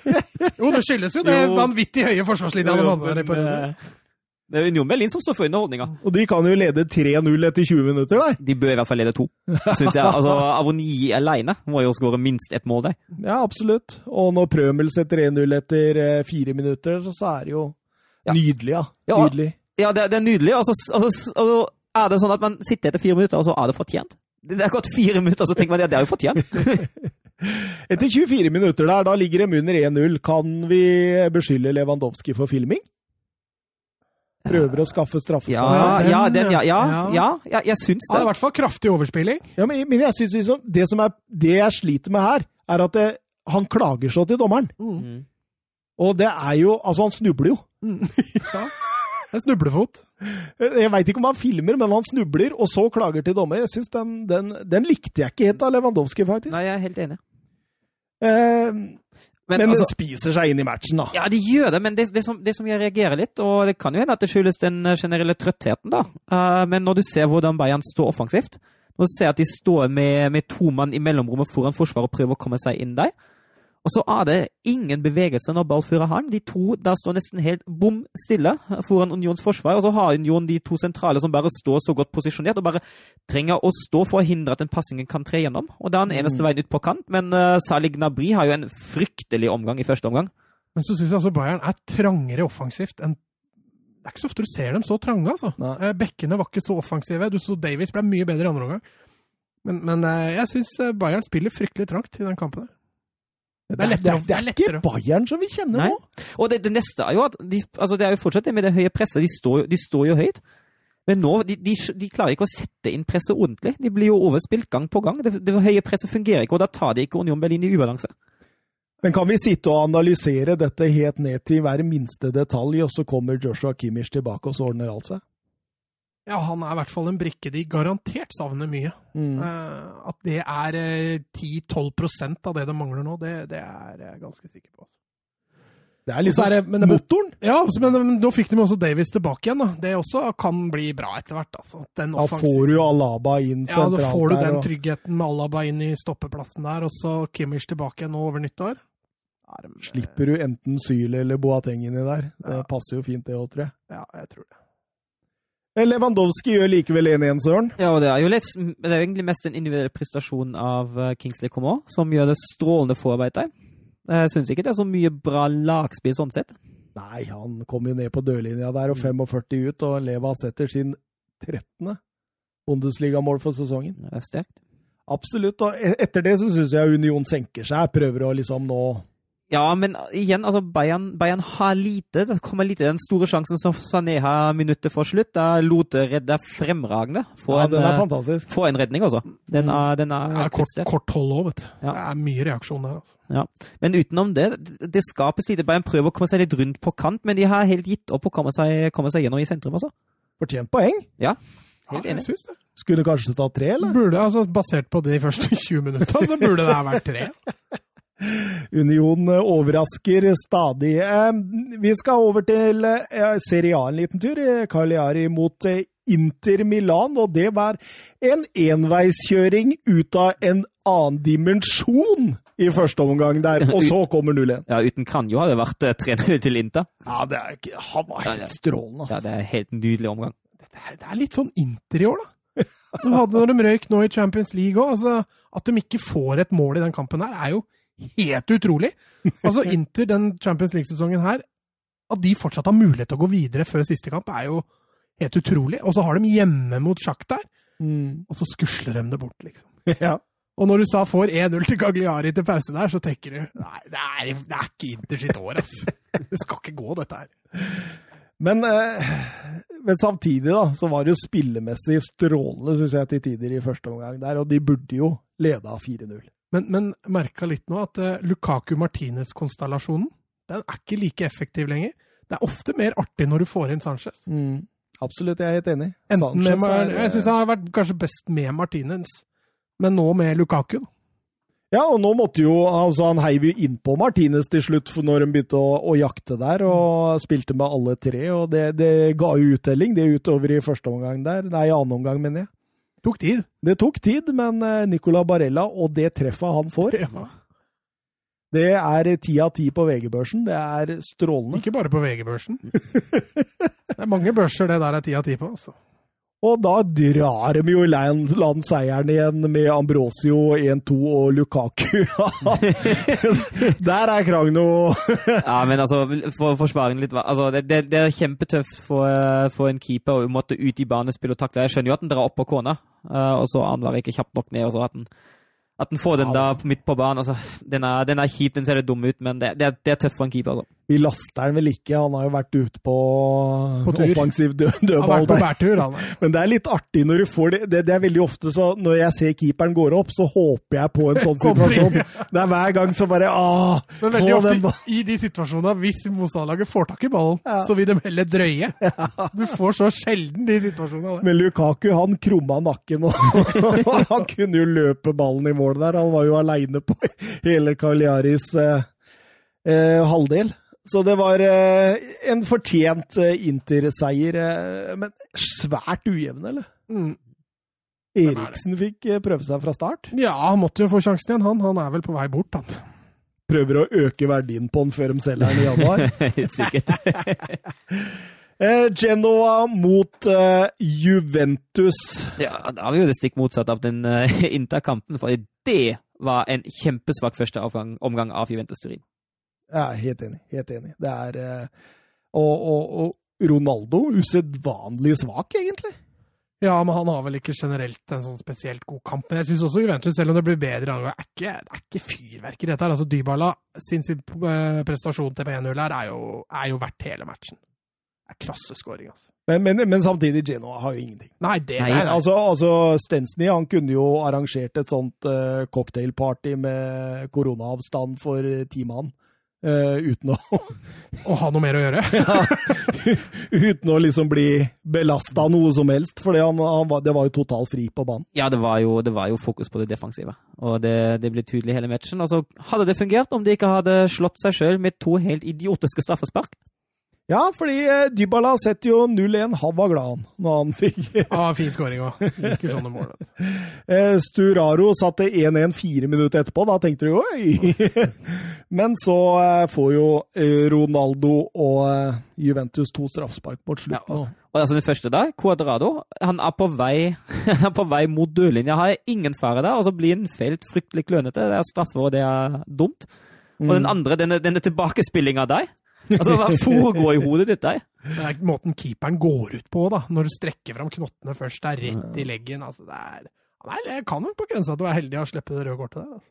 Jo, det skyldes jo det vanvittig høye forsvarslinja de hadde der i perioden. eh, Det er Union Berlin som står for underholdninga. Og de kan jo lede 3-0 etter 20 minutter der. De bør i hvert fall lede to, syns jeg. Altså, Avoni alene må jo skåre minst ett mål der. Ja, absolutt. Og når Prømel setter 1-0 etter eh, fire minutter, så er det jo Ja. nydelig, ja. Ja. Nydelig. Ja, det, det er nydelig. Altså, altså, altså, er det sånn at man sitter etter fire minutter, og så er det fortjent? Det det er gått fire minutter, og så tenker man ja, det er jo fortjent. (laughs) Etter 24 minutter der, da ligger de under 1-0. Kan vi beskylde Lewandowski for filming? Prøver å skaffe Ja, straffespark? ja, den, ja, ja, ja. ja, ja, jeg syns Ja, det er i hvert fall kraftig overspilling. Ja, men, men jeg synes liksom, det, som er, det jeg sliter med her, er at det, han klager så til dommeren. Mm. Og det er jo Altså, han snubler jo. (laughs) ja. En snublefot. Jeg veit ikke om han filmer, men han snubler, og så klager til dommer. Jeg synes den, den, den likte jeg ikke helt av Lewandowski, faktisk. Nei, jeg er helt enig. Eh, Men, men altså, det spiser seg inn i matchen, da. Ja, de gjør det, men det, det, som, det som jeg reagerer litt, og det kan jo hende at det skyldes den eh, generelle trøttheten, da. Eh, men når du ser hvordan Bayern står offensivt, når du ser at de står med, med to mann i mellomrommet foran forsvaret og prøver å komme seg inn der, og så er det ingen bevegelse når ballfører har den. De to der står nesten helt bom stille foran Unions forsvar, og så har Union de to sentrale som bare står så godt posisjonert og bare trenger å stå for å hindre at den passingen kan tre gjennom. Og det er den eneste veien ut på kant, men uh, Salih Gnabry har jo en fryktelig omgang i første omgang. Men så syns jeg altså Bayern er trangere offensivt enn Det er ikke så ofte du ser dem så trange, altså. Nei. Eh, Bekkene var ikke så offensive. Du så Davies ble mye bedre i andre omgang. Men, men eh, jeg syns Bayern spiller fryktelig trangt i den kampen. der. Det er lettere, det, er, det er ikke Bayern som vi kjenner Nei. nå. Og det, det neste er jo at de, altså det er jo fortsatt det med det høye presset. De står, de står jo høyt. Men nå, de, de, de klarer ikke å sette inn presset ordentlig. De blir jo overspilt gang på gang. Det, det høye presset fungerer ikke, og da tar de ikke Union Berlin i ubalanse. Men kan vi sitte og analysere dette helt ned til hver minste detalj, og så kommer Joshua Kimmich tilbake, og så ordner alt seg? Ja, han er i hvert fall en brikke de garantert savner mye. Mm. Uh, at det er uh, 10-12 av det de mangler nå, det, det er jeg ganske sikker på. Det er liksom er det- men det- motoren. Ja, også, men, men nå fikk de også Davies tilbake igjen. da. Det også kan bli bra etter hvert. Altså. Den Da får du jo Alaba inn sentralt der. Ja, da får du den tryggheten med Alaba inn i stoppeplassen der, og så Kimmich tilbake igjen nå over nyttår. Er Slipper du enten Syle eller Boateng inni der. Det Ja. passer jo fint, det òg, tror jeg. Ja, jeg tror det. Eh, Lewandowski gjør likevel 1-1, Søren. Ja, og det er jo litt, det er egentlig mest den individuelle prestasjonen av eh, Kingsley Coman, som gjør det strålende forarbeid der. Jeg syns ikke det er så mye bra lagspill sånn sett. Nei, han kom jo ned på dørlinja der og 45 ut, og Leva setter sin 13. Bundesligamål for sesongen. Det er sterkt. Absolutt. Og e- etter det så syns jeg Union senker seg. Prøver å liksom nå Ja, men igjen, altså Bayern, Bayern har lite. Det kommer lite den store sjansen som Sané har minuttet for slutt. Da Lote redder fremragende. Få Ja, en, den er eh, fantastisk. få en redning, altså. Den er, den er, er kort, kort hold òg, vet du. Ja. Det er mye reaksjon der. Altså. Ja. Men utenom det, det- skapes lite. Bayern prøver å komme seg litt rundt på kant, men de har helt gitt opp å komme seg, komme seg gjennom i sentrum også. Fortjent poeng. Ja, Ja, helt enig. det. Skulle kanskje ta tre, eller? Burde, altså, basert på de første (laughs) 20 minuttene, så burde det ha vært tre. (laughs) Union eh, overrasker stadig. Eh, Vi skal over til eh, Serie A en liten tur. Eh, Cagliari mot eh, Inter Milan, og det var en enveiskjøring ut av en annen dimensjon i første omgang der, og så kommer 0-1. (laughs) Ja, uten Kranjo hadde det vært eh, 3-0 til Inter. Ja, det er Han var helt strålende. Ja, det er en helt nydelig omgang. Det er, det er litt sånn Inter i år, da. De hadde når de røyk nå i Champions League òg. Altså, at de ikke får et mål i den kampen her, er jo helt utrolig. Altså, (laughs) Inter den Champions League-sesongen her, at de fortsatt har mulighet til å gå videre før siste kamp, er jo helt utrolig. Og så har de hjemme mot Sjaktar, Mm. og så skusler de det bort, liksom. (laughs) Ja. Og når du sa får 1-0 til Gagliari til pause der, så tenker du nei, det er, det er ikke Inter sitt år, ass. (laughs) Det skal ikke gå, dette her. Men, eh, men samtidig da, så var det jo spillemessig strålende, syns jeg, til tider i første omgang der, og de burde jo leda 4-0. Men, men merka litt nå at uh, Lukaku-Martinez-konstellasjonen den er ikke like effektiv lenger. Det er ofte mer artig når du får inn Sanchez. Absolutt, jeg er helt enig. Enten med, Sanchez er, jeg syns han har vært kanskje best med Martinez, men nå med Lukaku. da. Ja, og nå måtte jo altså Han heiv jo innpå Martinez til slutt når de begynte å, å jakte der, og spilte med alle tre. og Det, det ga jo uttelling, det utover i første omgang der. Nei, i annen omgang, mener jeg. Tok tid. Det tok tid, men eh, Nicola Barella og det treffet han får, Ja. det er ti av ti på VG-børsen. Det er strålende. Ikke bare på VG-børsen. Det er mange børser det der er ti av ti på. Altså. Og da drar de jo i land, land seieren igjen med Ambrosio 1-2 og Lukaku. (laughs) Der er Kragno (laughs) Ja, men altså, for den litt altså, det, det, det er kjempetøft for, eh, for en keeper å måtte ut i banespill og takle. Jeg skjønner jo at den drar opp på kona, eh, og så annenhver ikke kjapt nok ned. og så at den at den får den da midt på banen. altså, Den er, den er kjip, den ser litt dum ut, men det, det, er, det er tøft for en keeper. altså. Vi laster den vel ikke, han har jo vært ute på, På tur. offensiv dø Han har vært på bærtur, han. (laughs) Men det er litt artig når du får det. det. Det er veldig ofte så når jeg ser keeperen går opp, så håper jeg på en sånn situasjon. Det er hver gang så bare ah, Men veldig ofte i de situasjonene, hvis motstanderlaget får tak i ballen, Ja. så vil de heller drøye. Du får så sjelden de situasjonene. Men Lukaku han krumma nakken, og (laughs) han kunne jo løpe ballen i mål der. Han var jo aleine på hele Kaliaris eh, eh, halvdel. Så det var eh, en fortjent eh, Inter-seier, eh, men svært ujevn, eller? Mm. Eriksen fikk eh, prøve seg fra start. Ja, han måtte jo få sjansen igjen, han. Han er vel på vei bort, han. Prøver å øke verdien på han før de selger den i januar. (laughs) Helt sikkert. (laughs) Eh, Genoa mot eh, Juventus. Ja, Da har vi jo det stikk motsatt av den uh, (laughs) Inter-kampen, for det var en kjempesvak første avgang, omgang av Juventus Turin. Ja, helt enig. Helt enig. Det er eh, og, og, og Ronaldo usedvanlig svak, egentlig. Ja, men han har vel ikke generelt en sånn spesielt god kamp. Men jeg syns også Juventus, selv om det blir bedre, andre ikke, det er ikke fyrverkeri dette. her. Altså, Dybala sin, sin eh, prestasjon til 1-0 her er jo, er jo verdt hele matchen. Det er klasseskåring, altså. Men, men, men samtidig, Genoa har jo ingenting. Nei, det Nei, Nei, er altså, altså Stensny han kunne jo arrangert et sånt uh, cocktailparty med koronaavstand for ti mann. Eh, uten å å ha noe mer å gjøre. (laughs) Uten å liksom bli belasta noe som helst, for det var jo total fri på banen. Ja, det var jo, det var jo fokus på det defensive, og det, det ble tydelig hele matchen. Altså, hadde det fungert om de ikke hadde slått seg sjøl med to helt idiotiske straffespark. Ja, fordi eh, Dybala setter jo 0-1. Han var glad han når han fikk (laughs) Ja, fin skåring òg. Liker sånne mål. (laughs) Eh, Sturaro satte 1-1 fire minutter etterpå. Da tenkte du oi! (laughs) Men så eh, får jo Ronaldo og Juventus to straffespark mot Ja, slutten. og, og altså den første der, Cuadrado, han er på vei, han er på vei mot dørlinja. Har ingen fare der, og så blir han felt fryktelig klønete. Det er straffe, og det er dumt. Og den andre, denne, denne tilbakespillinga deg. Altså, hva foregår i hodet ditt der? Det er måten keeperen går ut på, da. Når du strekker fram knottene først. Det er rett i leggen. Altså, det er Nei, jeg kan jo på grensa til å være heldig å slippe det røde kortet der. Altså.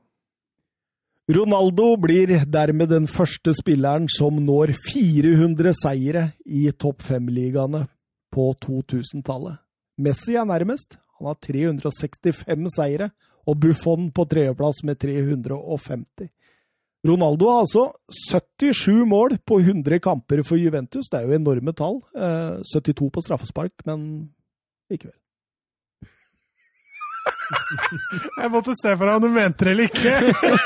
Ronaldo blir dermed den første spilleren som når 400 seire i topp fem-ligaene på 2000-tallet. Messi er nærmest. Han har 365 seire, og Buffon på tredjeplass med 350. Ronaldo har altså 77 mål på 100 kamper for Juventus. Det er jo enorme tall. Eh, 72 på straffespark, men likevel. (laughs) Jeg måtte se for deg om du mente det eller ikke.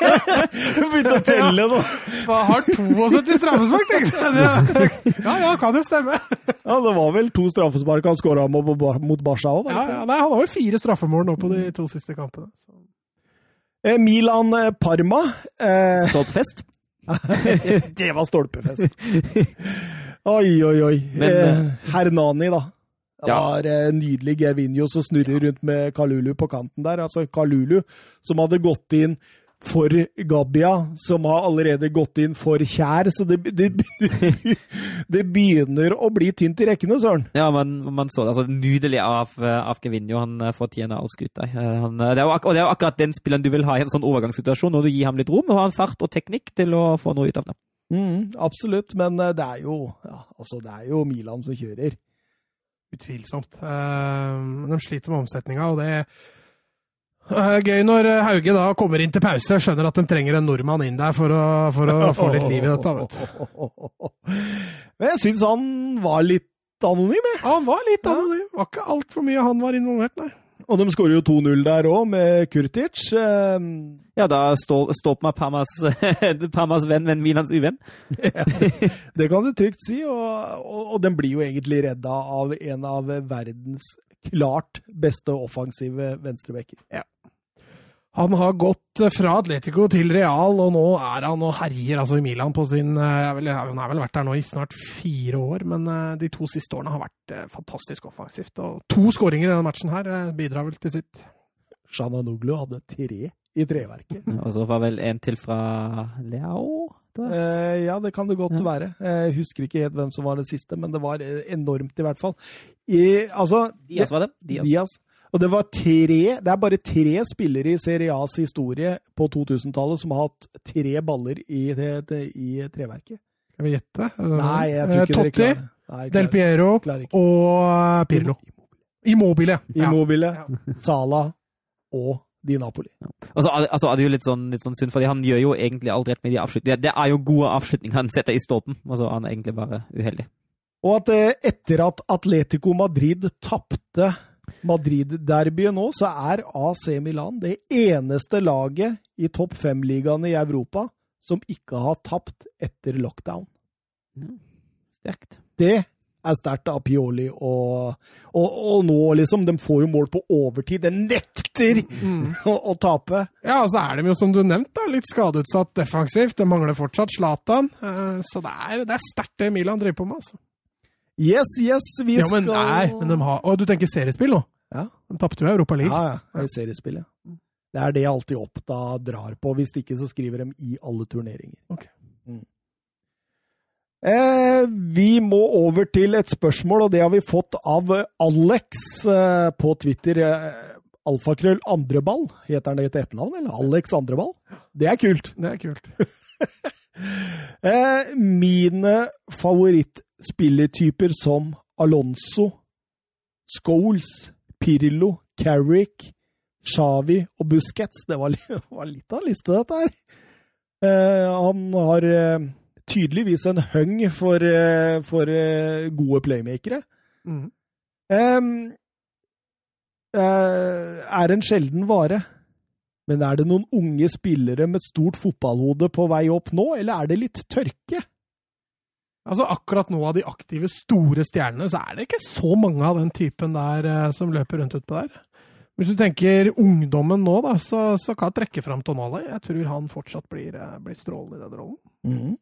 (laughs) Du begynte å telle nå! (laughs) Hva har 72 straffespark, tenkte jeg. Ja, ja, kan jo stemme. Ja, det var vel to straffespark han skåra mot Barca òg, Ja, ja, nei, han har jo fire straffemål nå på de to siste kampene. Så. Eh, Milan-Parma. Eh, (laughs) Stolpfest. det var stolpefest. Oi, oi, oi. Men, eh, Hernani, da. Det Ja. var eh, nydelig Gervinho som snurrer rundt med Kalulu på kanten der. Altså Kalulu, som hadde gått inn for Gabia, som har allerede gått inn for Kjær. Så det, det, (laughs) det begynner å bli tynt i rekkene, søren. Ja, man, man så det. altså Nydelig av, av Gevinio. Han eh, fortjener all skuta. Eh, han, eh, Det er jo og det er jo akkurat den spilleren du vil ha i en sånn overgangssituasjon, når du gir ham litt rom og har fart og teknikk til å få noe ut av det. Mm, absolutt, men det er jo ja, altså det er jo Milan som kjører. Utvilsomt. Uh, Men de sliter med omsetninga, og det gøy når Hauge da kommer inn til pause, skjønner at de trenger en nordmann inn der for å, for å få litt liv i dette. vet du. (laughs) Men jeg syns han var litt anonym, jeg. Ja, han var litt Ja. anonym. Var ikke altfor mye han var involvert, nei. Og de skårer jo 2-0 der òg, med Kurtic. Eh, Ja, da står stopp meg Parmas, (laughs) Pamas venn, men Milans uvenn. (laughs) Det kan du trygt si, og, og, og den blir jo egentlig redda av en av verdens klart beste offensive venstrebacker. Han har gått eh, fra Atletico til Real, og nå er han og herjer altså i Milan på sin eh, Han har vel vært der nå i snart fire år, men eh, de to siste årene har vært fantastisk offensivt. Og to skåringer i denne matchen her bidrar vel til sitt. Shananoglu hadde tre i treverket. Og så var vel en til fra Leao? Eh, ja, det kan det godt Ja. være. Jeg husker ikke helt hvem som var den siste, men det var enormt i hvert fall. I, altså, Diaz var det? Dias. Diaz. Og det var tre Det er bare tre spillere i Serie A's historie på 2000-tallet som har hatt tre baller i, i, i treverket. Skal vi gjette? Nei, jeg tror Eh, ikke dere Totti, klarer Nei, Del Piero klarer og Pirlo. Immobile. Ja. Immobile, Ja. Sala og Di Napoli. Og så er- altså, er det jo litt sånn, litt sånn synd, for han gjør jo egentlig alt rett med de avslutningene. Det er jo gode avslutninger han setter i stolpen, og så er han egentlig bare uheldig. Og at eh, etter at Atletico Madrid tapte Madrid-derbyet nå, så er AC Milan det eneste laget i topp fem-ligaene i Europa som ikke har tapt etter lockdown. Sterkt. Det er sterkt av Pioli og, og, og nå, liksom. De får jo mål på overtid. De nekter Mm. (laughs) å, å tape. Ja, og så er de jo, som du nevnte, litt skadeutsatt defensivt. Det mangler fortsatt Zlatan. eh, Så det er, det er sterkt det Milan driver på med. altså. Yes, yes, vi Ja, skal men nei, men de har Å, du tenker seriespill nå? Ja. De tapte jo Europa League. Ja, ja. seriespill, ja. Det er det jeg alltid Oppda drar på. Hvis ikke, så skriver de i alle turneringer. Ok. Mm. Eh, vi må over til et spørsmål, og det har vi fått av Alex eh, på Twitter. Eh, Alfakrøll Andreball. Heter han det til etternavn, eller? Alex Andreball? Det er kult. Det er kult. (laughs) Mine mine favorittspillertyper som Alonso, Scholes, Pirlo, Carrick, Xavi og Busquets. Det var, (laughs) var litt av en liste, dette her. Eh, han har eh, tydeligvis en høng for, eh, for eh, gode playmakere. Mm. Eh, er en sjelden vare. Men er det noen unge spillere med stort fotballhode på vei opp nå, eller er det litt tørke? Altså Akkurat nå av de aktive store stjernene, så er det ikke så mange av den typen der eh, som løper rundt utpå der. Hvis du tenker ungdommen nå, da, så, så kan jeg trekke fram Tonali. Jeg tror han fortsatt blir, eh, blir strålende i den rollen. Mhm.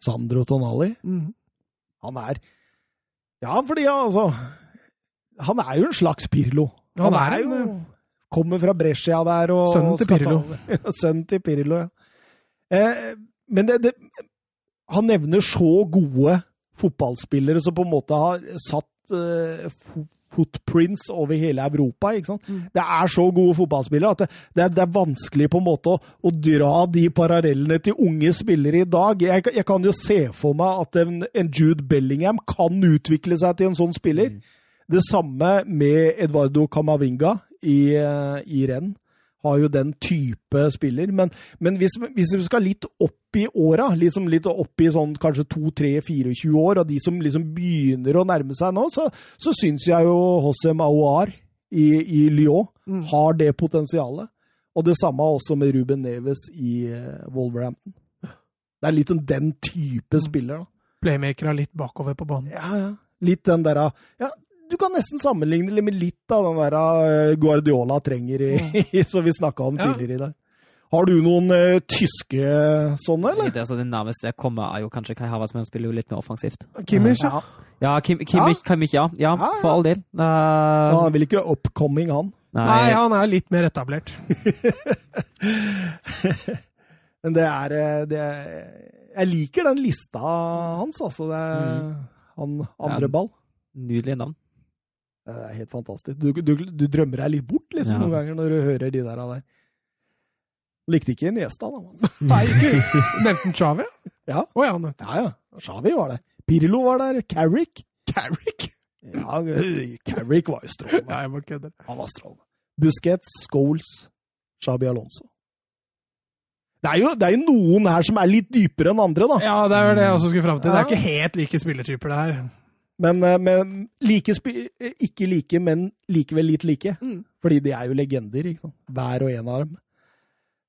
Sandro Tonali. Han er Ja, fordi altså Han er jo en slags Pirlo. Han er jo en, Kommer fra Brescia der og Sønnen til Pirlo. (laughs) Sønnen til Pirlo, ja. Eh, men det, det Han nevner så gode fotballspillere som på en måte har satt uh, footprints over hele Europa. ikke sant? Mm. Det er så gode fotballspillere at det, det, er, det er vanskelig på en måte å, å dra de parallellene til unge spillere i dag. Jeg, jeg kan jo se for meg at en, en Jude Bellingham kan utvikle seg til en sånn spiller. Det samme med Eduardo Camavinga i, eh, i renn. Har jo den type spiller. Men, men hvis, hvis vi skal litt opp i åra, liksom litt opp i sånn kanskje 2-3-24 år, og de som liksom begynner å nærme seg nå, så, så syns jeg jo Hossem Aouar i, i Lyon Mm. har det potensialet. Og det samme også med Ruben Neves i eh, Wolverhampton. Det er litt den type Mm. spiller, da. Playmakere litt bakover på banen. Ja, ja. Litt den derre ja, Du kan nesten sammenligne det med litt av den derre eh, Guardiola trenger, i, (laughs) som vi snakka om. Ja. tidligere i dag. Har du noen uh, tyske sånne, eller? Det, altså, det nærmeste jeg kommer, er jo kanskje Kai Havertz, men han spiller jo litt mer offensivt. Kimmich, ja. Ja, Kim, Kimmich, Kimmich, ja. ja. Ja, ja. For all del. Uh, han vil ikke upcoming, han. Nei, han er litt mer etablert. (laughs) Men det er, det er Jeg liker den lista hans, altså. Det Mm. han andre ball. Nydelige navn. Det er helt fantastisk. Du, du, du drømmer deg litt bort liksom, Ja. noen ganger når du hører de der. av der. Likte ikke Niesta, da. (laughs) Nei, ikke (laughs) Nevnte han Xavi? Ja. Oh, ja, nevnte Ja, ja. Xavi var det. Pirlo var der. Carrick. Carrick. Ja, Carrick var jo strålende. Ja, jeg bare kødder. Han var strålende. Busquets, Scholes, Chabi Alonso. Det er, jo, det er jo noen her som er litt dypere enn andre, da. Ja, det er jo det jeg også skulle fram til. Det er ikke helt like spillertyper, det her. Men, eh, men like spi ikke like, men likevel litt like. Mm. Fordi de er jo legender, ikke sant? hver og en av dem.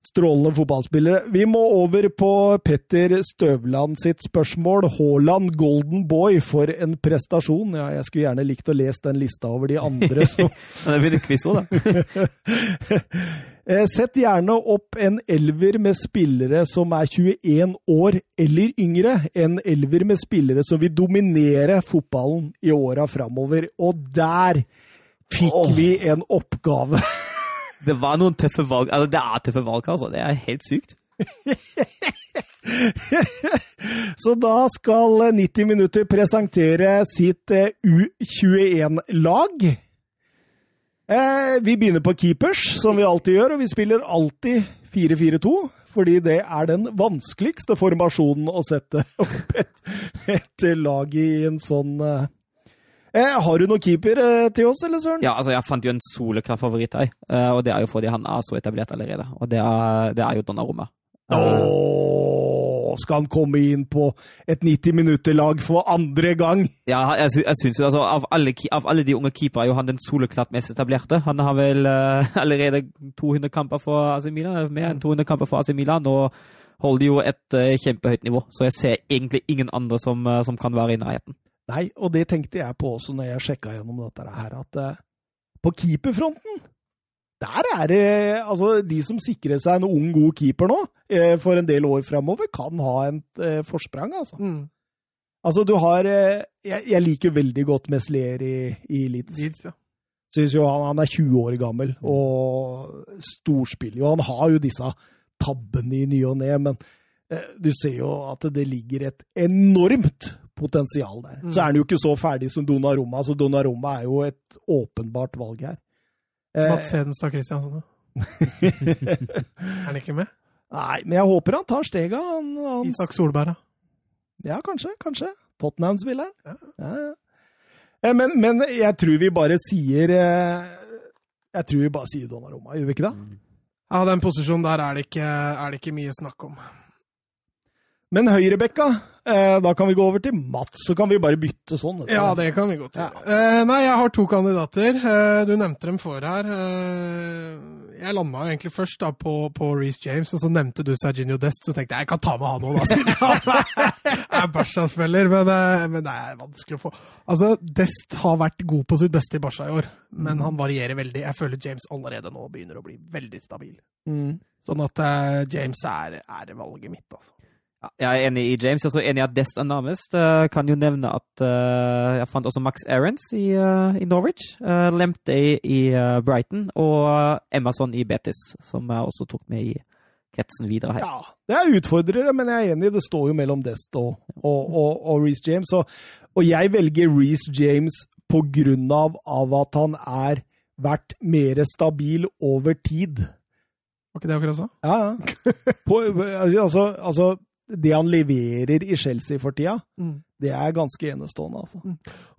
Strålende fotballspillere. Vi må over på Petter Støvland sitt spørsmål. Haaland, golden boy, for en prestasjon. Ja, jeg skulle gjerne likt å lese den lista over de andre som (laughs) det blir quiz òg, da. (laughs) Eh, Sett gjerne opp en elver med spillere som er 21 år eller yngre. En elver med spillere som vil dominere fotballen i åra framover. Og der fikk oh. vi en oppgave! (laughs) Det var noen tøffe valg. Altså, det er tøffe valg, altså. Det er helt sykt. (laughs) Så da skal 90 minutter presentere sitt eh, U21-lag. Eh, Vi begynner på keepers, som vi alltid gjør, og vi spiller alltid 4-4-2. Fordi det er den vanskeligste formasjonen å sette (laughs) opp et, et lag i en sånn eh. Eh, Har du noen keeper eh, til oss, eller Søren? Ja, altså, jeg fant jo en soleklar favoritt her, eh, og det er jo fordi han er så etablert allerede. Og det er, det er jo Donnarumma. Eh, Åh, skal han komme inn på et 90 minutter-lag for andre gang? Ja, jeg, jeg syns jo altså, av alle, av alle de unge keepere er jo han den soleklart mest etablerte. Han har vel uh, (laughs) allerede 200 kamper for AC Milan, mer enn 200 kamper for AC Milan, og holder jo et uh, kjempehøyt nivå. Så jeg ser egentlig ingen andre som, uh, som kan være i nærheten. Nei, og det tenkte jeg på også når jeg sjekka gjennom dette her, at eh, på keeperfronten der er det Altså, de som sikrer seg en ung, god keeper nå, eh, for en del år framover, kan ha et eh, forsprang, altså. Mm. Altså, du har eh, jeg, jeg liker veldig godt Meslier i, i Leeds. Leeds, ja. Syns jo han, han er 20 år gammel og storspiller jo. Han har jo disse tabbene i ny og ne, men du ser jo at det ligger et enormt potensial der. Mm. Så er han jo ikke så ferdig som Donnarumma, så Donnarumma er jo et åpenbart valg her. Eh, Mats Hedenstad Christiansen, da. (laughs) Er han ikke med? nei, men jeg håper han tar stega. Han, han, Isak Solberg, da. ja, kanskje, kanskje. Tottenham-spilleren. Ja. Ja, ja. Eh, Men, men jeg tror vi bare sier eh, Jeg tror vi bare sier Donnarumma, gjør vi ikke det? Ja, den posisjonen der er det ikke, er det ikke mye snakk om. Men høyrebekka, eh, da kan vi gå over til Mats, så kan vi bare bytte sånn. Ja, det kan vi godt gjøre. Eh, nei, jeg har to kandidater. Eh, du nevnte dem for her. Eh, jeg landa jo egentlig først da på, på Reece James, og så nevnte du Serginio Dest, så tenkte jeg jeg kan ta med han òg, da, siden (laughs) han er Barca-spiller. Men, eh, men det er vanskelig å få Altså, Dest har vært god på sitt beste i Barca i år, men han varierer veldig. Jeg føler James allerede nå begynner å bli veldig stabil. Mm. Sånn at eh, James er, er valget mitt, altså. Ja, jeg er enig i James. Jeg er også enig i at Dest er nærmest. Uh, kan jo nevne at uh, jeg fant også Max Aarons i, uh, i Norwich. Uh, Lemtey i eh, Brighton og Emerson i Betis, som jeg også tok med i kretsen videre her. Ja, det er utfordrere, men jeg er enig. Det står jo mellom Dest og, og, og, og Reece James. Og, og jeg velger Reece James på grunn av, av at han er vært mer stabil over tid. Var ikke det akkurat så? Ja, ja. (laughs) På, altså, altså, det han leverer i Chelsea for tida, Mm. det er ganske enestående, altså.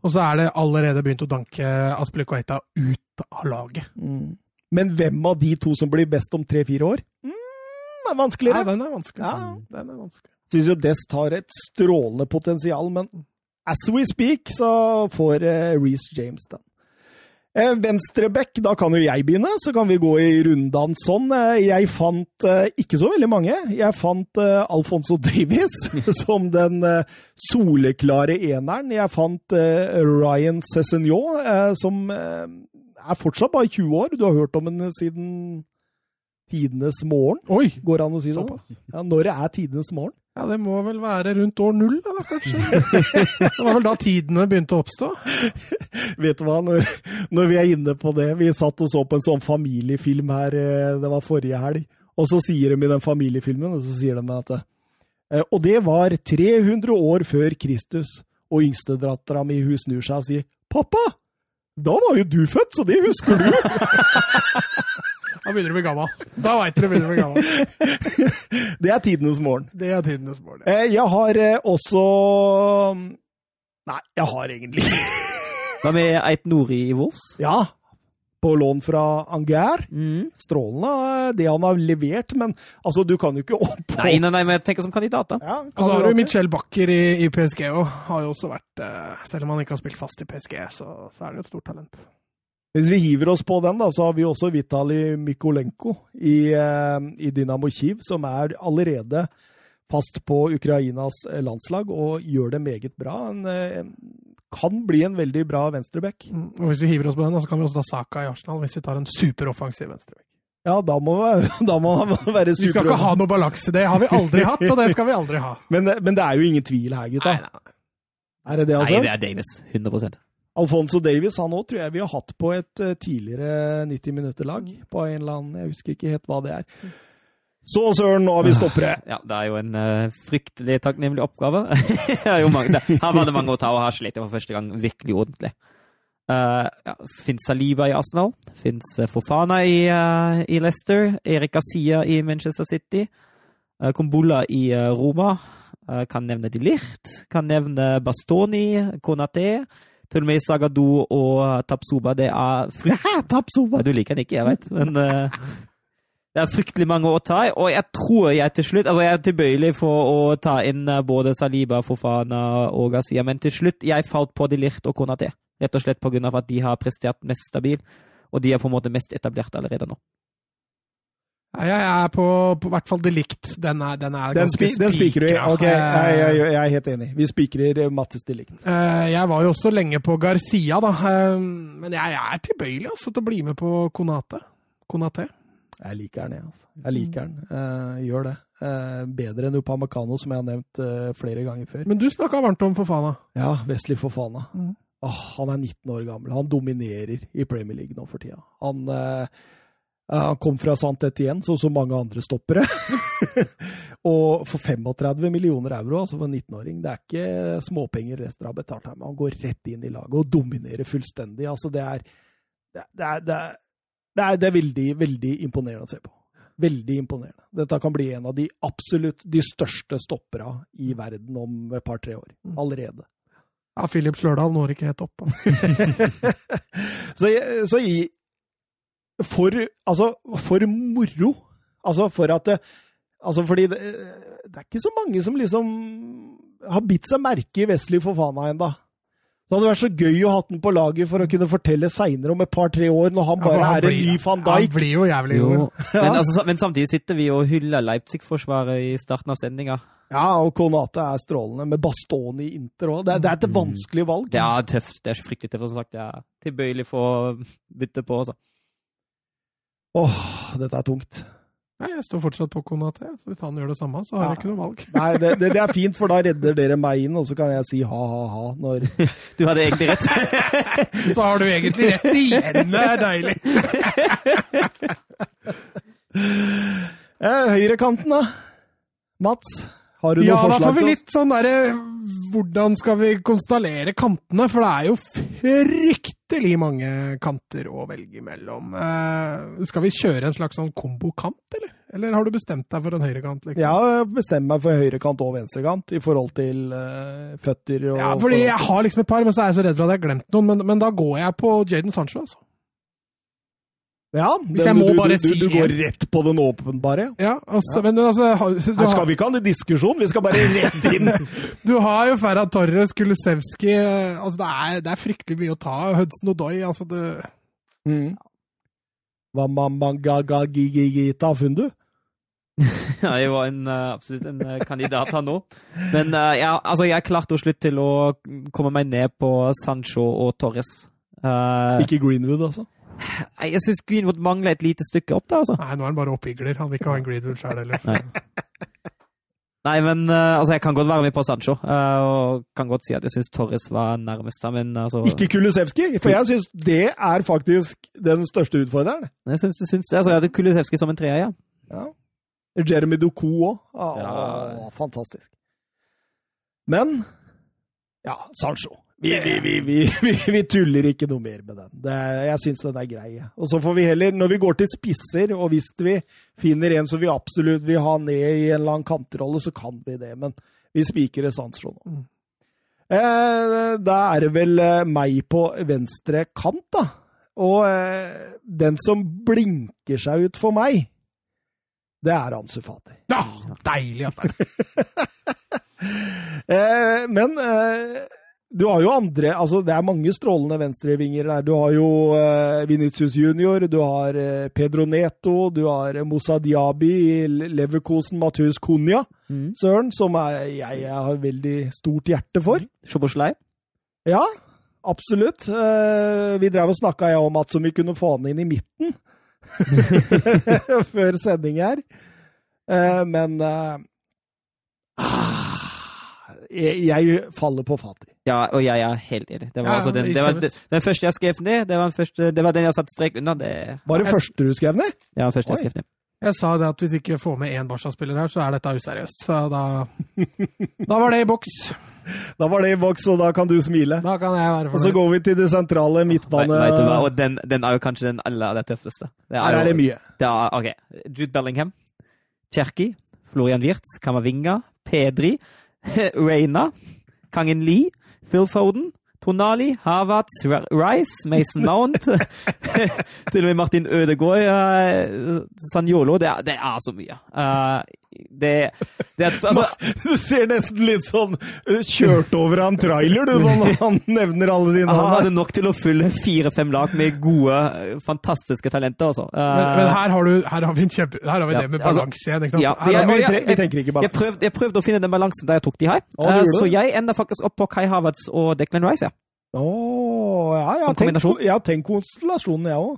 Og så er det allerede begynt å danke Aspilicueta ut av laget. Mm. Men hvem av de to som blir best om tre-fire år? Mm, er Nei, Ja, den er vanskelig. Ja. Den er vanskelig. Syns jo Dest har et strålende potensial, men as we speak, så får eh, Reece James den. Eh, Venstreback, da kan jo jeg begynne, så kan vi gå i runddans sånn. Eh, jeg fant eh, ikke så veldig mange. Jeg fant Alfonso Davies (laughs) som den soleklare eneren. Jeg fant Ryan Cézinho, som er fortsatt bare 20 år. Du har hørt om henne siden tidenes morgen, Oi! går an å si det? Såpass. Ja, når det er tidenes morgen? Ja, det må vel være rundt år null, da, kanskje? Det var vel da tidene begynte å oppstå? (laughs) Vet du hva, når, når vi er inne på det Vi satt og så på en sånn familiefilm her, eh, det var forrige helg. Og så sier de i den familiefilmen, og så sier de at eh, Og det var 300 år før Kristus. Og yngstedattera mi hun snur seg og sier 'Pappa! Da var jo du født, så det husker du!' (laughs) Da begynner du å bli gammel. Da veit du du begynner å bli gammel. (laughs) det er tidenes morgen. Det er tidenes morgen. Ja. Jeg har eh, også Nei, jeg har egentlig (laughs) Hva med Eit Nori i Wolfs? Ja. På lån fra Anger. Mm. Strålende, eh, det han har levert, men altså, du kan jo ikke opp Nei, nei, nei, men jeg tenker som kandidat, da. Ja, Og så har du Michel Bakker i, i PSG òg. Har jo også vært eh, Selv om han ikke har spilt fast i PSG, så, så er det jo et stort talent. Hvis vi hiver oss på den, da, så har vi også Vitali Mikolenko i, eh, i Dynamo Kiev, som er allerede fast på Ukrainas eh, landslag og gjør det meget bra. Han eh, kan bli en veldig bra venstreback. Mm. Og hvis vi hiver oss på den, så kan vi også ta Saka i Arsenal, hvis vi tar en superoffensiv venstrebekk. Ja, da må, (laughs) da må han være Vi skal ikke ha noe balanse. Det har vi aldri hatt, og det skal vi aldri ha. (laughs) Men, men det er jo ingen tvil her, gutta. Nei, nei. Er det det, altså? Nei, det er Davis. 100 Alfonso Davies han òg tror jeg vi har hatt på et eh, tidligere 90 minutter-lag. På en eller annen Jeg husker ikke helt hva det er. Så søren, nå har vi stoppere! (laughs) Ja, det er jo en uh, fryktelig takknemlig oppgave. (laughs) Mange, det, her var det mange å ta, og her slet jeg for første gang virkelig ordentlig. Uh, ja, Fins Saliba i Arsenal, fins Fofana i, uh, i Leicester, Erik Sia i Manchester City, uh, Kumbulla i Roma, kan nevne De Licht, kan nevne Bastoni, Konaté, til og med Sagado og Tapsuba. Det er Tapsoba! du liker den ikke, jeg vet, men uh, det er fryktelig mange å ta i. Og jeg tror jeg til slutt Altså, jeg er tilbøyelig for å ta inn eh, både Saliba, Fofana og Gazia, men til slutt jeg falt på De Lirt og Konaté. Rett og slett på grunn av at de har prestert mest stabil, og de er på en måte mest etablert allerede nå. Jeg er på, på hvert fall delikt. Den er, den er Den, ganske spi, den spikrer vi. spikra. Ok, jeg, jeg, jeg er helt enig. Vi spikrer eh, Mattis delikt. Eh, Jeg var jo også lenge på Garcia, da. Eh, Men jeg er tilbøyelig altså, til å bli med på Konate. Konate. Jeg liker den, jeg. Altså. Jeg liker den. Jeg gjør det. Bedre enn Upamecano, som jeg har nevnt flere ganger før. Men du snakka varmt om Fofana. Ja, Wesley Fofana. Mm. Åh, han er 19 år gammel. Han dominerer i Premier League nå for tida. Han, eh, han kom fra Sant Etienne, sånn som mange andre stoppere. (laughs) og for 35 millioner euro, altså for en 19-åring, det er ikke småpenger Leicester har betalt her, men han går rett inn i laget og dominerer fullstendig. Altså, det er, det er, det er, det er, det er, veldig, veldig imponerende å se på. Veldig imponerende. Dette kan bli en av de absolutt de største stoppera i verden om et par-tre år. Allerede. Ja, Philip Slørdal når ikke helt opp. (laughs) (laughs) så, jeg- så i For Altså, for moro. Altså, for at det, Altså, fordi det, det er ikke så mange som liksom har bitt seg merke i Wesley Fofana ennå. Det hadde vært så gøy å ha den på laget for å kunne fortelle seinere om et par-tre år, når han Ja, bare han er en ny van Han Dijk. blir jo jævlig god. (laughs) Men, altså, men samtidig sitter vi og hyller Leipzig-forsvaret i starten av sendinga. Ja, og Konate er strålende, med Bastoni i Inter òg. Det, er- det er et vanskelig valg. Det er tøft. Det er så fryktelig tøft. Som sagt, jeg er tilbøyelig for å bytte på. Altså. Åh, dette er tungt. Nei, jeg står fortsatt på Konate, så hvis han gjør det samme, så har Ja. jeg ikke noe valg. (laughs) Nei, det, det, det er fint, for da redder dere meg inn, og så kan jeg si ha-ha-ha når (laughs) Du hadde egentlig rett. (laughs) Så har du egentlig rett igjen! Det er deilig! eh, Høyrekanten, da? Mats, har du noe Ja, da får vi litt sånn derre Hvordan skal vi konstallere kantene? For det er jo fryktelig mange kanter å velge mellom. Eh, skal vi kjøre en slags sånn kombokant, eller? Eller har du bestemt deg for en høyrekant? Liksom? Jeg har bestemt meg for høyrekant og venstrekant i forhold til eh, føtter og Ja, fordi jeg har liksom et par, men så er jeg så redd for at jeg har glemt noen. Men, men da går jeg på Jaden Sancho, altså. Ja, Hvis jeg må du, bare du, si du, går en. rett på den åpenbare. Ja, altså, men altså har, du, Her skal har, vi ikke ha en diskusjon, vi skal bare rett inn. (laughs) du har jo Ferran Torres, Kulusevski eh, altså, det, er, det er fryktelig mye å ta. Hudson Odoi, altså du Mm. Hva Fundu? (laughs) Ja, jeg var en, eh, absolutt en eh, kandidat her nå. Men ja, altså, jeg klarte til slutt til å komme meg ned på Sancho og Torres. Uh, Ikke Greenwood, altså. Jeg syns Greenwood mangler et lite stykke opp der, altså. Nei, nå er han bare oppigler. Han vil ikke ha en Greenwood sjøl heller. Nei. Nei, men uh, altså, jeg kan godt være med på Sancho. Uh, og kan godt si at jeg syns Torres var nærmest. da, Men altså Ikke Kulisevski, for jeg syns det er faktisk den største utfordreren. Jeg syns, jeg syns altså, jeg hadde Kulisevskij som en treer, ja. Ja. Jeremy Doku òg. Ja. Fantastisk. Men ja, Sancho. Vi, vi, (laughs) vi, vi, tuller ikke noe mer med den. Det jeg syns den er grei. Og så får vi heller, når vi går til spisser, og hvis vi finner en som vi absolutt vil ha ned i en eller annen kantrolle, så kan vi det. Men vi spikrer Sancho nå. Mm. Eh, da er det vel eh, meg på venstre kant, da. Og eh, den som blinker seg ut for meg, det er Ansu Fati. Ja, deilig at det er Eh, men eh, du har jo andre altså Det er mange strålende venstrevinger der. Du har jo uh, Vinicius Junior, du har uh, Pedro Neto, du har eh, Moussa Diaby i Leverkosen, Matheus Cunha, Mm. søren, som er, jeg, jeg har veldig stort hjerte for. Sjoboslei? Ja, absolutt. Uh, vi drev og snakka om at som vi kunne få han inn i midten (laughs) før sending her. Men ah, jeg, jeg faller på Fati. Ja, og jeg er helt enig. Det var, Ja, altså den, det var den, den første jeg skrev ned. Det var den, første, det var den jeg satte strek under. Det, Var det Jeg- første du skrev ned? ja, første første jeg skrev ned. Jeg sa det at hvis ikke får med én Barca-spiller her, så er dette useriøst. Så da Da var det i boks. (laughs) Da var det i boks, og da kan du smile. Da kan jeg være Og så går vi til det sentrale midtbane. Vet du hva? Og den, den er jo kanskje den aller, aller tøffeste. Det Her er det mye. Det er, ok. Jude Bellingham, Cherki, Florian Wirtz, Kamavinga, Pedri, (laughs) Reina, Kangen Lee, Phil Foden, Tonali, Havertz, Rice, Mason (laughs) Mount (laughs) Til og med Martin Ødegaard, uh, Sanjolo. Det er, det er så mye. Eh, det, det altså, (laughs) Du ser nesten litt sånn uh, kjørt over av en trailer, du, når (laughs) han nevner alle dine han hadde nok til å fylle fire-fem lag med gode, eh, fantastiske talenter. Altså. Eh, Men, men her, har du, her har vi, en kjempe, her har vi Ja, det med altså- balanse igjen. ikke sant? Ja, jeg- vi, jeg, vi tenker ikke Jeg prøvde, jeg prøvde å finne den balansen da jeg tok de her. Å, Eh, så jeg ender faktisk opp på Kai Havertz og Declan Rice. Ja. Oh, ja, jeg har tenkt konstellasjonen, jeg òg.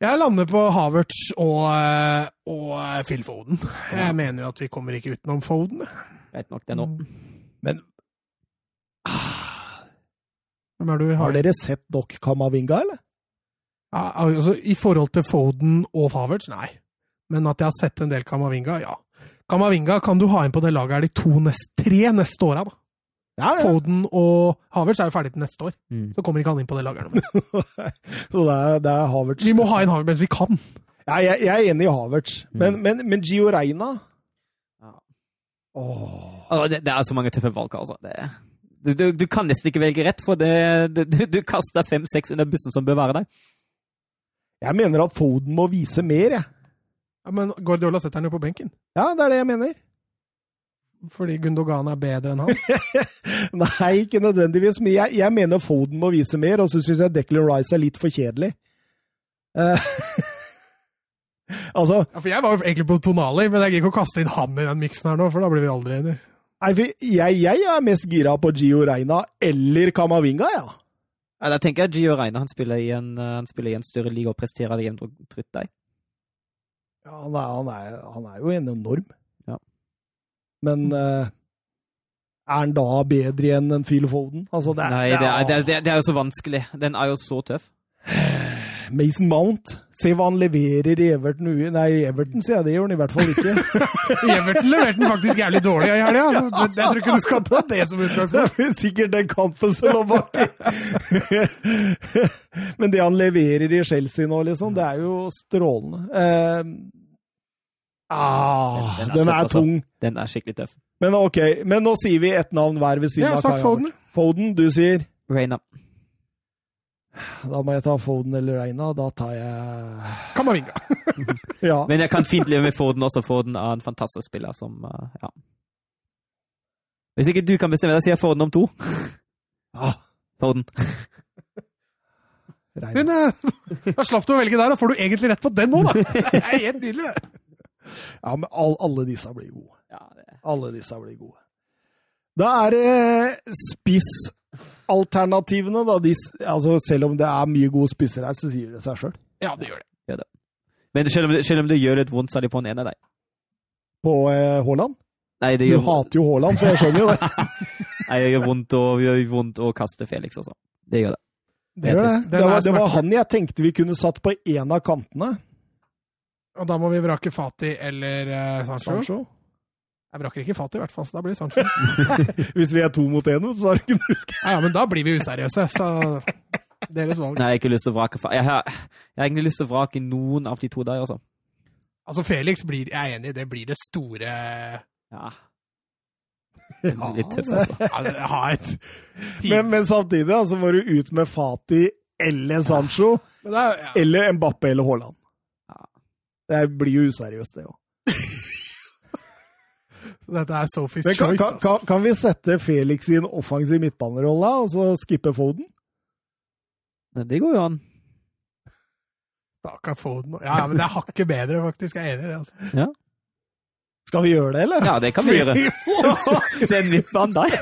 Jeg lander på Havertz og, eh, og eh, Phil Foden. Jeg mener jo at vi kommer ikke utenom Foden. Vet nok, det nå. Men Hvem er det har har? dere sett nok Kamavinga, eller? Ja, altså, I forhold til Foden og Havertz, nei. Men at jeg har sett en del Kamavinga, ja. Kamavinga kan du ha inn på det laget her de to nest, tre neste åra. da. Ja, ja. Foden og Havertz er jo ferdig til neste år. Mm. Så kommer ikke han inn på det laget. (laughs) Så det er, det er Havertz. Vi må ha inn Havertz mens vi kan. Ja, jeg, jeg er enig i Havertz, men, Mm. men, men Gio Reina Ja. Åh. Altså, det, det er så mange tøffe valg, altså. Det, du, du, du kan nesten ikke velge rett, for det, det, du, du kaster fem-seks under bussen som bør være der. Jeg mener at Foden må vise mer, jeg. Ja, men Guardiola setter han jo på benken. Ja, det er det jeg mener. Fordi Gundogan er bedre enn han. (laughs) Nei, ikke nødvendigvis, men jeg, jeg mener Foden må vise mer, og så syns jeg Declan Rice er litt for kjedelig. Eh, (laughs) altså, Ja, for Jeg var jo egentlig på Tonali, men jeg gidder ikke å kaste inn han i den miksen her nå, for da blir vi aldri enige. nei, for jeg, jeg er mest gira på Gio Reina eller Kamavinga, ja. Ja, da tenker jeg Gio Reina. Han spiller i en, eh, han spiller i en større liga og presterer det jevnt og trutt deg. ja han, er, han, er, han er jo en enorm. Men uh, er han da bedre enn Phil Foden? Altså, det er, Nei, det er, det, er, det er- jo så vanskelig. Den er jo så tøff. (sighs) Mason Mount. Se hva han leverer i Everton. Nei, Everton sier jeg det, gjør han i hvert fall ikke. (laughs) Everton leverte den faktisk jævlig dårlig i helga. så Jeg tror ikke du skal ta det som Det utgangspunkt. er sikkert den kampen som lå baki. (laughs) Men det han leverer i Chelsea nå, liksom, det er jo strålende. Ah, Den- den er den tøff, er altså. tung. Den er skikkelig tøff. Men ok, men nå sier vi ett navn hver ved siden ja, av Kai Foden. Foden, du sier Reina. Da må jeg ta Foden eller Reina. Da tar jeg Kamavinga. (laughs) Ja. Men jeg kan fint leve med Foden også. Foden er en fantastisk spiller som eh, Ja. Hvis ikke du kan bestemme, da sier jeg Foden om to. ja. Foden. Reina. Men eh, (laughs) da slapp du å velge der, da får du egentlig rett på den nå, da. (laughs) Det er helt nydelig. det. Ja, men all, alle disse blir gode. Ja, det Alle disse blir gode. Da er det spissalternativene, da. De, altså, selv om det er mye gode spisser her, så sier det seg sjøl. Ja, det gjør det. Men selv om, det- selv om det gjør litt vondt, så er det på en ene av deg. På eh, Haaland. Nei, det Du gjør, hater jo Haaland, så jeg skjønner jo det. (laughs) nei, det gjør vondt å, gjør vondt å kaste Felix også. Det gjør det. Det, det. Det, var, det var han jeg tenkte vi kunne satt på en av kantene. Og da må vi vrake Fati eller uh, Sancho. Sancho. Jeg vraker ikke Fati, i hvert fall, så da blir det Sancho. (laughs) Hvis vi er to mot én, så har du ikke noe huske. Ja, ja, men da blir vi useriøse, så deres valg. Nei, jeg har ikke lyst til å vrake Fati. jeg har, jeg har egentlig lyst til å vrake noen av de to der, altså. Altså, Felix blir, jeg er enig, det blir det store Ja. Det blir litt tøff, altså. ja, det- Men, men samtidig altså, var må du ut med Fati eller Sancho, Men det er, ja. eller Mbappe eller Haaland. Ja. Det blir jo useriøst, det òg. (laughs) Dette er Sophie's Men choice. kan, altså. kan, kan vi sette Felix i en offensiv midtbanerolle, og så skippe Foden? Men Det går jo an. Stakkar Foden. Ja, ja, men det er hakket bedre, faktisk. Jeg er enig i det. altså. Skal vi gjøre det, eller? Ja, det kan vi gjøre. (laughs) Den band der.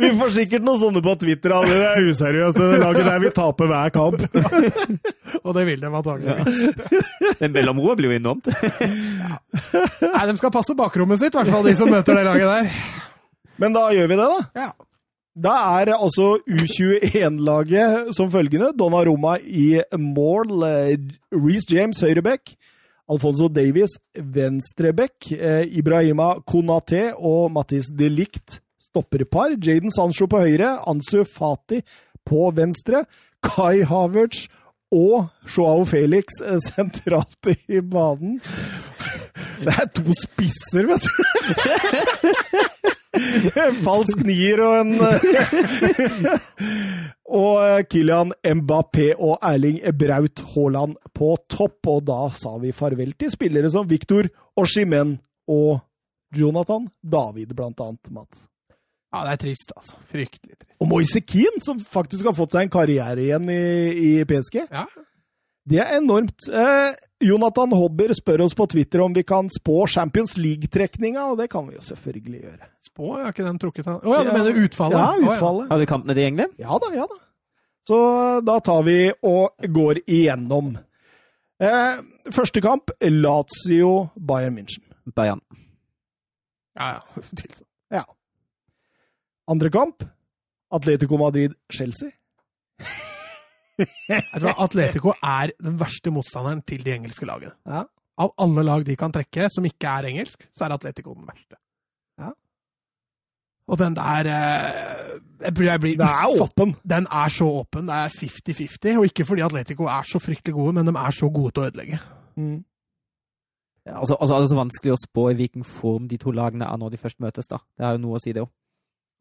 Vi får sikkert noen sånne på Twitter. alle, Det er useriøst, det laget der vi taper hver kamp. (laughs) Og det vil de antakeligvis. Den mellomroa blir jo enormt. Nei, de skal passe bakrommet sitt, i hvert fall de som møter det laget der. Men da gjør vi det, da. Ja. Da er altså U21-laget som følgende. Donnarumma i mål. eh, Reece James høyreback. Alfonso Davies venstreback. eh, Ibrahima Konaté og Mattis de Licht stopperpar. Jaden Sancho på høyre. Ansu Fati på venstre. Kai Havertz og Joao Felix eh, sentralt i banen. (laughs) Det er to spisser, vet du! En (laughs) falsk nier og en (laughs) Og eh, Kylian Mbappé og Erling Braut Haaland på topp. Og da sa vi farvel til spillere som Viktor Oshimen og Jonathan David, blant annet. Mats. Ja, det er trist, altså. Fryktelig trist. Og Moise Keane, som faktisk har fått seg en karriere igjen i, i PSG. Ja, Det er enormt. Eh, Jonathan Hobber spør oss på Twitter om vi kan spå Champions League-trekninga, og det kan vi jo selvfølgelig gjøre. Spå, er ikke den trukket av Å ja, du mener utfallet? Ja, utfallet. Har vi kampene til gjengelig? Ja da, ja da. Så da tar vi og går igjennom. Eh, første kamp, Lazio-Bayern München. Bayern. Ja, ja. (laughs) ja. Andre kamp, Atletico Madrid-Chelsea. Atletico er den verste motstanderen til de engelske lagene. Ja. Av alle lag de kan trekke som ikke er engelsk, så er Atletico den verste. Ja. Og den der eh, jeg blir, jeg blir, Den er åpen. Den er så åpen. Det er 50-50. Og ikke fordi Atletico er så fryktelig gode, men de er så gode til å ødelegge. Mm. Ja, altså, altså, er det så vanskelig å spå i hvilken form de to lagene er når de først møtes, da. Det er jo noe å si, det òg.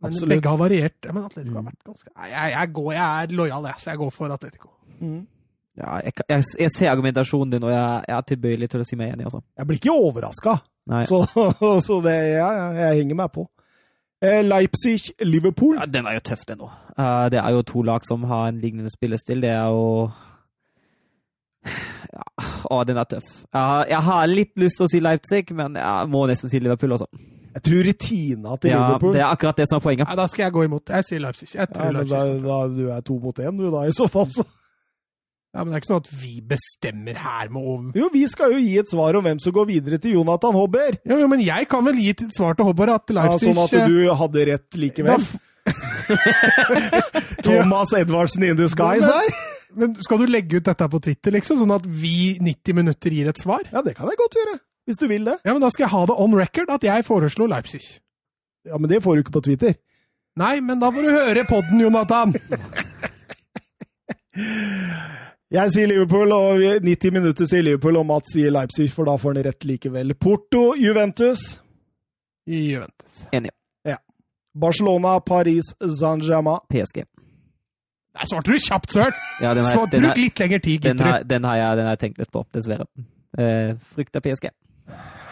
Men Absolutt. begge har variert. Ja, Men Atletico har Mm. vært ganske jeg, jeg, jeg, går, jeg er lojal, jeg, så jeg går for Atletico. Mm. Ja, jeg, jeg, jeg ser argumentasjonen din, og jeg, jeg er tilbøyelig til å si meg enig, Også. Jeg blir ikke overraska, så, (laughs) så det, jeg henger meg på. Eh, Leipzig-Liverpool. Ja, den er jo tøff, den òg. det er jo to lag som har en lignende spillestil. Det er jo ja, Å, den er tøff. Jeg har litt lyst til å si Leipzig, men jeg må nesten si Liverpool også. Jeg tror rutina til Ja, Liverpool det er akkurat det som er poenget. Ja, Da skal jeg gå imot. Jeg sier Leipzig. Jeg ja, tror men da, Leipzig. da, Du er to mot én, du da, i så fall. Så. Ja, men det er ikke sånn at vi bestemmer her med om Jo, vi skal jo gi et svar om hvem som går videre til Jonathan Hobber. Jo, jo, men jeg kan vel gi et svar til Hobber at Leipzig Ja, sånn at du hadde rett likevel. (laughs) (laughs) Thomas Edvardsen in disguise her. Men skal du legge ut dette på Twitter, liksom? Sånn at vi 90 minutter gir et svar? Ja, det kan jeg godt gjøre. Hvis du vil det. Ja, men da skal jeg ha det on record at jeg foreslo Leipzig. Ja, Men det får du ikke på Twitter. Nei, men da får du høre podden, Jonathan! Jeg sier Liverpool, og 90 minutter sier Liverpool, og Mats sier Leipzig, for da får han rett likevel. Porto, Juventus. Juventus. Enig. Ja. Barcelona, Paris, Saint-Germain. PSG. Der svarte du kjapt, Søren! Ja, den har, den bruk litt lengre tid, den gutter. har, den har, jeg, den har jeg tenkt litt på, dessverre. Uh, frykter PSG.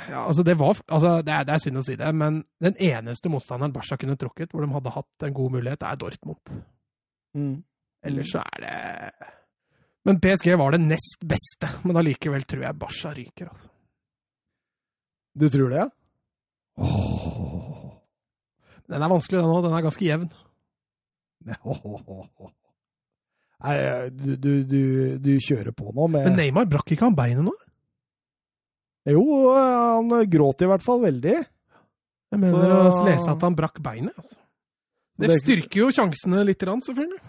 Ja, altså det, var, altså det, er, det er synd å si det, men den eneste motstanderen Barca kunne trukket, hvor de hadde hatt en god mulighet, er Dortmund. Mm. Ellers så er det Men PSG var det nest beste. Men allikevel tror jeg Barca ryker. Altså. Du tror det? ja? Den er vanskelig, den òg. Den er ganske jevn. (laughs) Nei, du, du, du, du kjører på nå med Men Neymar brakk ikke han beinet nå? Jo, han gråt i hvert fall veldig. Jeg mener Så- å lese at han brakk beinet. Altså. Det Det- styrker jo sjansene litt, selvfølgelig.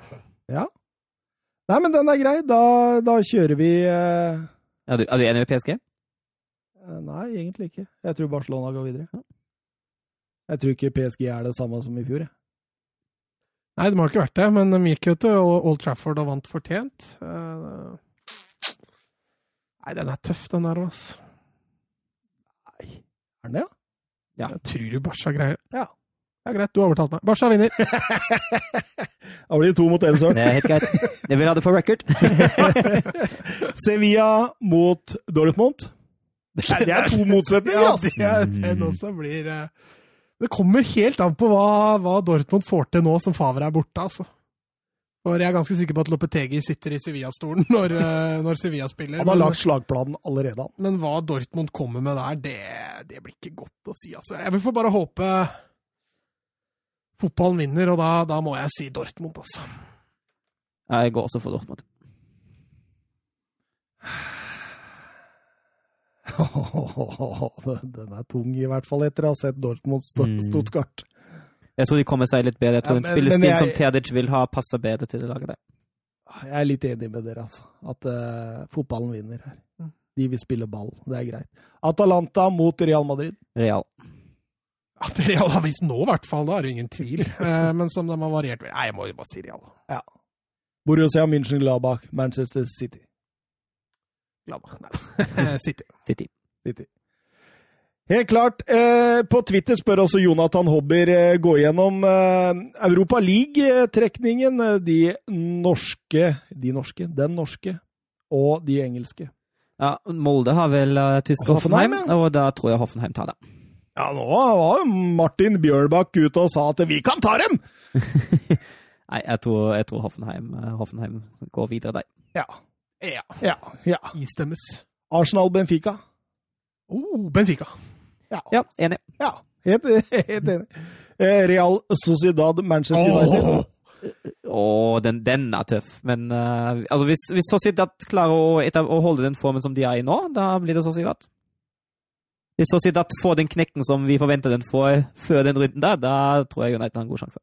Ja. Nei, men den er grei. Da, da kjører vi eh, Er du, er du enig med PSG? Nei, egentlig ikke. Jeg tror Barcelona går videre. Jeg tror ikke PSG er det samme som i fjor. jeg. Nei, det må ikke vært det, men de gikk jo til Old Trafford og vant fortjent. Eh, Nei, den er tøff, den der, altså. Nei, er den det, ja? Ja. Jeg tror du Barca greier Ja. Ja, greit, du har overtalt meg. Barca vinner. (laughs) Da blir det to mot én, Søren. Det er helt greit. Jeg vil ha det for record. (laughs) Sevilla mot Dortmund. Det er, det er to motsetninger, Ja, altså. det er, den også blir eh, Det kommer helt an på hva, hva Dortmund får til nå som Favre er borte, altså. For jeg er ganske sikker på at Lopetegi sitter i Sevilla-stolen (laughs) når, eh, når Sevilla spiller. Han har lagt slagplanen allerede, han. Men hva Dortmund kommer med der, det, det blir ikke godt å si. Altså. Jeg vil få bare håpe fotballen vinner, og da, da må jeg si Dortmund, altså. Jeg går også for Dortmund. (laughs) Den er tung, i hvert fall etter å ha sett Dortmund Sto- Mm. Jeg tror de kommer seg litt bedre. Jeg tror Ja, en spillestil jeg- som Tedic vil ha, passer bedre til det laget der. Jeg er litt enig med dere, altså. At uh, fotballen vinner her. Mm. De vil spille ball, det er greit. Atalanta mot Real Madrid. Real. At Real har vist nå, i hvert fall. Da er det ingen tvil. (laughs) Eh, men som de har variert Nei, jeg må jo bare si Real. Ja. Borussia München Gladbach, Manchester City. Gladbach, Nei, (laughs) City. City. City. Helt klart. Eh, på Twitter spør også Jonathan Hobber eh, gå gjennom eh, Europa League-trekningen. De norske De norske? Den norske. Og de engelske. Ja, Molde har vel uh, tysk Hoffenheim, Hoffenheim, ja. og da tror jeg Hoffenheim tar det. Ja, nå var jo Martin Bjørnbakk ute og sa at vi kan ta dem! (laughs) Nei, jeg tror, jeg tror Hoffenheim, Hoffenheim går videre der. Ja. Ja. Ja. ja. Istemmes. Arsenal-Benfica. Oh, Benfica. Ja. Ja, enig. ja. Helt, (laughs) helt enig. Eh, Real Sociedad, Manchester United. Åh. Å, den, den er tøff. Men uh, altså, hvis, hvis Sociedad klarer å, etab- å holde den formen som de er i nå, da blir det Sociedad. Hvis Sociedad får den knekken som vi forventer den får før den runden der, da tror jeg United har en god sjanse.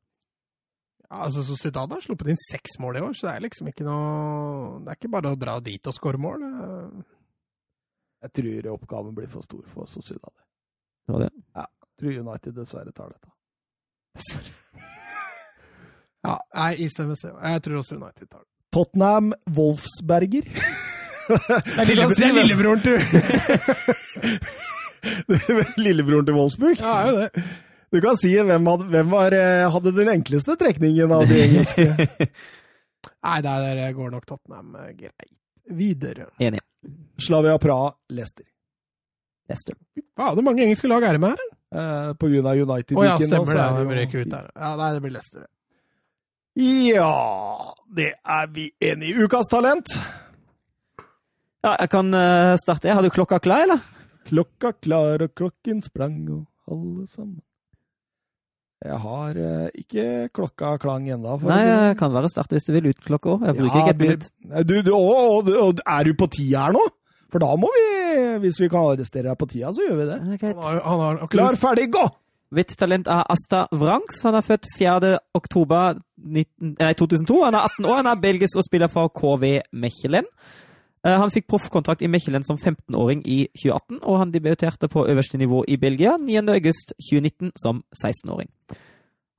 Ja, altså, Sociedad har sluppet inn seks mål i år, så det er liksom ikke noe Det er ikke bare å dra dit og skåre mål. Jeg tror oppgaven blir for stor for Sociedad. Det var det. Jeg tror United dessverre tar dette. Ja, jeg istemmer det. Jeg tror også United tar det. Tottenham Wolfsberger. (laughs) Det er, lille, det er lillebroren til (laughs) Lillebroren til Wolfsburg. Ja, er jo det. Du kan si hvem hadde, hvem var, eh, hadde den enkleste trekningen av de engelske. (laughs) Nei, der går nok Tottenham eh, greit. Videre. Enig. Slavia Praha, Leicester. Leicester. Ja, det er mange engelske lag er det med her. Eh, på grunn av United. Å ja, stemmer det. ut der. Ja, nei, det blir Leicester. Ja, det er vi enige i. Ukas talent. Ja, jeg kan uh, starte. Har du klokka klar, eller? Klokka klar, og klokken sprang, og alle sammen. Jeg har eh, ikke klokka klang ennå. Nei, jeg kan være starte hvis du vil ut klokka òg. Jeg bruker Ja, ikke et minutt. Du, du, å, å, å, er du på tida her nå? For da må vi, hvis vi kan arrestere deg på tida, så gjør vi det. Okay. Han har, han har Klar, ferdig, gå! Hvitt talent er Asta Wrangs. Han er født 4. oktober 19, nei, 2002. Han er 18 år, han er belgisk og spiller for KV Mechelen. Eh, Han fikk proffkontrakt i Mechelen som 15-åring i 2018, og han debuterte på øverste nivå i Belgia 9. august 2019 som 16-åring.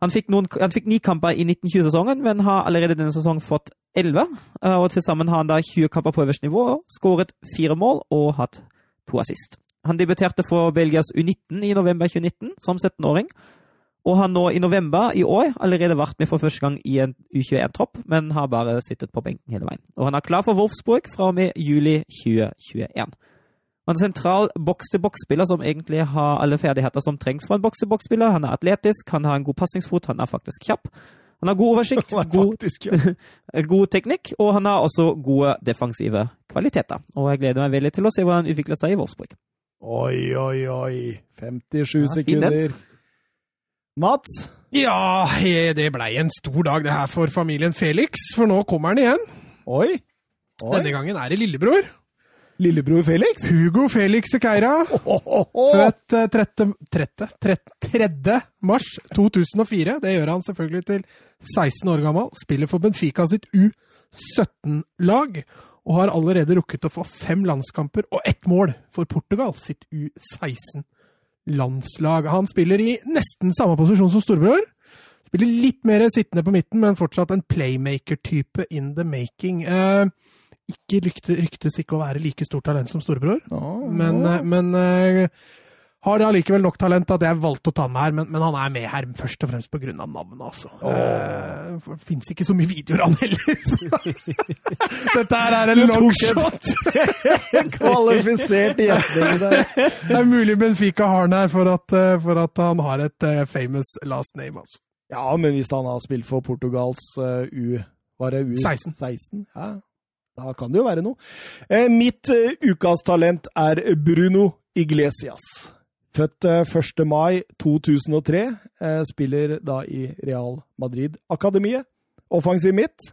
Han fikk, noen, han fikk ni kamper i 1920-sesongen, men har allerede denne sesongen fått 11. eh, Og til sammen har han da 20 kamper på øverste nivå, skåret fire mål og hatt to assist. Han debuterte for Belgias U19 i november 2019 som 17-åring, Og har nå i november i år allerede vært med for første gang i en U21-tropp, men har bare sittet på benken hele veien. Og han er klar for Wolfsburg fra og med juli 2021. Han er en sentral boks-til-boks-spiller som egentlig har alle ferdigheter som trengs for en boks-til-boks-spiller. Han er atletisk, han har en god pasningsfot, han er faktisk kjapp. Han har god oversikt, (laughs) god, (laughs) god teknikk, og han har også gode defensive kvaliteter. Og jeg gleder meg veldig til å se hvordan han utvikler seg i Wolfsburg. Oi, oi, oi. 57 Ja, sekunder. Mats? Ja, det blei en stor dag det her for familien Felix, for nå kommer han igjen. Oi. Oi. Denne gangen er det lillebror. Lillebror Felix? Hugo Felix Sequeira. Født eh, 30, 30, 3. 3. mars 2004. Det gjør han selvfølgelig til 16 år gammel. Spiller for Benfica sitt U17-lag. Og har allerede rukket å få fem landskamper og ett mål for Portugal sitt U16-landslag. Han spiller i nesten samme posisjon som storebror. Spiller litt mer sittende på midten, men fortsatt en playmaker-type in the making. Eh, ikke rykte, ryktes ikke å være like stort talent som storebror. Men, oh. men eh, har allikevel nok talent at jeg valgte å ta med her. Men, men han er med her først og fremst pga. navnet, altså. Oh. Uh, fins ikke så mye videoer av han heller. (laughs) Dette her er en longshot. (laughs) Kvalifisert gjetning der. (laughs) Det er mulig Benfica har den her for at, eh, for at han har et uh, famous last name, altså. Ja, men hvis han har spilt for Portugals uh, U... Var det U 16. 16? Ja, da kan det jo være noe. Eh, mitt eh, ukas talent er Bruno Iglesias. Født eh, 1. mai 2003. eh, spiller da i Real Madrid-akademiet. Offensiv midt.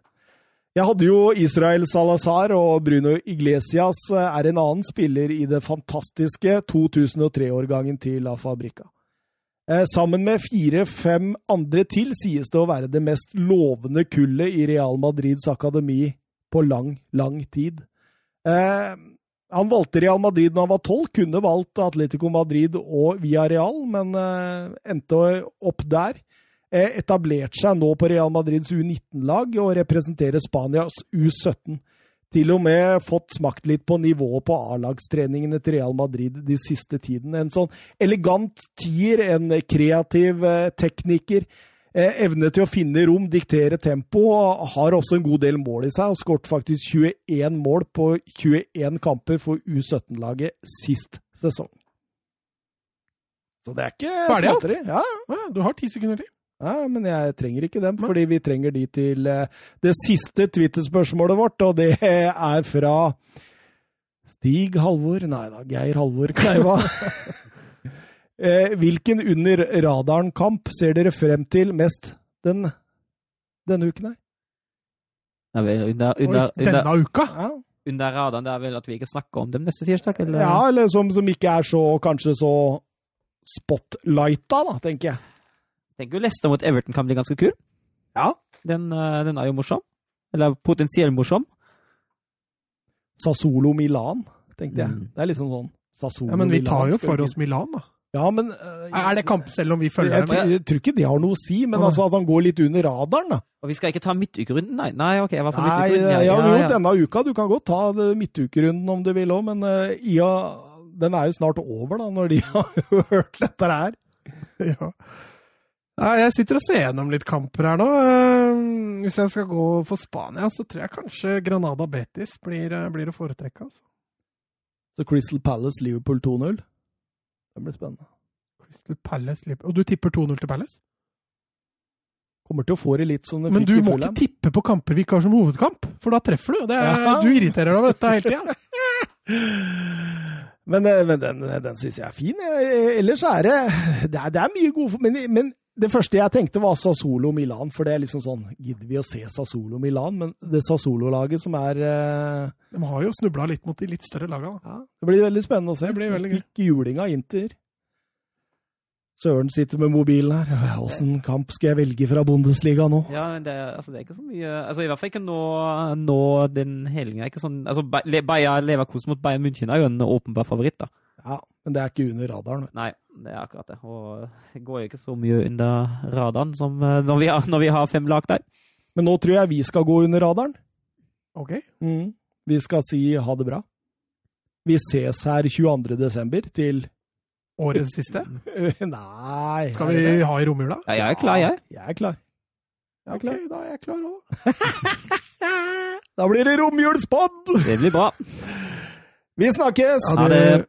Jeg hadde jo Israel Salazar, og Bruno Iglesias eh, er en annen spiller i det fantastiske 2003-årgangen til La Fabrica. Eh, sammen med fire-fem andre til sies det å være det mest lovende kullet i Real Madrids akademi på lang, lang tid. Eh, han valgte Real Madrid når han var tolv, kunne valgt Atletico Madrid og via Real, men eh, endte opp der. Eh, etablerte seg nå på Real Madrids U19-lag og representerer Spanias U17 til og med fått smakt litt på nivået på A-lagstreningene til Real Madrid de siste tiden. En sånn elegant tier, en kreativ eh, tekniker. Eh, evne til å finne rom, diktere tempo. og Har også en god del mål i seg, og skåret faktisk 21 mål på 21 kamper for U17-laget sist sesong. Så det er ikke alt? småtteri. Ja, Ja, du har ti sekunder til. ja, men jeg trenger ikke dem, fordi vi trenger de til eh, det siste Twitter-spørsmålet vårt, og det er fra Stig Halvor Nei da, Geir Halvor Kleiva. (laughs) Eh, Hvilken under radaren-kamp ser dere frem til mest den, denne uken her? Nei, under, under, Oi, denne under, uka? Ja, under radaren det er vel at vi ikke snakker om dem neste tirsdag? Eller? ja eller som, som ikke er så kanskje så spotlighta, da, tenker jeg. Jeg tenker jo Leicester mot Everton kan bli ganske kul. Ja. Den, eh, den er jo morsom. Eller potensielt morsom. Sassolo Milan, tenkte jeg. Mm. Det er liksom sånn Sassuolo Ja, Men vi tar jo for oss Milan, da. Ja, men uh, Er det kamp selv om vi følger jeg, dem? Jeg, jeg tror ikke det har noe å si, men altså at han går litt under radaren, da. Og vi skal ikke ta midtukerunden, nei? Nei, ok, jeg var på Nei, midtukerunden. ja, ja, jo, ja. denne uka. Du kan godt ta midtukerunden om du vil òg, men uh, IA, den er jo snart over, da, når de (laughs) har hørt dette her. Ja. Jeg sitter og ser gjennom litt kamper her nå. Eh, Hvis jeg skal gå for Spania, så tror jeg kanskje Granada Betis blir, blir å foretrekke. Altså. Så Crystal Palace, Liverpool 2-0. Det blir spennende. Crystal Palace, Liverpool. Og du tipper 2-0 til Palace? Kommer til å få det litt som de Men du må ikke tippe på kamper vi ikke har som hovedkamp, for da treffer du. Det er, Ja. Du irriterer deg over dette hele tida. (laughs) Men, eh, men den, den syns jeg er fin. Ellers er det Det er, det er mye gode men, men det første jeg tenkte, var Sassolo Milan. For det er liksom sånn Gidder vi å se Sassolo Milan? Men det Sassolo-laget som er eh, De har jo snubla litt mot de litt større laga. da. ja, Det blir veldig spennende å se. Det blir veldig gøy. Fikk juling av Inter. Søren sitter med mobilen her. Åssen kamp skal jeg velge fra Bundesliga nå? Ja, men det, er- altså, det er ikke så mye altså, I hvert fall ikke nå, nå den helgen. Ikke sånn, altså, Bayer Leverkosen mot Bayern München er jo en åpenbar favoritt. da. Ja, Men det er ikke under radaren. vet. Nei, det er akkurat det. Og det går jo ikke så mye under radaren som eh, når vi har, når vi har fem lag der. Men nå tror jeg vi skal gå under radaren. Ok. Mm. Vi skal si ha det bra. Vi ses her 22. desember til Årets siste? (laughs) Nei Skal vi ha i romjula? Ja, jeg er klar, jeg. Jeg er klar. Jeg er klar. Ok, da er jeg klar òg. (laughs) Da blir det romjulspod! Det blir bra. Vi snakkes! Ha Ha det. det.